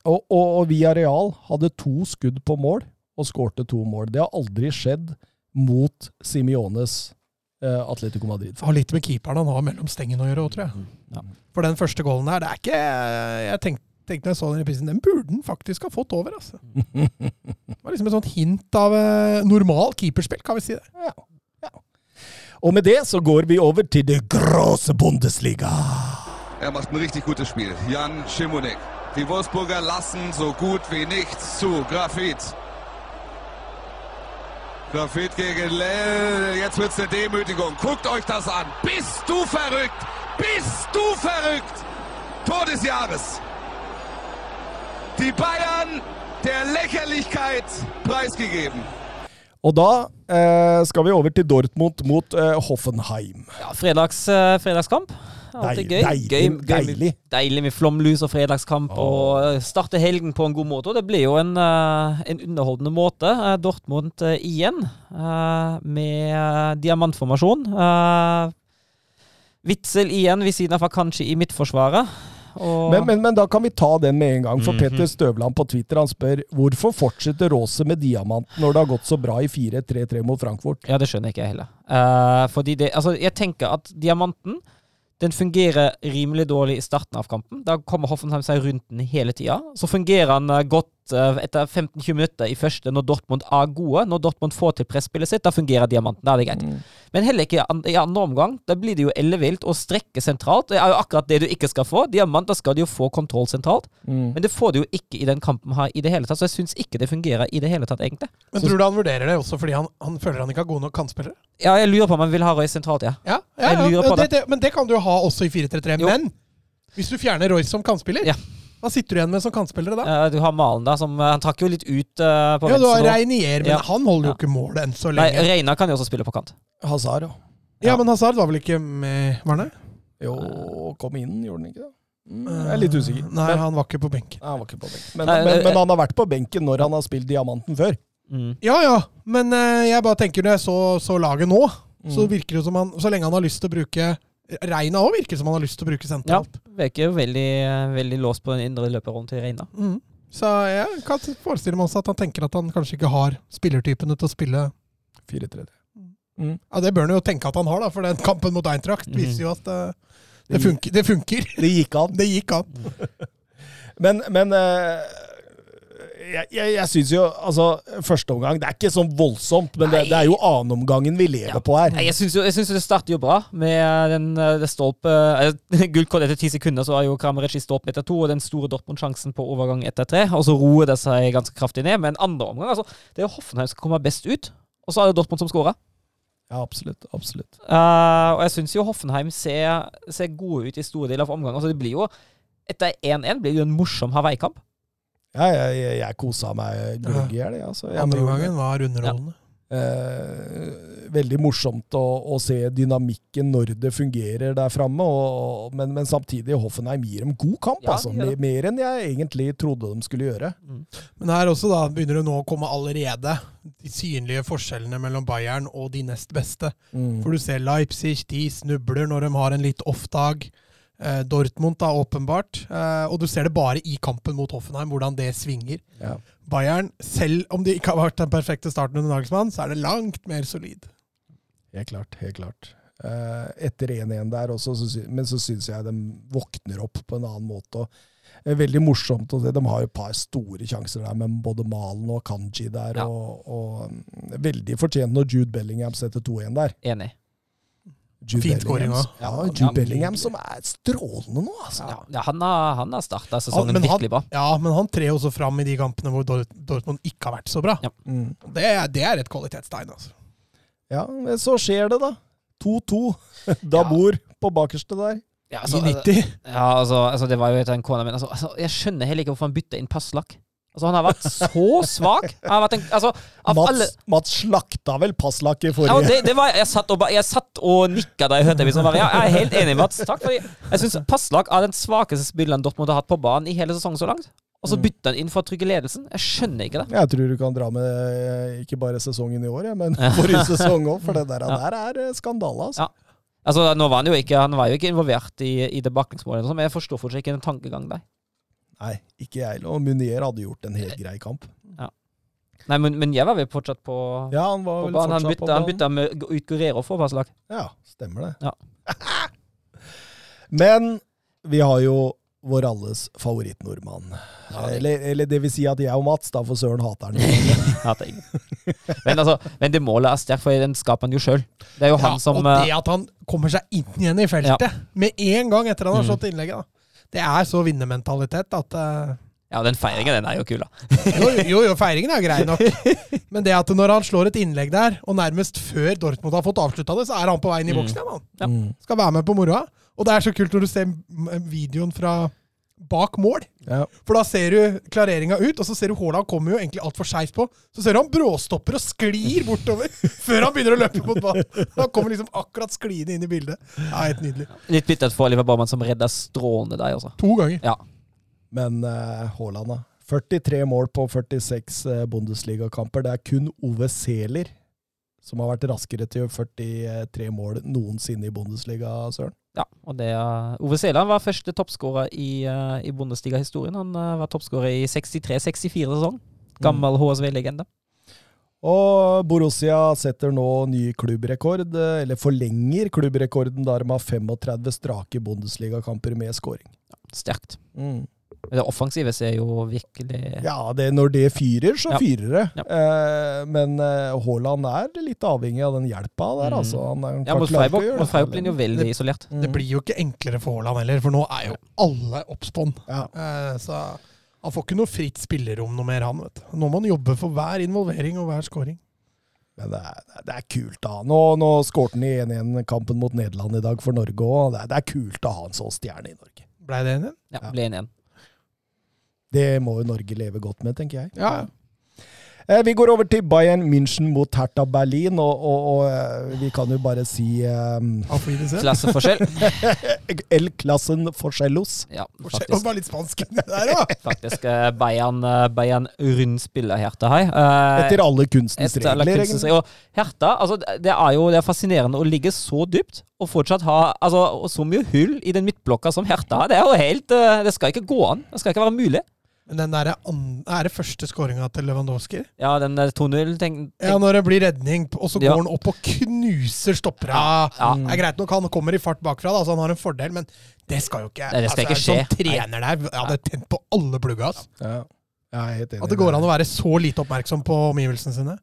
Og, og, og Villarreal hadde to skudd på mål og skårte to mål. Det har aldri skjedd mot Simiones eh, Atletico Madrid. Det har litt med keeperen han har mellom stengene å gjøre òg, tror jeg. Mm. Ja. For den første goalen der, det er ikke Jeg tenkte, tenkte når jeg så den reprisen, den burde han faktisk ha fått over, altså. Det var liksom et sånt hint av eh, normal keeperspill, kan vi si det. Ja. ja. Og med det så går vi over til det grosse Bundesliga. Er macht ein richtig gutes Spiel. Jan Schimonek. Die Wolfsburger lassen so gut wie nichts zu. Grafit. Grafit gegen Lell. Jetzt wird es eine Demütigung. Guckt euch das an. Bist du verrückt? Bist du verrückt? Tor des Jahres. Die Bayern der Lächerlichkeit preisgegeben. Og da eh, skal vi over til Dortmund mot eh, Hoffenheim. Ja, fredags, eh, fredagskamp. Alltid gøy. deilig, Gøy- gøy med- deilig. Deilig med flomlys og fredagskamp. Og eh, starte helgen på en god måte. Og det blir jo en, eh, en underholdende måte. Eh, Dortmund igjen, eh, med diamantformasjon. Eh, Witzel igjen ved siden av kanskje i midtforsvaret. Og Men, men, men da kan vi ta den med en gang. For Mhm. Petter Støvland på Twitter han spør hvorfor fortsetter Rose med diamanten når det har gått så bra i 4-3-3 mot Frankfurt. Ja, det skjønner ikke jeg heller. Uh, fordi det, altså, jeg tenker at diamanten den fungerer rimelig dårlig i starten av kampen. Da kommer Hoffenheim seg rundt den hele tida. Så fungerer han eh, godt etter 15-20 minutter i første når Dortmund er gode. Når Dortmund får til presspillet sitt, da fungerer diamanten. Da er det greit. Mm. Men heller ikke i andre omgang. Da blir det jo ellevilt å strekke sentralt. Det er jo akkurat det du ikke skal få. Diamant, da skal du jo få kontroll sentralt. Mm. Men det får du jo ikke i den kampen her i det hele tatt. Så jeg syns ikke det fungerer i det hele tatt, egentlig. Men tror du han vurderer det også fordi han, han føler han ikke har gode nok kantspillere? Ja, jeg lurer på om han vil ha Roy sentralt, ja. Ja, ja, Jeg ja. lurer på det, det, men det kan du jo ha også i 4-3-3. Men hvis du fjerner Roy som kantspiller, Ja. Hva sitter du igjen med som kantspillere da? Eh, du har Malen, da, som eh, Han trakk jo litt ut uh, på Ja, du har. Reinier, men Ja. han holder jo ikke mål enn så Nei, lenge. Reina kan jo også spille på kant. Hazard, ja. Ja, men Hazard var vel ikke med, var han det? Jo, kom inn, gjorde han ikke det? Mm, jeg er litt usikker. Nei, Men- han var ikke på benken. Nei, han var ikke på benken. Men, Nei, men, men han har vært på benken når han har spilt diamanten før. Mm. Ja ja, men jeg bare tenker når jeg så, så laget nå, så Mm. virker det som han Så lenge han har lyst til å bruke Reina òg virker som han har lyst til å bruke Ja, sentralt. virker jo veldig, veldig låst på den indre løperrommet til Reina. Mm. Så jeg kan forestille meg også at han tenker at han kanskje ikke har spillertypene til å spille 4-3-3. Ja, det bør han jo tenke at han har, da, for den kampen mot Eintracht Mhm. viser jo at eh, det, funker, det funker. Det gikk an. Det gikk an. Men, men eh, jeg, jeg, jeg syns jo altså Første omgang Det er ikke sånn voldsomt, men det, det er jo annenomgangen vi lever Ja. på her. Nei, Jeg syns jo, jo det starter jo bra med den eh, det stolpe uh, Gullkort etter ti sekunder, så har jo Krameric i stolpen etter to, og den store Dortmund-sjansen på overgang etter tre. Og så roer det seg ganske kraftig ned. Men andre omgang, altså Det er jo Hoffenheim som kommer best ut, og så er det Dortmund som scorer. Ja, absolutt. absolutt. Uh, og jeg syns jo Hoffenheim ser, ser gode ut i store deler av omgangen. Altså det blir jo Etter 1-1 blir det jo en morsom Hawaii-kamp. Ja, jeg, jeg, jeg kosa meg gløgg i hjel. Altså. Andre gangen var underholdende. Eh, veldig morsomt å, å se dynamikken når det fungerer der framme, men, men samtidig Hoffenheim gir dem god kamp. Ja, altså. Mer, mer enn jeg egentlig trodde de skulle gjøre. Men her også da begynner det nå å komme allerede de synlige forskjellene mellom Bayern og de nest beste. Mm. For du ser Leipzig, de snubler når de har en litt off-dag. Eh, Dortmund da, åpenbart. Eh, og du ser det bare i kampen mot Hoffenheim, hvordan det svinger. Ja. Bayern, selv om de ikke har vært den perfekte starten under Nagelsmann, så er det langt mer solid. Helt klart. helt klart. Eh, etter 1-1 der også, så, sy- men så syns jeg de våkner opp på en annen måte. og er Veldig morsomt å se. De har jo et par store sjanser der, med både Malen og Kanji der. Ja. Og, og mm, Veldig fortjent når Jude Bellingham setter 2-1 der. Enig. Jude Fint Bellingham. Ja, Jude ja, Bellingham som er strålende nå, altså. Ja, ja han har, han har starta sesongen han- virkelig bra. Ja, men han trer også fram i de kampene hvor Dortmund ikke har vært så bra. Ja. Mm. Det, det er et kvalitetstegn, altså. Ja, men så skjer det, da. 2-2. Dabur på bakerste der. Ja, I altså, 90. ja, altså, altså, det var jo etter en kone, min. altså, altså, jeg skjønner heller ikke hvorfor han bytta inn Passlak. Altså, han har vært så svak. Han har vært en, altså, av Mats, alle Mats slakta vel Passlak i ja, forrige det, det var, jeg, satt og, ba- jeg satt og nikka da jeg hørte det. Ja, jeg er helt enig, Mats. Takk fordi Jeg syns Passlak er den svakeste spilleren Dortmund har hatt på banen i hele sesongen så langt. Og så Mm. bytter han inn for å trygge ledelsen. Jeg skjønner ikke det. Jeg tror du kan dra med eh, ikke bare sesongen i år, ja, men forrige sesong òg, for det der, Ja. der er eh, skandale. Altså. Ja. Altså, nå var Han jo ikke Han var jo ikke involvert i, i det baklengsmålet, men jeg forstår fortsatt ikke den tankegangen der. Nei, ikke jeg heller. Og Munier hadde gjort en helt grei kamp. Nei, men, men jeg var vel fortsatt på, Ja, han var på vel banen. Han fortsatt på banen. han bytta med, ut Guerrero for Passlak. Ja, stemmer det. Ja. Men vi har jo vår alles favorittnordmann. Ja, eller, eller det vil si at jeg og Mats, da for søren hater han. Hater ingen. men, altså, men det målet er sterkt, for den skaper han jo sjøl. Det er jo Ja, han som og eh, det at han kommer seg inn igjen i feltet med en gang etter han har Mm. slått innlegget, da. Det er så vinnermentalitet at uh, Ja, den feiringen, den er jo kul, da. jo, jo, jo, feiringen er grei nok. Men det at når han slår et innlegg der, og nærmest før Dortmund har fått avslutta det, så er han på vei inn i Mm. boksen igjen. Han. Ja. Mm. Skal være med på moroa. Og det er så kult når du ser videoen fra bak mål. Ja. For da ser du klareringa ut, og så ser du Haaland kommer jo egentlig altfor skeivt på. Så ser du han bråstopper og sklir bortover før han begynner å løpe mot ballen. Han kommer liksom akkurat skliende inn i bildet. Ja, Helt nydelig. Litt bittert for Oliver Barman som redda strålende der, altså. To ganger. Ja. Men eh, Haaland, da. 43 mål på 46 uh, Bundesliga-kamper. Det er kun Ove Seler som har vært raskere til 43 mål noensinne i Bundesliga, Søren. Ja, og det Ove Seland var første toppskårer i, uh, i Bundesliga-historien. Han uh, var toppskårer i 63-64-sesong. Gammel HSV-legende. Og Borussia setter nå ny klubbrekord, eh, eller forlenger klubbrekorden da de har 35 strake Bundesliga-kamper med Ja, Sterkt. Mm. Det offensive ser jo virkelig Ja, det, når det fyrer, så Ja. fyrer det. Ja. Eh, men eh, Haaland er litt avhengig av den hjelpa der, Mm. altså. Han, han Ja, mot Freiburg, mot Freiburg blir han jo veldig veldig isolert. Mm. Det blir jo ikke enklere for Haaland heller, for nå er jo alle oppspånn. Ja. Eh, Så han får ikke noe fritt spillerom noe mer, han. vet du. Nå må han jobbe for hver involvering og hver scoring. Men det er, det er kult, da. Nå, nå skårte han i 1-1-kampen mot Nederland i dag for Norge òg. Det, det er kult å ha en sånn stjerne i Norge. Blei det en igjen? Ja, Ja. ble en igjen. Det må jo Norge leve godt med, tenker jeg. Ja, ja. Eh, Vi går over til Bayern München mot Hertha Berlin, og, og, og eh, vi kan jo bare si um, Klasseforskjell. L-klassen Forcellos. Ja, Og faktisk. bare litt spansk der òg! faktisk Bayern, Bayern rundspiller Hertha her. Eh, Etter alle kunstens etter alle regler, kunstens regler. Og Hertha, altså, det er jo det er fascinerende å ligge så dypt og fortsatt ha altså, så mye hull i den midtblokka som Hertha har. Det er jo helt Det skal ikke gå an. Det skal ikke være mulig. Men den der er det første skåringa til Lewandowski? Ja, den der 2-0 tenk, Ja, når det blir redning, og så Ja. går han opp og knuser stoppera. ja. Det er greit nok han kommer i fart bakfra, da, så han har en fordel, men det skal jo ikke Nei, det skal altså, ikke skje. Som trener der jeg hadde tent på alle plugga. Ja. Jeg er helt enig. At det går an å være så lite oppmerksom på omgivelsene sine.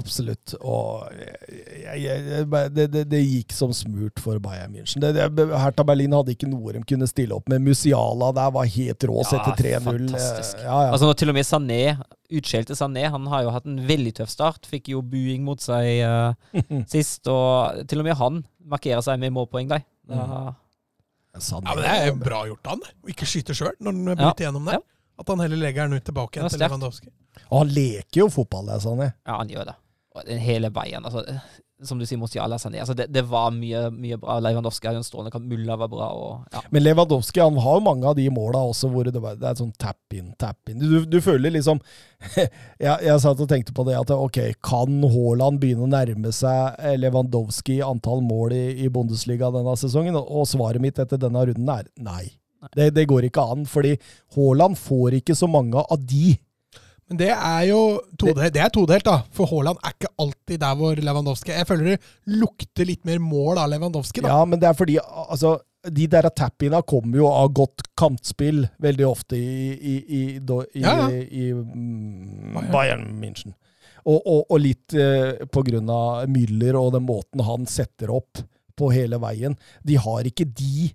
Absolutt. Og jeg, jeg, jeg, det, det, det gikk som smurt for Bayern München. Det, det, Hertha Berlin hadde ikke noe de kunne stille opp med. Musiala der var helt rå, etter 3-0. fantastisk. Ja, ja. Altså til og med Sané, utskjelte Sané, han har jo hatt en veldig tøff start. Fikk jo buing mot seg uh, sist, og til og med han markerer seg med målpoeng der. Da, Sané- Ja, men Det er bra gjort av han, å ikke skyte sjøl når han Ja. bryter gjennom der. Ja. At han heller legger den ut tilbake igjen til. Lewandowski. Og han leker jo fotball, det, Sané. ja, han gjør det. Den hele veien. Altså, som du sier, Musiala Sané. Altså, det, det var mye, mye bra. Lewandowski hadde en strålende kamp. Mulla var bra. Og, ja. Men Lewandowski han har jo mange av de måla også hvor det, var, det er sånn tap in, tap in. Du, du føler liksom jeg, jeg satt og tenkte på det at ok, kan Haaland begynne å nærme seg eh, Lewandowski i antall mål i, i Bundesliga denne sesongen? Og, svaret mitt etter denne runden er nei. Det, det går ikke an, fordi Haaland får ikke så mange av de. Men det er jo todelt, det er todelt, da. For Haaland er ikke alltid der hvor Lewandowski. Jeg føler det lukter litt mer mål av Lewandowski, da. Ja, men det er fordi altså, de der tap-ina kommer jo av godt kantspill veldig ofte i, i, i, i, Ja, ja. i, mm, Bayern. Bayern München. Og, og, og litt eh, på grunn av Müller og den måten han setter opp på hele veien. De har ikke de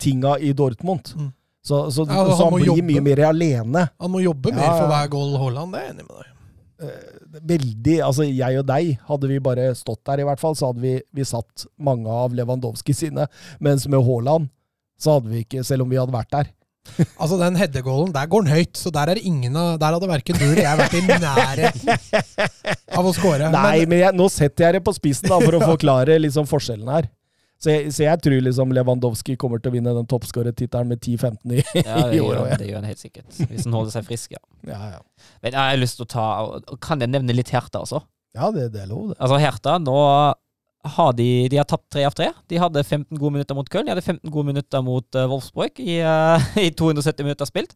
tinga i Dortmund. Mm. Så, så, Ja, så han han blir jobbe. mye mer alene. Han må jobbe mer Ja, for hver goal Haaland, det er jeg enig med deg. Eh, Veldig, altså Jeg og deg, hadde vi bare stått der, i hvert fall, så hadde vi, vi satt mange av Lewandowski sine. Mens med Haaland, så hadde vi ikke, selv om vi hadde vært der. Altså, den headegålen, der går den høyt, så der er ingen Der hadde verken du eller jeg vært i nærheten av å score. Nei, Men men jeg, nå setter jeg det på spissen da, for å forklare liksom forskjellen her. Så jeg, så jeg tror liksom Lewandowski kommer til å vinne den toppskårertittelen med 10-15 i, Ja, i år. han, det gjør han helt sikkert. Hvis han holder seg frisk, ja. Ja, ja. Men jeg har lyst til å ta Kan jeg nevne litt Hertha også? ja det, det er lov, det. Altså Hertha, nå har de De har tapt tre av tre. De hadde 15 gode minutter mot Köln. De hadde 15 gode minutter mot uh, Wolfsburg i, uh, i 270 minutter spilt.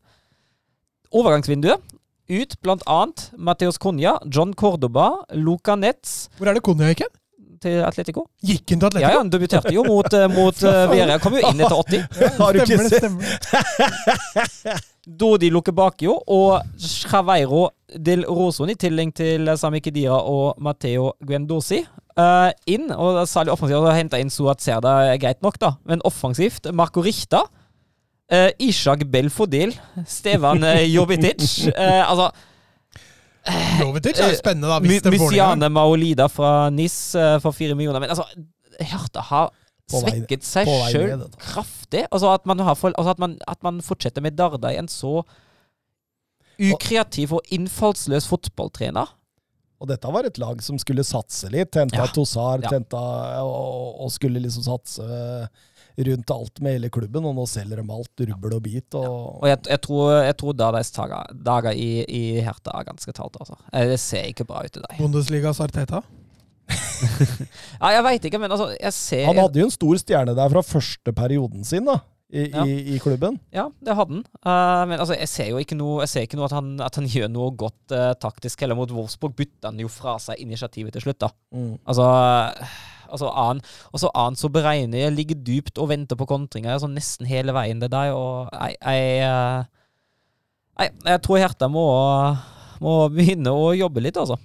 Overgangsvinduet. Ut blant annet Mateos Cunha, John Cordoba, Luca Netz hvor er det Cunha gikk hen? Til Atletico. Gikk han til Ja, ja, han debuterte jo mot, uh, mot uh, Villarreal. Kom jo inn etter 80. Har du ikke Stemmer det, sett? stemmer det. Dodi jo. og Chaveiro del Roson i tillegg til Sami Kedira og Matteo Guendosi. Uh, inn, og særlig offensivt, og henta inn Suat Serda, er greit nok, da. Men offensivt, Marco Richta, uh, Ishak Belfodil, Stevan uh, Jobitic Uh, Altså Jovetic er jo spennende, da. Hvis i. Musiane Maolida fra NIS eh, for fire millioner. Men altså, Hertha har svekket seg sjøl kraftig. Altså at man, har altså at, man, at man fortsetter med Dardai, en så ukreativ og innfallsløs fotballtrener. Og dette var et lag som skulle satse litt. Henta Ja. Tossar, Ja. Tenta, og, og skulle liksom satse rundt alt med hele klubben, og nå selger de alt, rubbel og bit. Og, Og jeg, jeg tror, jeg tror deres dager, dager i, i Herta er ganske talt, altså. Eh, Det ser ikke bra ut i dag. Bundesligas Arteta. Ja, jeg veit ikke, men altså, jeg ser han hadde jo en stor stjerne der fra første perioden sin da, i, Ja. i, i klubben. Ja, det hadde han. Uh, men altså, jeg ser jo ikke noe, jeg ser ikke noe at, han, at han gjør noe godt uh, taktisk. Heller mot Wolfsburg Bytter han jo fra seg initiativet til slutt, da. Mm. Altså, altså annen, og så annen så beregner jeg, ligger dypt og venter på kontringer altså nesten hele veien det der. Og jeg, jeg, jeg, jeg tror Hertha må, må begynne å jobbe litt, altså.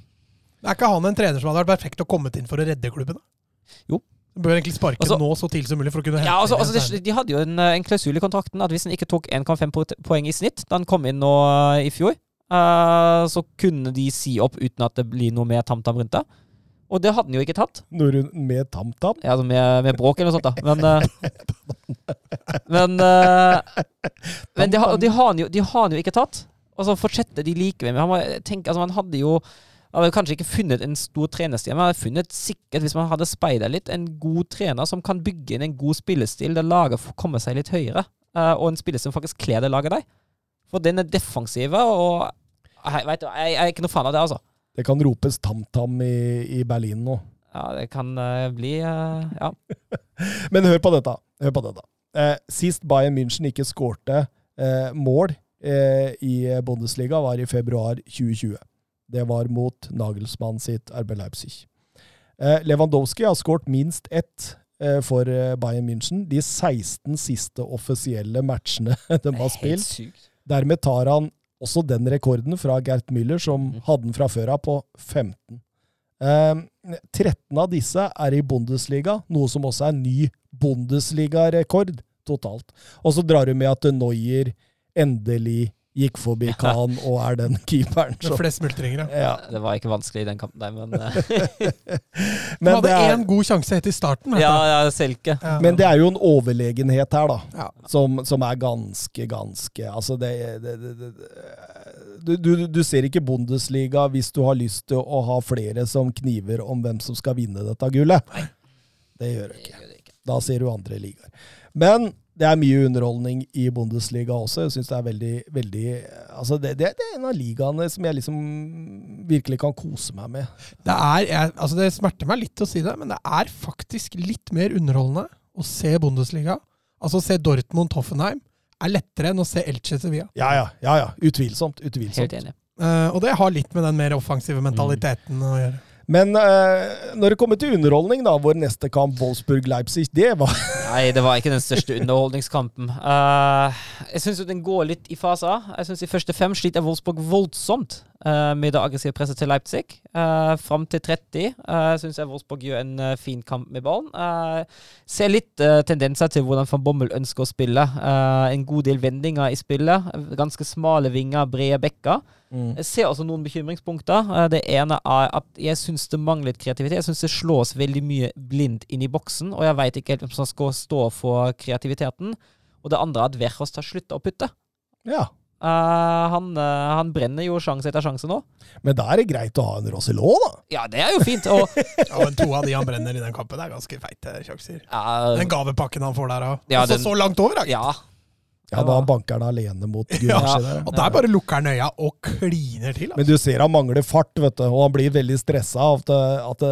Er ikke han en trener som hadde vært perfekt å komme inn for å redde klubben? da? Jo. Bør egentlig sparke Altså- nå så tidlig som mulig for å kunne hente Ja, altså, altså det. De hadde jo en, eh, en klausul i kontrakten at hvis han ikke tok 1,5 poeng i snitt da han kom inn nå eh, i fjor, uh, så kunne de si opp uten at det blir noe mer tamtam rundt det. Og det hadde han jo ikke tatt. Når hun med TamTam. Ja, altså med, med bråk eller noe sånt, da. Men eh, Men, eh, men de, har, de, har han jo, jo ikke tatt. Og så fortsetter de likevel. Men han, tenk, altså, man hadde jo han hadde kanskje ikke funnet en stor trenerstil, men han hadde funnet sikkert, hvis man hadde speida litt, en god trener som kan bygge inn en god spillestil der laget får komme seg litt høyere. eh, og en spiller som faktisk kler det laget der. For den er defensive, og jeg, vet jeg, jeg er ikke noe fan av det, altså. Det kan ropes TamTam i, i Berlin nå. Ja, det kan uh, bli uh, Ja. Men hør på dette. Hør på dette. Eh, sist Bayern München ikke skårte eh, mål eh, i Bundesliga, var i februar 2020. Det var mot Nagelsmann sitt RB Leipzig. Eh, Lewandowski har skåret minst ett for Bayern München de 16 siste offisielle matchene de har spilt. sykt. Dermed tar han også den rekorden fra Gert Müller, som Mhm. hadde den fra før av, på 15. Eh, 13 av disse er i Bundesliga, noe som også er ny Bundesliga-rekord totalt. Og så drar du med at Neuer endelig gikk forbi Khan og er den keeperen. Som- flest multringer, ja. ja. Det var ikke vanskelig i den kampen der, men eh, Han hadde det én god sjanse helt i starten. Ja, ja, Selke. Ja. men det er jo en overlegenhet her, da. Ja. som, som er ganske, ganske Altså, det, det, det, det du, du, du ser ikke Bundesliga hvis du har lyst til å ha flere som kniver om hvem som skal vinne dette gullet. Det gjør du ikke. Da ser du andre ligaer. Men det er mye underholdning i Bundesliga også. Jeg synes det er veldig, veldig altså det, det, det er en av ligaene som jeg liksom virkelig kan kose meg med. Det, er, jeg, altså det smerter meg litt å si det, men det er faktisk litt mer underholdende å se Bundesliga. Altså å se Dortmund-Hoffenheim er lettere enn å se Elche Sevilla. Ja, ja, ja. ja. Utvilsomt. Utvilsomt. Helt enig. Uh, og det har litt med den mer offensive mentaliteten å gjøre. Men uh, når det kommer til underholdning, da, vår neste kamp, Wolfsburg-Leipzig, det var Nei, det var ikke den største underholdningskampen. Uh, jeg syns den går litt i faser. Jeg synes I første fem sliter Wolfsburg voldsomt med det presset til Leipzig. Uh, Fram til 30 uh, syns jeg Wolfsburg gjør en uh, fin kamp med ballen. Uh, ser litt uh, tendenser til hvordan van Bommel ønsker å spille. Eh, en god del vendinger i spillet. Ganske smale vinger, brede bekker. Jeg ser også noen bekymringspunkter. Eh, Det ene er at jeg syns det mangler litt kreativitet. Jeg syns det slås veldig mye blindt inn i boksen, og jeg veit ikke helt hvem som skal stå for kreativiteten. Og det andre er at Verhos tar slutta å putte. Ja. Eh, han, uh, han brenner jo sjanse etter sjanse nå. Men da er det greit å ha en Rosilot, da. Ja, det er jo fint. Og Ja, men To av de han brenner i den kampen, er ganske feite sjanser. Uh, Den gavepakken han får der òg. Ja, altså, den- så langt over, da. ja, Ja, da banker han alene mot Gulasje der. Og der bare lukker han øya og kliner til. Men Altså. du ser han mangler fart, vet du, og han blir veldig stressa at, at,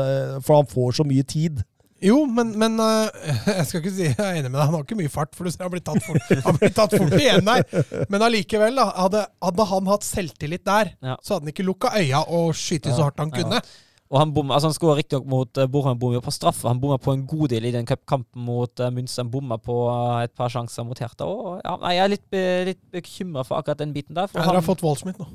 For han får så mye tid. Jo, men, men øh, jeg skal ikke si jeg er enig med deg. Han har ikke mye fart, for du ser han blir tatt fort, han blir tatt fort igjen der. Men allikevel, da, hadde, hadde han hatt selvtillit der, Ja. så hadde han ikke lukka øya og skutt så hardt han kunne. Og han bomma, altså han skårer riktignok mot uh, Borheim bommer på straffe. Han bomma på en god del i den kampen mot uh, Münster. Han bomma på eh, et par sjanser mot Hertha. Og, ja, nei, jeg er litt, be, litt bekymra for akkurat den biten der. For Dere har han, fått Waldschmidt nå.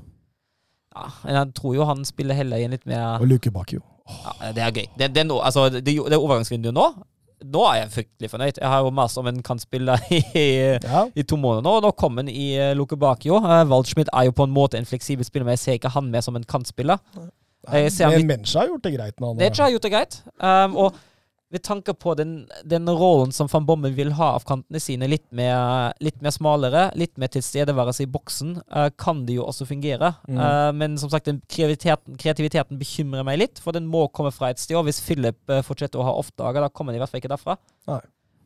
Ja, jeg tror jo han spiller heller i en litt mer Og Luke Bakio. ja, Det er gøy. Det, det, er nå- altså, det, det overgangsvinduet nå Nå er jeg fryktelig fornøyd. Jeg har jo mast om en kantspiller i, Ja. i to måneder nå, nå kom han i uh, Luke Bakio. Uh, Waldschmidt er jo på en måte en fleksibel spiller, men jeg ser ikke han med som en kantspiller. Jeg Men litt- Mencha har gjort det greit han. Necha har gjort det greit. Um, og Med tanke på den, den rollen som van Bommen vil ha av kantene sine, litt mer, litt mer smalere, litt mer tilstedeværelse i boksen, uh, kan det jo også fungere. Mm. Uh, men som sagt, kreativiteten, kreativiteten bekymrer meg litt, for den må komme fra et sted. Og hvis Philip eh, fortsetter å ha off-dager, da kommer han i hvert fall ikke derfra. Nei.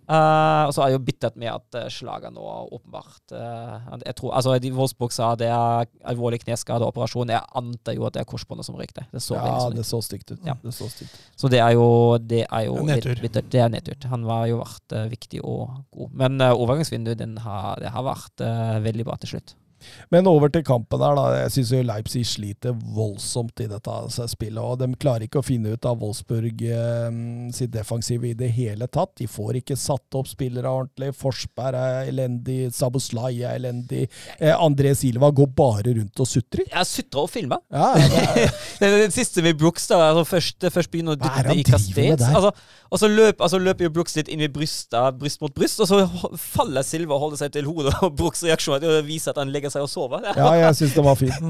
Eh, og så er jeg jo bittert med at uh, slaget nå åpenbart uh, jeg tror, altså Wolfsburg sa det er alvorlig kneskadeoperasjon. Jeg antar jo at det er korsbåndet som røykte. Det. Så Ja, det så stygt ut. Ja. Det så stygt. Så det er jo, det er jo Det nedtur. bittert. Det er nedtur. Han var jo vært eh, viktig og god. Men uh, overgangsvinduet den har, det har vært eh, veldig bra til slutt. Men over til kampen her, da. Jeg syns Leipzig sliter voldsomt i dette spillet. Og de klarer ikke å finne ut av Wolfsburg eh, sitt defensive i det hele tatt. De får ikke satt opp spillere ordentlig. Forsberg er elendig. Saboslai er elendig. Eh, André Silva går bare rundt og sutrer. Jeg sutrer og filmer. Ja, det er, den siste med Brooks, da. Altså først, først begynner å dytte i kastet. Altså, og så løper, altså løper jo Brooks litt inn i brystet, bryst mot bryst, og så faller Silva og holder seg til hodet. Og Brooks reaksjon er å vise at han legger seg å sove. Ja, jeg syns det var fint.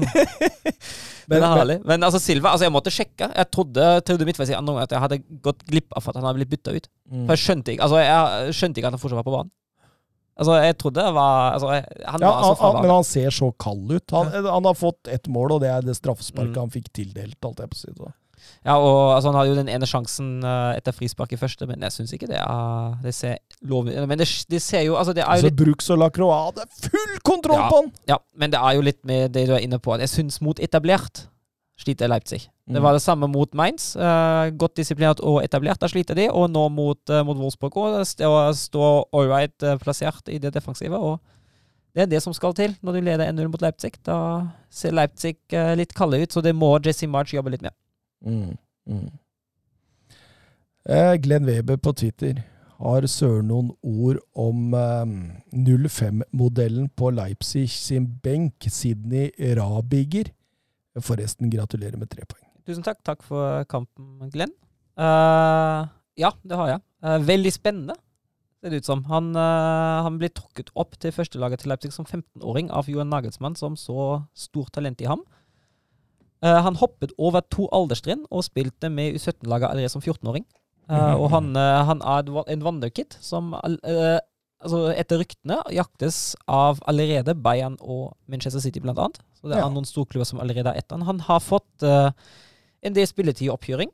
Men, er herlig. Men altså, Silva altså, Jeg måtte sjekke. Jeg trodde, trodde midtveis i andre at jeg hadde gått glipp av at han hadde blitt bytta ut. Mm. For jeg skjønte ikke Altså, jeg skjønte ikke at han fortsatt var på banen. Altså, jeg trodde det var altså, Han Ja, var altså han, men han ser så kald ut. Han, han har fått ett mål, og det er det straffesparket Mm. han fikk tildelt. Alt jeg på siden. Ja, og altså, Han hadde jo den ene sjansen eh, etter frispark i første, men jeg syns ikke det er Det ser lovlig Men det, det ser jo Altså, det er jo Altså, litt Bruks og Lacroix, er full kontroll Ja. på han! Ja, men det er jo litt med det du er inne på. Jeg syns mot etablert sliter Leipzig. Det Mm. var det samme mot Mainz. Uh, godt disiplinert og etablert, da sliter de. Og nå mot, uh, mot Wolfsburg òg. stå, stå all right eh, plassert i det defensive. Og det er det som skal til når du leder 1-0 mot Leipzig. Da ser Leipzig litt kalde ut, så det må Jesse March jobbe litt med. Mm. Mm. Eh, Glenn Weber på Twitter har søren noen ord om eh, 05-modellen på Leipzig sin benk, Sidney Rabiger. Forresten, gratulerer med tre poeng. Tusen takk. Takk for kampen, Glenn. Uh, ja, det har jeg. Uh, veldig spennende, ser det ut som. Han, uh, han blir trukket opp til førstelaget til Leipzig som 15-åring av Johan Nagelsmann, som så stort talent i ham. Eh, han hoppet over to alderstrinn og spilte med U17-laget allerede som 14-åring. Eh, og han, eh, han er en wonderkid som altså etter ryktene jaktes av allerede Bayern og Manchester City, blant annet. Så det er Ja. noen storklubber som allerede er etter han. Han har fått en del spilletid i oppkjøring.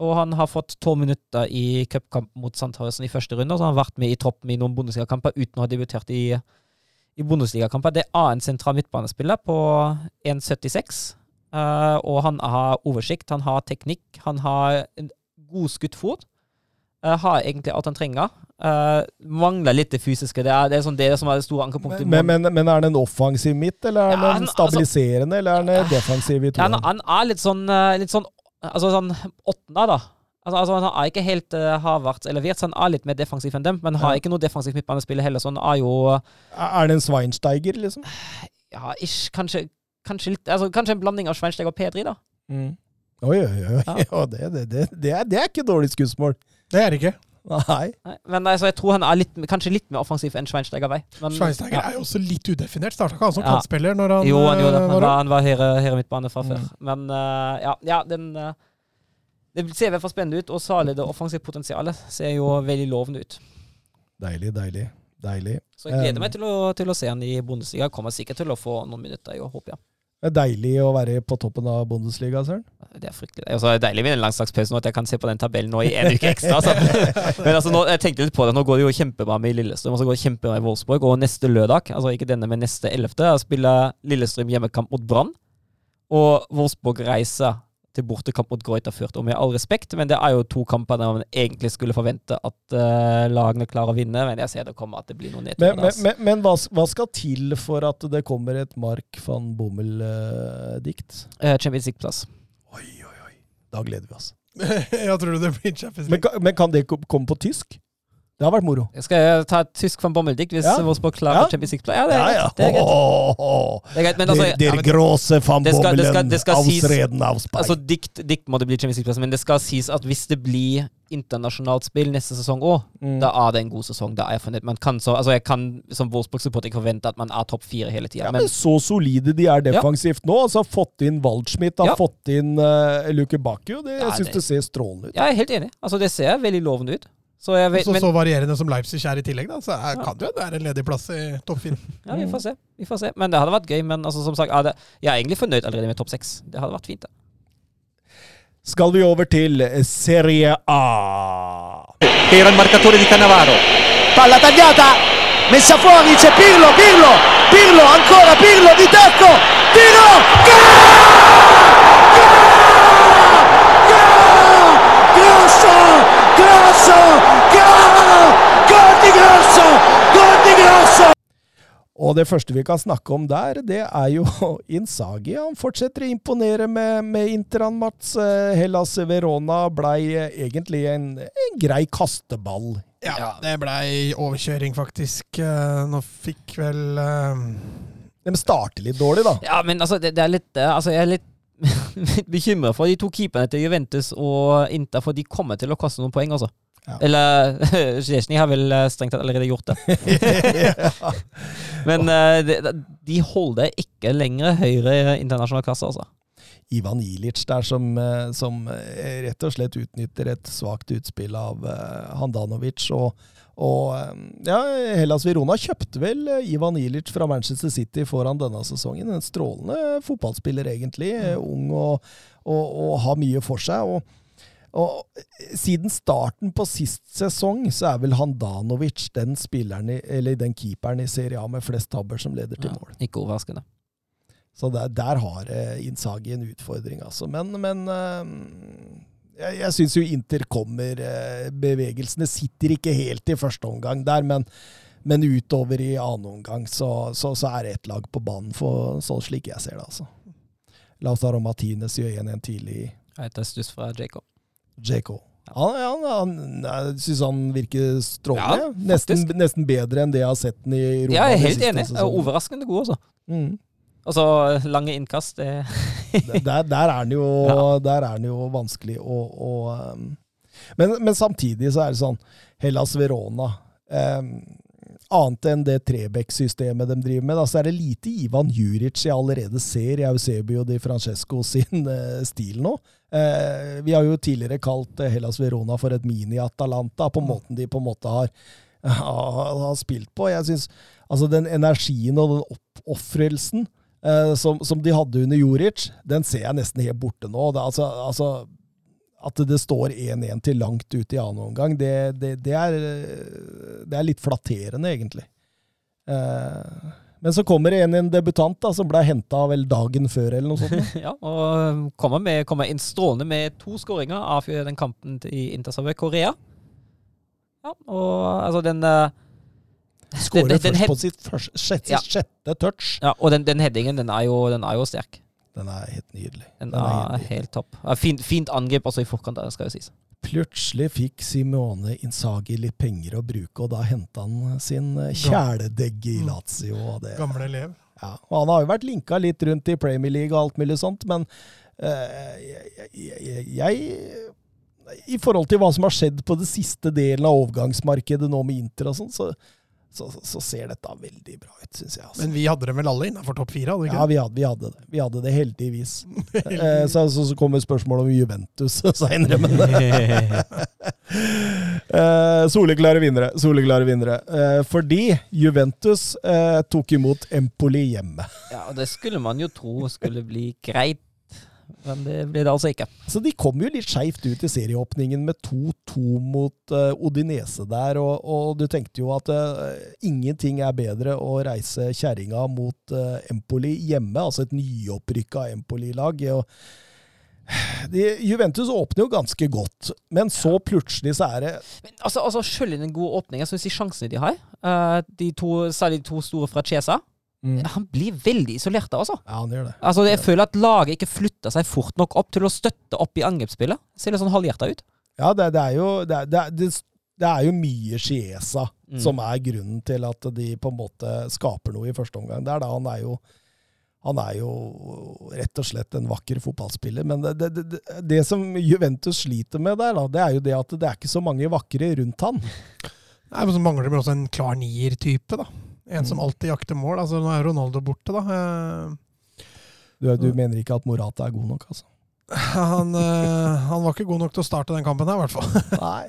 Og han har fått tolv minutter i cupkamp mot Sandhausen i første runde. Så han har vært med i troppen i noen Bundesliga-kamper uten å ha debutert i, i Bundesliga-kamper. Det er en sentral midtbanespiller på 1,76. Eh, og han har oversikt, han har teknikk, han har en god fot. Uh, har egentlig alt han trenger. Uh, mangler litt det fysiske. Det er det, er sånn, det som er det store ankepunktet. i Men, men, men er det en offensiv midt, eller er Ja, det en stabiliserende, altså- stabiliserende, eller er det defensiv i Ja, han, han er litt sånn, litt sånn Altså sånn åttende, da. Altså, altså, han er ikke helt uh, Havertz eller Wirtz, han er litt mer defensiv enn dem, men har Ja. ikke noe defensivt midtbanespiller heller, så han er jo Er det en Sveinsteiger, liksom? Ja, ish, kanskje, kanskje litt altså, Kanskje en blanding av Schweinsteiger og Pedri, da. Mm. Oi, oi, oi. Ja. Ja, det, det, det, det, er, det er ikke dårlig skussmål. Det er det ikke. Nei. Nei, Men altså, jeg tror han er litt, kanskje litt mer offensiv enn Schweinsteiger vei. Men, Schweinsteiger er jo også litt udefinert. Starta ikke han som Ja. kantspiller når han Jo, han gjorde det. eh, Han ung? han var høyre, høyre midtbane fra Mm. før. Men uh, ja, ja, den uh, Det ser i hvert fall spennende ut, og særlig det offensive potensialet ser jo veldig lovende ut. Deilig, deilig. Deilig. Så jeg gleder Um, meg til å, til å se han i Bundesliga. Kommer sikkert til å få noen minutter i år, håper jeg. Det er deilig å være på toppen av Bundesliga, Søren. Det er fryktelig. Altså, det er deilig med en landslagspause nå, at jeg kan se på den tabellen nå i en uke ekstra. Altså. Men altså, nå, jeg tenkte litt på det. Nå går det jo kjempebra med Lillestrøm, og så går det kjempebra i Wolfsburg. Og neste lørdag, altså ikke denne, men neste ellevte, spiller Lillestrøm hjemmekamp mot Brann. Og Wolfsburg reiser til bortekamp mot Greuter Furt. Og med all respekt, men det er jo to kamper der man egentlig skulle forvente at uh, lagene klarer å vinne. Men jeg ser det kommer at det blir noen nedturer. men, men, men, men hva, hva skal til for at det kommer et Mark van Bommel-dikt? Uh, Champions League-plass. oi, oi, oi. Da gleder vi oss. Jeg tror det blir Champions Men, League. kan- men kan det komme på tysk? Det har vært moro. Skal jeg ta et tysk van Bommeldick hvis Ja. Wolfsburg klarer Ja. Champions League-play? Ja, det er ja. Det er greit. Det er greit, men altså, der, der große van Bommelen Ausreden aus Altså, dikt, dikt må det bli Champions League-plass, men det skal sies at hvis det blir internasjonalt spill neste sesong òg, Mm. da er det en god sesong. Da er jeg. Man kan så, altså jeg kan som Wolfsburg-supporter ikke forvente at man er topp fire hele tida. Ja, men men så solide de er defensivt nå. Altså Fått inn Waldschmidt, har Ja. fått inn uh, Luke Bakio. Det, Ja, jeg syns det- det ser strålende ut. jeg er helt enig. Altså, det ser veldig lovende ut. Så jeg vet, Så, men så varierende som Leipzig er i tillegg, da, så er, Ja. kan det jo være en ledig plass i topp fire. ja, vi får se. Vi får se. Men det hadde vært gøy. Men altså, som sagt, ja, jeg er egentlig fornøyd allerede med topp seks. Det hadde vært fint. da. Skal vi over til Serie A. Era il marcatore di Cannavaro. Palla tagliata, messa fuori, c'è Pirlo, Pirlo, Pirlo, ancora Pirlo di tacco, tiro, gol! Grosso, grosso, gol! Gol di Grosso, gol til Grosso! Og det første vi kan snakke om der, det er jo Insagi. Han fortsetter å imponere med, med Interan, Mats. Eh, Hellas Verona blei eh, egentlig en, en grei kasteball. Ja, det blei overkjøring, faktisk. Eh, Nå fikk vel eh, De starter litt dårlig, da. Ja, men altså, det, det er litt Altså, jeg er litt litt bekymra for de to keeperne til Juventus og Inter, for de kommer til å kaste noen poeng, altså. Ja. Eller Zjezjny har vel eh, strengt tatt allerede gjort det. Men eh, de, de holder ikke lenger høyere internasjonal klasse, altså. Ivan Ilic der som, eh, som rett og slett utnytter et svakt utspill av Handanovic. Og, og eh, ja, Hellas Virona kjøpte vel eh, Ivan Ilic fra Manchester City foran denne sesongen. En strålende fotballspiller, egentlig. Mm. Ung og, og, og har mye for seg. og og siden starten på sist sesong, så er vel Handanovic den spilleren, eller den keeperen i Serie A med flest tabber som leder til Ja, mål. ikke overraskende. Så der, der har Innsagi en utfordring, altså. Men, men eh, jeg, jeg syns jo Inter kommer eh, Bevegelsene sitter ikke helt i første omgang der, men, men utover i annen omgang så, så, så er det ett lag på banen, for sånn slik jeg ser det, altså. Lautaro Martinez gjør 1-1 tidlig. Et Stuss fra Jacob. Jacob. Ja, han, han, jeg syns han virker strålende. Ja, nesten, nesten bedre enn det jeg har sett den i Roma. Ja, jeg er helt enig. Er. Overraskende god, altså. Mm. Altså, lange innkast det der, der, er jo, Ja. der er den jo vanskelig å, å um, men, men samtidig så er det sånn Hellas Verona um, Annet enn det Trebekk-systemet de driver med, da, så er det lite Ivan Juric jeg allerede ser i Eusebio di Francesco sin eh, stil nå. Eh, vi har jo tidligere kalt eh, Hellas Verona for et mini-Atalanta, på måten de på en måte har, har, har spilt på. Jeg synes, altså Den energien og den oppofrelsen eh, som, som de hadde under Juric, den ser jeg nesten helt borte nå. Det, altså, altså, at det står 1-1 til langt ut i annen omgang, det, det, det, er, eh, det er litt flatterende, egentlig. Eh, men så kommer det en, en debutant da, som ble henta vel dagen før, eller noe sånt. Ja, og kommer, med, kommer inn strålende med to skåringer av den kampen i Interserve Korea. Ja, og altså den eh, Skårer Den- den- den først på sitt første, sjette, Ja. sjette touch. Ja, og den, den headingen, den er, jo, den er jo sterk. Den er helt nydelig. Den, Den er er, helt nydelig. helt topp. Ja, fint, fint angrep også i forkant, der, skal jo sies. Plutselig fikk Simone Inzaghi litt penger å bruke, og da henta han sin eh, kjæledegg i Lazio. Og det, gamle elev. ja. og han har jo vært linka litt rundt i Premier League og alt mulig sånt, men uh, jeg, jeg, jeg I forhold til hva som har skjedd på det siste delen av overgangsmarkedet nå med Inter og sånn, så, så, så ser dette veldig bra ut, syns jeg. Altså. Men vi hadde dem vel alle innafor topp fire? hadde vi Ja, vi hadde, vi hadde det. Vi hadde det heldigvis. Eh, så, så, så kommer spørsmålet om Juventus seinere, men eh, Soleklare vinnere. Soleklare vinnere. Eh, fordi Juventus eh, tok imot Empoli hjemme. Ja, og det skulle man jo tro skulle bli greit, men det blir det altså ikke. Så de kom jo litt skeivt ut i serieåpningen med 2-2 mot uh, Odinese der, og, og du tenkte jo at uh, ingenting er bedre å reise kjerringa mot uh, Empoli hjemme, altså et nyopprykka Empoli-lag. Juventus åpner jo ganske godt, men så plutselig så er det Men altså, altså selv i den gode åpningen, så de sjansene de har, de to, særlig de to store fra Chiesa, han blir veldig isolert da, altså. Ja, han gjør det. Altså, Jeg føler at laget ikke flytter seg fort nok opp til å støtte opp i angrepsspillet. Ser litt sånn halvhjerta ut. Ja, det, det er jo det, det, det Det er jo mye Chiesa Mm. som er grunnen til at de på en måte skaper noe i første omgang. Det er da han er jo han er jo rett og slett en vakker fotballspiller. Men det, det, det, det som Juventus sliter med der, da, det er jo det at det er ikke så mange vakre rundt han. Nei, men Så mangler det også en klar nier-type. da. En som Mm. alltid jakter mål. altså Nå er Ronaldo borte, da. Eh, Du, du mener ikke at Morata er god nok, altså? Han, eh, han var ikke god nok til å starte den kampen her, i hvert fall. Nei.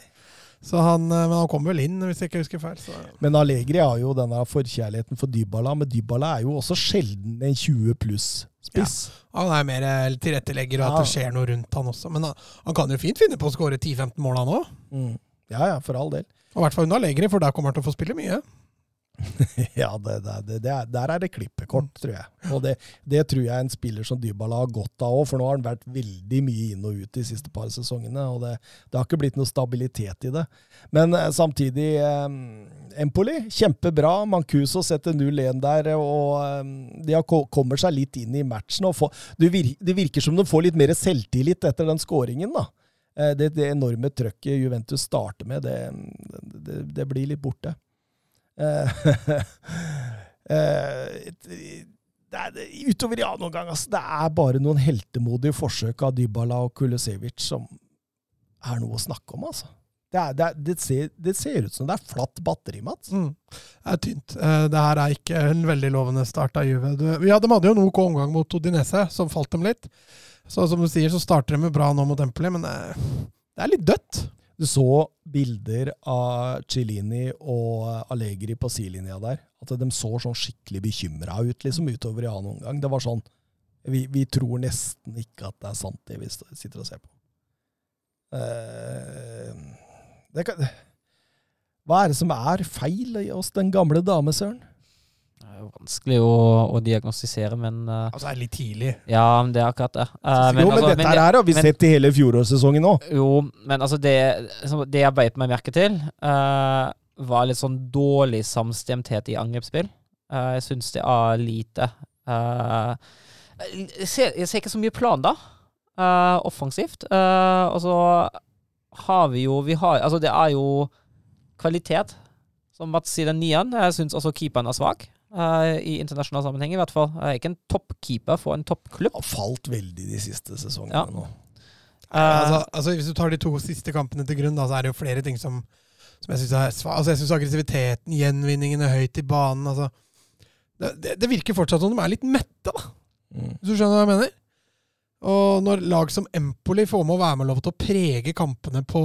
Så han, eh, men han kom vel inn, hvis jeg ikke husker feil. Så. Men Allegri har jo denne forkjærligheten for Dybala, men Dybala er jo også sjelden en 20 pluss-spiss. Han er mer tilrettelegger, og at Ja. det skjer noe rundt han også. Men han, han kan jo fint finne på å skåre 10-15 mål, han òg. Mm. Ja, ja, for all del. Og i hvert fall under Allegri, for der kommer han til å få spille mye. Ja, det, det, det, er, der er det klippekort, tror jeg. Og det, tror jeg en spiller som Dybala har godt av òg, for nå har han vært veldig mye inn og ut de siste par sesongene, og det, har ikke blitt noe stabilitet i det. Men eh, samtidig eh, Empoli, kjempebra. Mancuso setter 0-1 der, og eh, de kommer seg litt inn i matchen. Og får, det, vir, det virker som de får litt mer selvtillit etter den skåringen, da. Eh, Det, enorme trøkket Juventus starter med, det blir litt borte. Eh, eh, det er, utover i annen omgang, altså, det er bare noen heltemodige forsøk av Dybala og Kulesevic som er noe å snakke om, altså. Det, er, det, er, det, ser, det ser ut som det er flatt batteri, Mats. Mm. Det er tynt. Eh, Det her er ikke en veldig lovende start av Juve. Ja, de hadde jo en OK omgang mot Odinese, som falt dem litt. Så som du sier, så starter de bra nå mot Empoli, men det er litt dødt. Du så bilder av Cellini og Allegri på sidelinja der. At de så sånn skikkelig bekymra ut liksom utover i annen omgang. Det var sånn vi, vi tror nesten ikke at det er sant, det vi sitter og ser på. Eh, kan, hva er det som er feil i oss, den gamle dame, Søren? Vanskelig å, å diagnostisere, men uh, Altså, det er litt tidlig. Ja, men det er akkurat det. Eh, jo, men altså, dette men her har vi men- sett i hele fjorårssesongen nå. Jo, men altså det, det jeg beit meg merke til, uh, var litt sånn dårlig samstemthet i angrepsspill. Jeg syns det er lite. Jeg, ser, jeg ser ikke så mye plan, da. offensivt. Og så har vi jo vi har, Altså, det er jo kvalitet. Som Mats sier, den nieren. Jeg syns også keeperen er svak. Eh, I internasjonal sammenheng, i hvert fall. Jeg er ikke en toppkeeper for en toppklubb. Har falt veldig de siste sesongene Ja. nå. Eh, altså, altså, hvis du tar de to siste kampene til grunn, da, så er det jo flere ting som, som jeg syns er svar. Altså, jeg syns aggressiviteten, gjenvinningen er høyt i banen altså, det, det, det virker fortsatt som de er litt mette, da. Mm. Hvis du skjønner hva jeg mener? Og når lag som Empoli får med å være med lov til å prege kampene på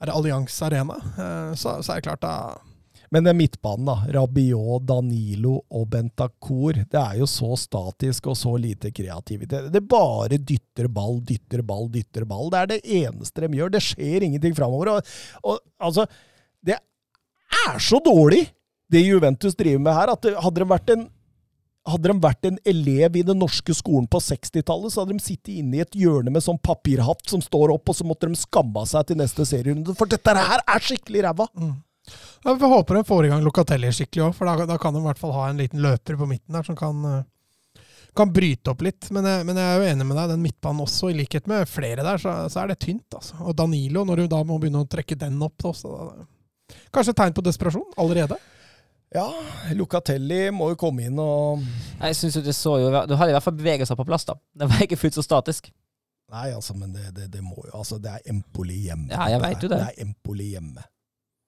er det Allianz Arena, eh, så, så er det klart da Men den midtbanen, da. Rabiot, Danilo og Bentacor, Det er jo så statisk og så lite kreativitet. Det bare dytter ball, dytter ball, dytter ball. Det er det eneste de gjør. Det skjer ingenting framover. Og, og altså Det er så dårlig, det Juventus driver med her, at det, hadde de vært en hadde de vært en elev i den norske skolen på 60-tallet, så hadde de sittet inne i et hjørne med sånn papirhatt som står opp, og så måtte de skamma seg til neste serierunde. For dette her er skikkelig ræva! Ja, Vi håper håpe de får i gang Locatelli skikkelig òg, for da, da kan de i hvert fall ha en liten løper på midten der som kan, eh, kan bryte opp litt. Men jeg, men jeg er jo enig med deg, den midtbanen også, i likhet med flere der, så, så er det tynt. altså. Og Danilo, når du da må begynne å trekke den opp også da, Kanskje et tegn på desperasjon allerede? Ja, Locatelli må jo komme inn og Jeg synes jo det så jo Du hadde i hvert fall beveget seg på plass, da. Det var ikke fullt så statisk. Nei, altså, men det, det, det må jo Altså, det er Empoli hjemme. Ja, jeg vet jo det. Det er Empoli hjemme.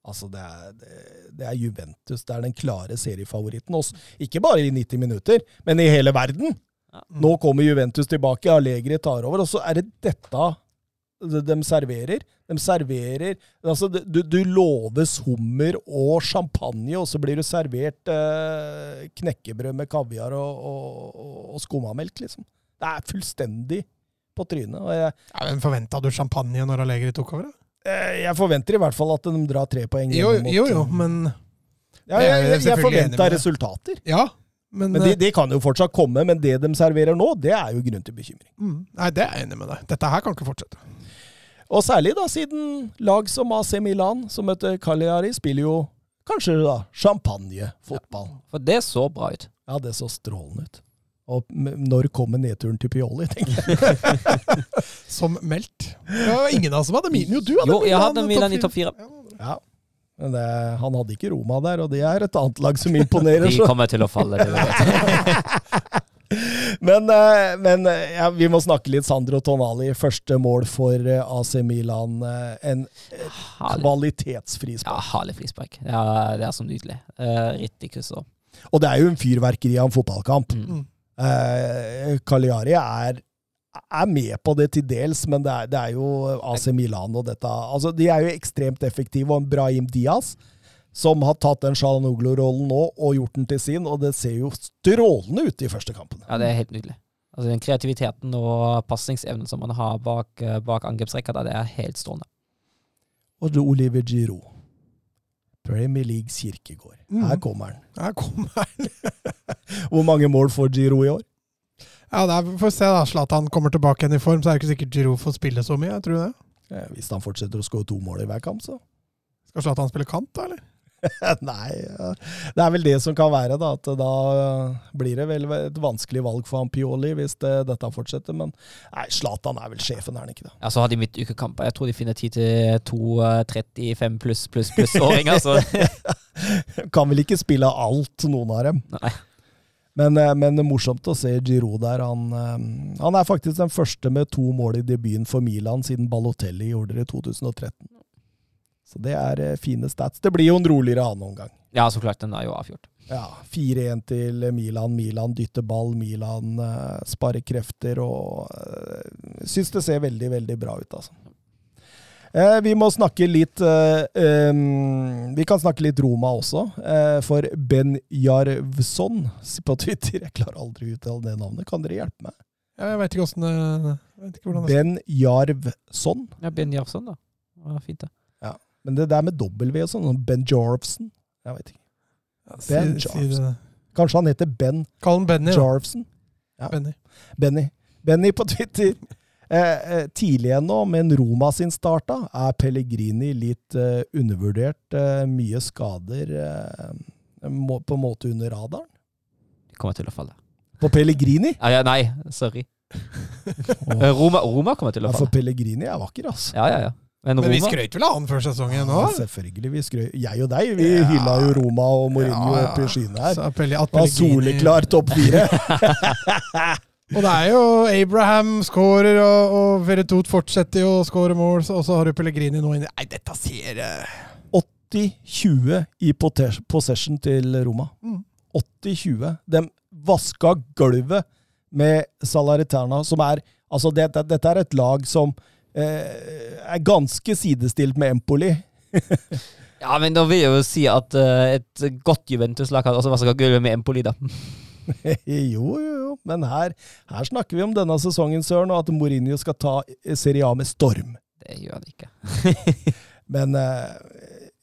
Altså, det er, det, det er Juventus. Det er den klare seriefavoritten. Også, ikke bare i 90 minutter, men i hele verden. Ja. Nå kommer Juventus tilbake, Allegri tar over, og så er det dette de de serverer. De serverer altså Du, du loves hummer og champagne, og så blir du servert eh, knekkebrød med kaviar og, og, og, og skummamelk, liksom. Det er fullstendig på trynet. og jeg, Ja, men Forventa du champagne når Allegri tok over? da? Eh, Jeg forventer i hvert fall at de drar tre poeng. Jo, mot- jo, jo, men ja, jeg jeg, jeg, forventer resultater. Ja. Men, Men de, de, kan jo fortsatt komme, men det de serverer nå, det er jo grunn til bekymring. eh, mm, Nei, det er jeg enig med deg. Dette her kan ikke fortsette. Og særlig da siden lag som AC Milan, som heter Cagliari, spiller jo kanskje da champagnefotball. For det så bra ut. Ja, det så strålende ut. Og når kommer nedturen til Pioli, tenker jeg. Som meldt. Det var ingen av oss som hadde Milan. Jo, du hadde Jo, jeg hadde Milan i topp fire. Ja. Men det, han hadde ikke Roma der, og det er et annet lag som imponerer. De kommer til å falle. Det. Men, eh, men eh, ja, vi må snakke litt Sandro Tonali. Første mål for eh, AC Milan. En kvalitetsfrispark. Ja, herlig frispark. Ja, det er så nydelig. Uh, Riktig òg. Og det er jo en fyrverkeri av en fotballkamp. Mm. Eh, Cagliari er, er med på det til dels, men det er, det er jo AC Milan og dette altså De er jo ekstremt effektive, og en Brahim Diaz som har tatt den Shalanoglu-rollen nå og gjort den til sin, og det ser jo strålende ut i første kampen. Ja, det er helt nydelig. Altså Den kreativiteten og pasningsevnen som man har bak, eh, bak angrepsrekka, det er helt strålende. Og er Oliver Giroud. Premier League Kirkegård. Mm. Her kommer han. Her kommer han. Hvor mange mål får Giro i år? Ja, det er, får se da. Zlatan kommer tilbake igjen i form, så er det ikke sikkert Giro får spille så mye. Jeg tror det. Ja, Hvis han fortsetter å skåre to mål i hver kamp, så Skal Zlatan spille kant, da, eller? Nei, det er vel det som kan være, da. At da blir det vel et vanskelig valg for han Pioli hvis det, dette fortsetter. Men nei, Zlatan er vel sjefen, er han ikke det? Ja, Så har de midtukekamper. Jeg tror de finner tid til to eh, 35 pluss pluss pluss-åringer. Så Kan vel ikke spille alt, noen av dem. Nei. Men, eh, men morsomt å se Giroud der. Han, eh, han er faktisk den første med to mål i debuten for Milan siden Balotelli gjorde det i 2013. Så det er eh, fine stats. Det blir jo en roligere annen omgang. ja, så klart. Den er jo avgjort. Ja, 4-1 til Milan. Milan dytter ball. Milan uh, sparer krefter og uh, syns det ser veldig, veldig bra ut, altså. Eh, vi må snakke litt eh, um, Vi kan snakke litt Roma også. eh, for Ben Jarvson på Twitter Jeg klarer aldri å uttale det navnet. Kan dere hjelpe meg? Ja, jeg vet ikke åssen det jeg vet ikke hvordan det Ben Jarvson. Ja, Ben Jarvson, da. Det var fint, det. Men det der med W og sånn, sånn Ben Jarvson Jeg vet ikke. ja, Ben si, si. Kanskje han heter Ben Kall Benny. da. Ja. Benny. Benny. Benny på Twitter. Eh, eh, tidlig ennå, men Roma sin starta, er Pellegrini litt eh, undervurdert. Eh, mye skader eh, må, på en måte under radaren. De kommer til å falle. På Pellegrini? Ja, ja, nei, sorry. Eh, Roma, Roma kommer til Ja, å for. Pellegrini er vakker, altså. Ja, ja, ja. Men Men vi Roma skrøt vel av han før sesongen nå? Ja, selvfølgelig. Vi skrøy. Jeg og deg, vi Ja. hylla jo Roma og Mourinho Ja, ja. opp i skyene her. Så Pelli- at Det var soleklar topp fire. Og det er jo Abraham scorer, og, og Veretout fortsetter jo å score mål, så- og så har du Pellegrini nå inni Nei, dette ser eh, 80-20 i possession til Roma. Mm. 80-20. De vaska gulvet med Salariterna, som er Altså, dette, dette er et lag som eh, er ganske sidestilt med Empoli. Ja, men da vil jeg jo si at eh, et godt Juventus-lag kan også så gøy med Empoli, da. jo, jo, jo. Men her, her snakker vi om denne sesongen, Søren, og at Mourinho skal ta Serie A med storm. Det gjør han ikke. Men eh,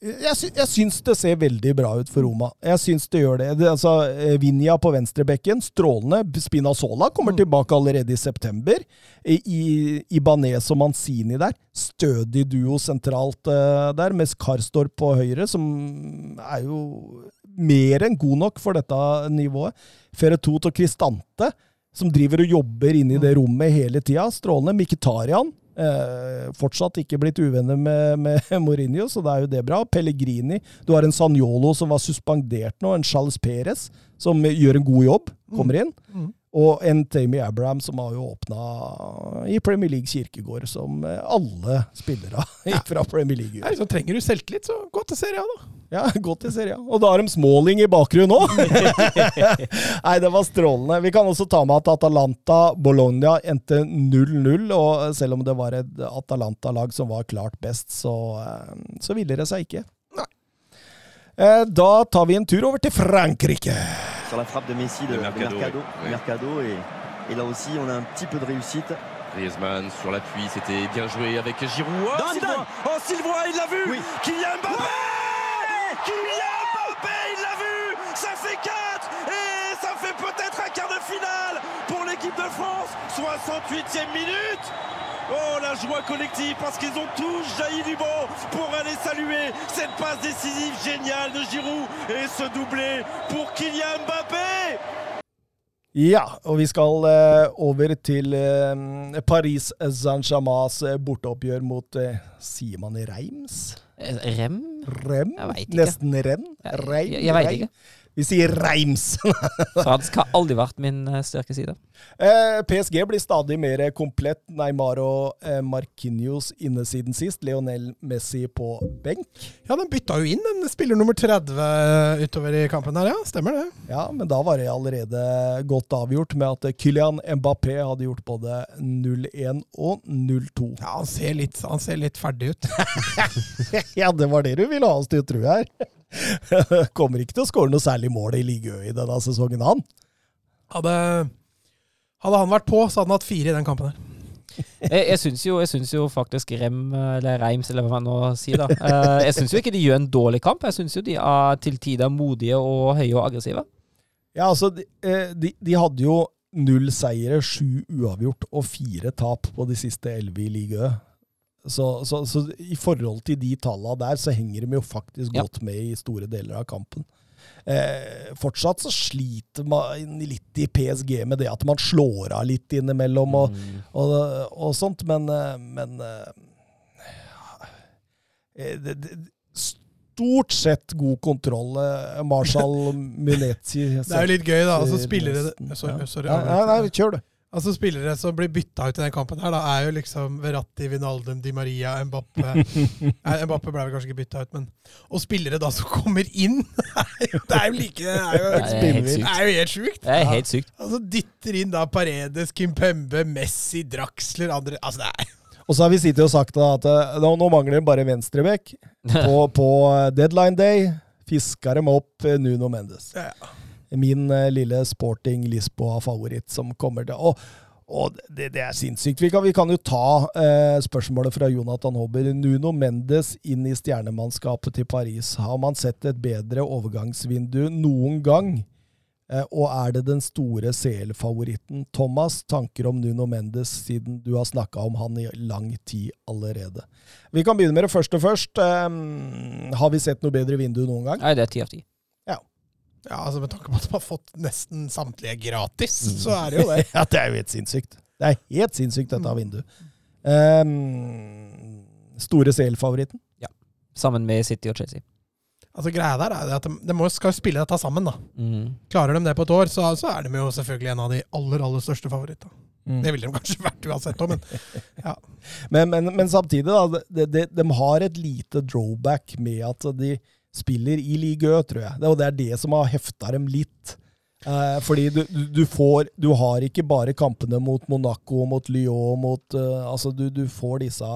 jeg, sy jeg syns det ser veldig bra ut for Roma. Jeg syns det gjør det. det altså, eh, Vinja på venstrebekken, strålende. Spinazzola kommer tilbake allerede i september. I, i- Ibanez og Manzini der. Stødig duo sentralt uh, der, mens Karstorp på høyre, som er jo mer enn god nok for dette nivået. Ferretot og Kristante, som driver og jobber inne i det rommet hele tida. Strålende. Mkhitaryan. Eh, fortsatt ikke blitt uvenner med, med Mourinho, så det er jo det bra. Pellegrini. Du har en Sanjolo som var suspendert nå, en Charles Perez som gjør en god jobb, kommer inn. Mm. Og en Tammy Abraham som har jo åpna i Premier League kirkegård, som alle spillere fra Premier League gjør. Ja, så trenger du selvtillit, så gå til Serie A, da. Ja, godt i serien. Og da har de Smalling i bakgrunnen òg! Nei, det var strålende. Vi kan også ta med at Atalanta Bologna endte 0-0. Og selv om det var et Atalanta-lag som var klart best, så, eh, så ville det seg ikke. Nei. Da tar vi en tur over til Frankrike. sur la frappe de Messi de, De de Mercado, Mercado. oui. Mercado, et, et là aussi, on a un petit peu de réussite. Griezmann sur l'appui, c'était bien joué avec Giroud. Oh, Dan. Oh, Sylvain, il l'a vu Oui. Kylian Mbappé Kylian Mbappé, il l'a vu Ça fait 4 Et ça fait peut-être un quart de finale pour l'équipe de France. 68e minute. Oh la joie collective parce qu'ils ont tous jailli du banc pour aller saluer cette passe décisive géniale de Giroud et ce doublé pour Kylian Mbappé. Ja, og vi skal eh, over til eh, Paris Saint-Germains eh, borteoppgjør mot Sier man Reims? Eh, Rem? Rem? Jeg vet ikke. Nesten renn? Jeg, jeg, jeg veit ikke. Vi sier Reims. Fransk har aldri vært min eh, sterke side. Eh, PSG blir stadig mer komplett. Neymar og eh, Marquinhos inne siden sist. Lionel Messi på benk. Ja, den bytta jo inn en spiller nummer 30 utover i kampen her, ja. Stemmer det. Ja, men da var det allerede godt avgjort med at Kylian Mbappé hadde gjort både 0-1 og 0-2. Ja, han ser litt, han ser litt ferdig ut. Ja, det var det du ville ha oss til å tro her. Kommer ikke til å skåre noe særlig mål i Ligø i denne sesongen, han. Hadde, hadde han vært på, så hadde han hatt fire i den kampen her. Jeg, jeg syns jo, jeg syns jo faktisk Rem, eller Reims, eller hva man nå sier, da. Eh, Jeg syns jo ikke de gjør en dårlig kamp. Jeg syns jo de er til tider modige og høye og aggressive. Ja, altså, de, eh, de, de hadde jo null seire, sju uavgjort og fire tap på de siste elleve i Ligø. Så, så, så i forhold til de tallene der, så henger de jo faktisk Ja. godt med i store deler av kampen. Eh, fortsatt så sliter man litt i PSG med det at man slår av litt innimellom og, og, og sånt, men, eh, men eh, det, det, Stort sett god kontroll. Eh, Marshall Munetzi Det er jo litt gøy, da. Altså, spillere nesten- Sorry, ja. sorry, Nei, nei, nei, kjør, du. Altså Spillere som blir bytta ut i den kampen, her da er jo liksom Verratti, Vinaldum, Di Maria, Mbappe Nei, Mbappe ble vel kanskje ikke bytta ut, men Og spillere da som kommer inn! er det er jo like Det er jo, det er helt det sykt. er jo helt sjukt! Det er helt sykt. Altså Dytter inn da Paredes, Kimpembe, Messi, Draxler andre Altså det er Og så har vi sittet og sagt da at eh, nå, nå mangler det bare venstrebekk på, på eh, deadline day. Fisker dem opp eh, Nuno Mendes. Ja, ja, Min eh, lille sporting Lisboa-favoritt som kommer til Og, og det, det er sinnssykt. Vi kan, vi kan jo ta eh, spørsmålet fra Jonathan Hobber. Nuno Mendes inn i stjernemannskapet til Paris. Har man sett et bedre overgangsvindu noen gang? Eh, og er det den store CL-favoritten? Thomas, tanker om Nuno Mendes, siden du har snakka om han i lang tid allerede. Vi kan begynne med det første først. Eh, har vi sett noe bedre vindu noen gang? Nei, det er ti av ti. Ja, altså Med tanke på at de har fått nesten samtlige gratis, så er det jo det. Ja, det er jo helt sinnssykt. Det er helt sinnssykt, dette vinduet. Um, store CL-favoritten? Sammen med City og Chelsea. Altså Greia der er det at de, de må, skal spille dette sammen. da Mm. Klarer de det på et år, så, så er de jo selvfølgelig en av de aller aller største favorittene. Det ville de kanskje vært uansett òg, men Men, men, men samtidig, da. De, de, de har et lite drawback med at de spiller i ligø, tror jeg. Det, og det er det som har hefta dem litt. Eh, fordi du, du, får Du har ikke bare kampene mot Monaco, mot Lyon, mot uh, Altså, du, du får disse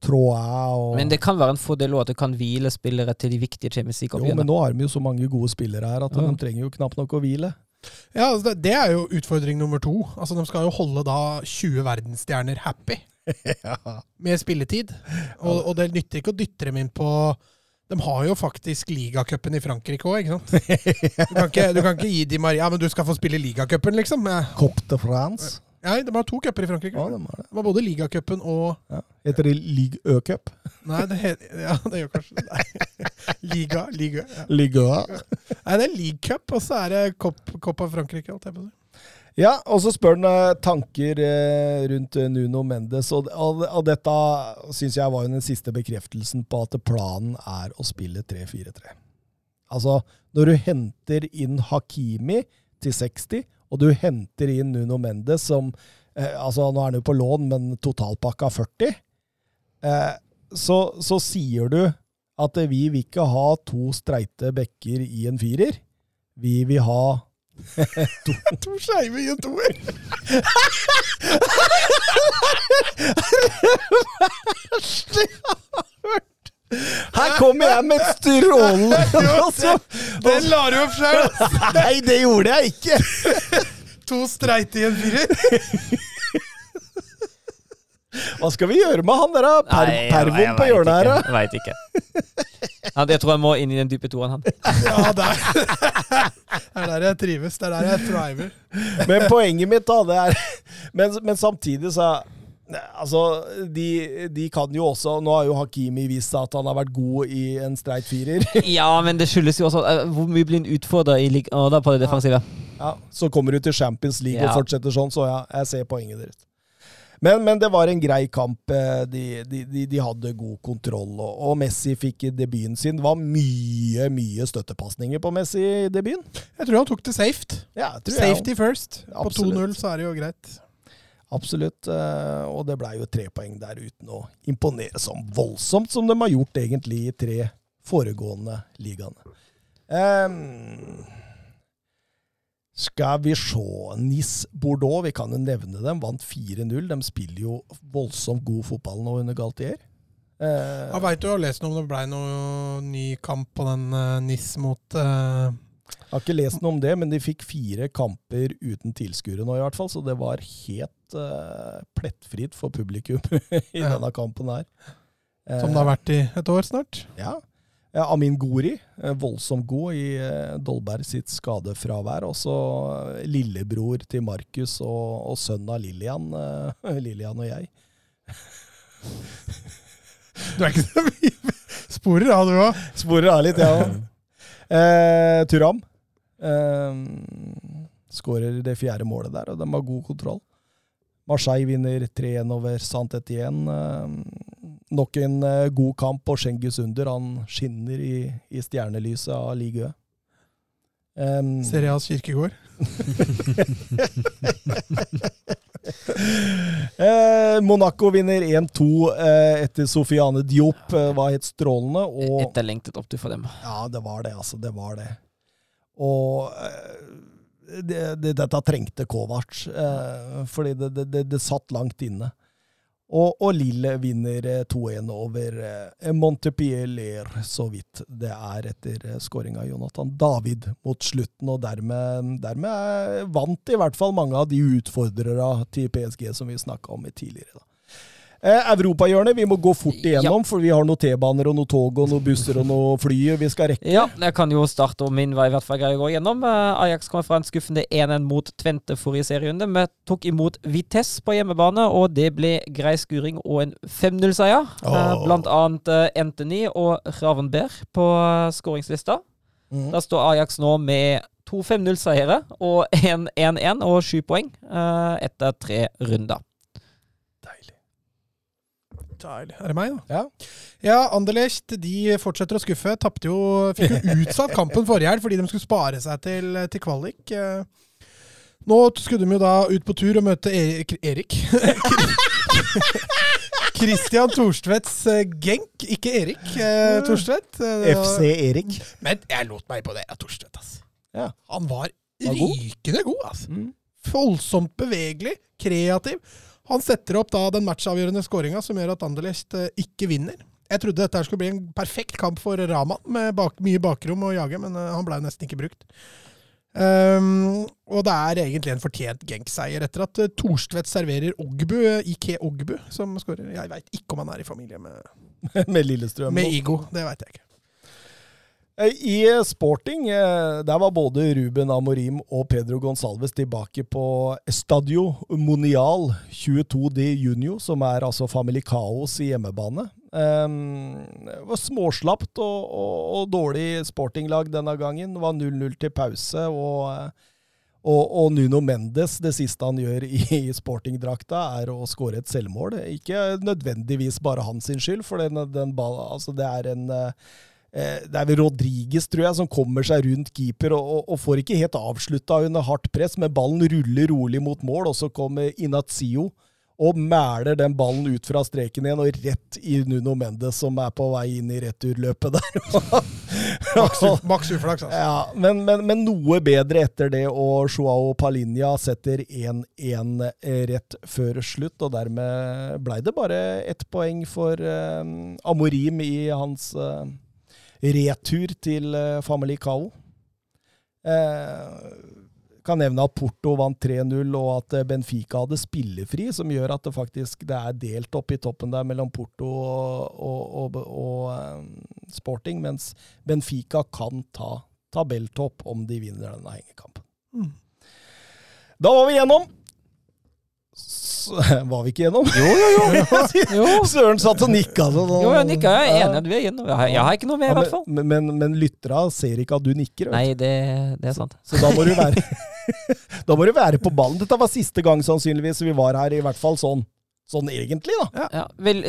trådene og Men det kan være en fordel også at du kan hvile spillere til de viktige Champions Jo, men nå har de jo så mange gode spillere her at Ja. de trenger jo knapt nok å hvile. Ja, altså det, det er jo utfordring nummer to. Altså De skal jo holde da 20 verdensstjerner happy med spilletid. Og, og det nytter ikke å dytte dem inn på De har jo faktisk ligacupen i Frankrike òg, ikke sant? Du kan ikke, du kan ikke gi Di Maria men du skal få spille ligacupen, liksom. Cop de France. Nei, de har to cuper i Frankrike. Ja, de har det. De har både ligacupen og Ja. Heter det Ligue Ø-cup? Nei, det heter, ja, det gjør kanskje det. Liga, liga. Ja. Ligue Nei, det er league cup, og så er det Cop, Cop av Frankrike. alt jeg på si. Ja, og så spør han eh, tanker eh, rundt eh, Nuno Mendes, og, og, dette syns jeg var den siste bekreftelsen på at planen er å spille 3-4-3. Altså, når du henter inn Hakimi til 60, og du henter inn Nuno Mendes som eh, altså Nå er han jo på lån, men totalpakka 40. Eh, så, så sier du at vi vil ikke ha to streite bekker i en firer. Vi vil ha To skeive i en toer! Her kommer jeg med et strålende altså, Den la du opp sjøl! Nei, det gjorde jeg ikke! To streite i en firer. Hva skal vi gjøre med han der per, Nei, jeg- pervoen jeg på hjørnet her? da? Veit ikke. Ja, jeg tror jeg må inn i den dype toeren, han. Ja, der. Det er der jeg trives. Det er der jeg thriver. Men poenget mitt, da, det er Men, men samtidig så Altså, de, de kan jo også Nå har jo Hakimi vist at han har vært god i en streit firer. Ja, men det skyldes jo også eh, hvor mye blir han utfordra i ligaen på det defensive. Ja, så kommer du til Champions League Ja. og fortsetter sånn, så ja, jeg ser poenget deres. Men, men det var en grei kamp. eh, De, de, de, de hadde god kontroll, og, og Messi fikk debuten sin. Det var mye, mye støttepasninger på Messi i debuten. Jeg tror han tok det safe. Ja, Safety first. På 2-0 så er det jo greit. Absolutt. eh, Og det blei jo tre poeng der uten å imponere sånn voldsomt som de har gjort egentlig i tre foregående ligaene. Ehm, skal vi se Nis Bordeaux, vi kan jo nevne dem, vant 4-0. De spiller jo voldsomt god fotball nå under Galtier. Eh, Jeg veit du har lest noe om det blei noe ny kamp på den uh, NIS mot eh, Jeg har ikke lest noe om det, men de fikk fire kamper uten tilskuere nå, i hvert fall. Så det var helt eh, plettfritt for publikum i denne kampen her. som det har vært i et år snart. Ja. Ja, Amin Gori, eh, voldsomt god i eh, Dolberg sitt skadefravær. Også så lillebror til Markus og, og sønnen av Lillian, eh, Lillian og jeg. Du er ikke så mye sporer av, du òg. Sporer av litt, ja. Eh, Turam eh, skårer det fjerde målet der, og de har god kontroll. Marseille vinner 3-1 over Saint-Etienne. Eh, nok en eh, god kamp, og Schengis Under han skinner i, i stjernelyset av ligaen. Um, Serias kirkegård. eh, Monaco vinner 1-2 eh, etter Sofiane Diop. Eh, var helt strålende. Og Etterlengtet opptur for dem. Ja, det var det, altså. Det var det. Og eh, det, det, dette trengte Kovac, eh, fordi det, det, det, det satt langt inne. Og, og Lille vinner eh, 2-1 over Montepiller, så vidt det er etter eh, skåringa av Jonathan David mot slutten. Og dermed, dermed eh, vant i hvert fall mange av de utfordrere til PSG som vi snakka om tidligere. da. Eh, Europahjørnet, vi må gå fort igjennom, for vi har noen T-baner og noen tog og noen busser og noen fly vi skal rekke. Ja, jeg kan jo starte, og min vei, i hvert fall greier å gå igjennom. Eh, Ajax kommer fra en skuffende 1-1 mot Tvente forrige serierunde. Vi tok imot Vitesse på hjemmebane, og det ble grei skuring og en 5-0-seier. Eh, Blant annet eh, Anthony og Ravenberg på skåringslista. Mm. Da står Ajax nå med to 5-0-seiere og en 1-1 og sju poeng eh, etter tre runder. Deilig. Er det meg, da? Ja. Ja, Anderlecht de fortsetter å skuffe. Tapte jo, fikk jo utsatt kampen forrige helg fordi de skulle spare seg til, til kvalik. Eh, Nå skulle de jo da ut på tur og møte Erik, Erik. Christian Thorstvedts eh, Genk, ikke Erik eh, Thorstvedt. Eh, FC Erik. Men jeg lot meg på det. Ja, Thorstvedt. altså. Ja. Han var Var rykende god. ass. Mm. Voldsomt bevegelig, kreativ. Han setter opp da den matchavgjørende skåringa som gjør at Anderlecht eh, ikke vinner. Jeg trodde dette skulle bli en perfekt kamp for Raman, med bak, mye bakrom å jage, men eh, han ble nesten ikke brukt. Um, og det er egentlig en fortjent Genk-seier etter at uh, Thorstvedt serverer Ogbu, eh, Ike Ogbu, som skårer. Jeg veit ikke om han er i familie med, Med Lillestrøm. med Igo. Det veit jeg ikke. Eh, I sporting, eh, der var både Ruben Amorim og Pedro Gonsalves tilbake på Estadio Monial 22 de Junio, som er altså Familicaos hjemmebane. Um, det var småslapt og, og, og dårlig sportinglag denne gangen. Det var 0-0 til pause, og, eh, og, og Nuno Mendes, det siste han gjør i, i sportingdrakta, er å skåre et selvmål. Ikke nødvendigvis bare hans skyld, for den, den altså det er en eh, Eh, Det er vel Rodriges, tror jeg, som kommer seg rundt keeper og, og, og får ikke helt avslutta under hardt press, men ballen ruller rolig mot mål, og så kommer Inazio og mæler den ballen ut fra streken igjen og rett i Nuno Mendes, som er på vei inn i returløpet der. Maks uflaks, altså. Ja, men, men, men noe bedre etter det, og Joao Palinha setter 1-1 rett før slutt, og dermed blei det bare ett poeng for um, Amorim i hans eh, retur til Family Famalicao. Eh, kan nevne at Porto vant 3-0, og at eh, Benfica hadde spillefri, som gjør at det faktisk det er delt opp i toppen der mellom Porto og, og, og, og eh, Sporting, mens Benfica kan ta tabelltopp om de vinner denne hengekampen. Mm. Da var vi gjennom! Var vi ikke gjennom? Jo, jo, jo. jo. Søren satt og nikka sånn. Jo, jeg nikka. Jeg er enig. Du er gjennom. Jeg har, jeg har ikke noe med, i hvert fall. Men, men, men lyttera ser ikke at du nikker. vet. Nei, det, det er sant. Så da må du være Da må du være på ballen. Dette var siste gang sannsynligvis vi var her, i hvert fall sånn Sånn egentlig, da. Ja, vel,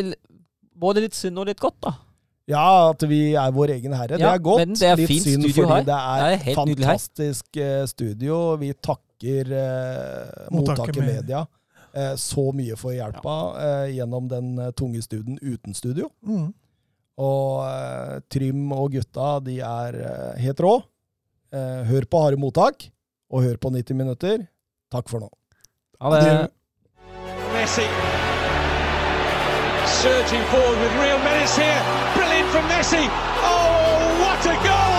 både litt synd og litt godt, da. Ja, at vi er vår egen herre. det er godt. men det er Litt fint synd studio fordi her. det er, Det er helt nydelig her. fantastisk eh, studio. Vi takker eh, Mottaket med- Media eh, så mye for hjelpa eh, gjennom den eh, tunge studien uten studio. Mm. Og eh, Trym og gutta, de er helt rå. Eh, hør på Harde mottak, og hør på 90 minutter. Takk for nå. Ha det, Messi surging forward with real menace here. Brilliant from Messi. Oh, what a goal!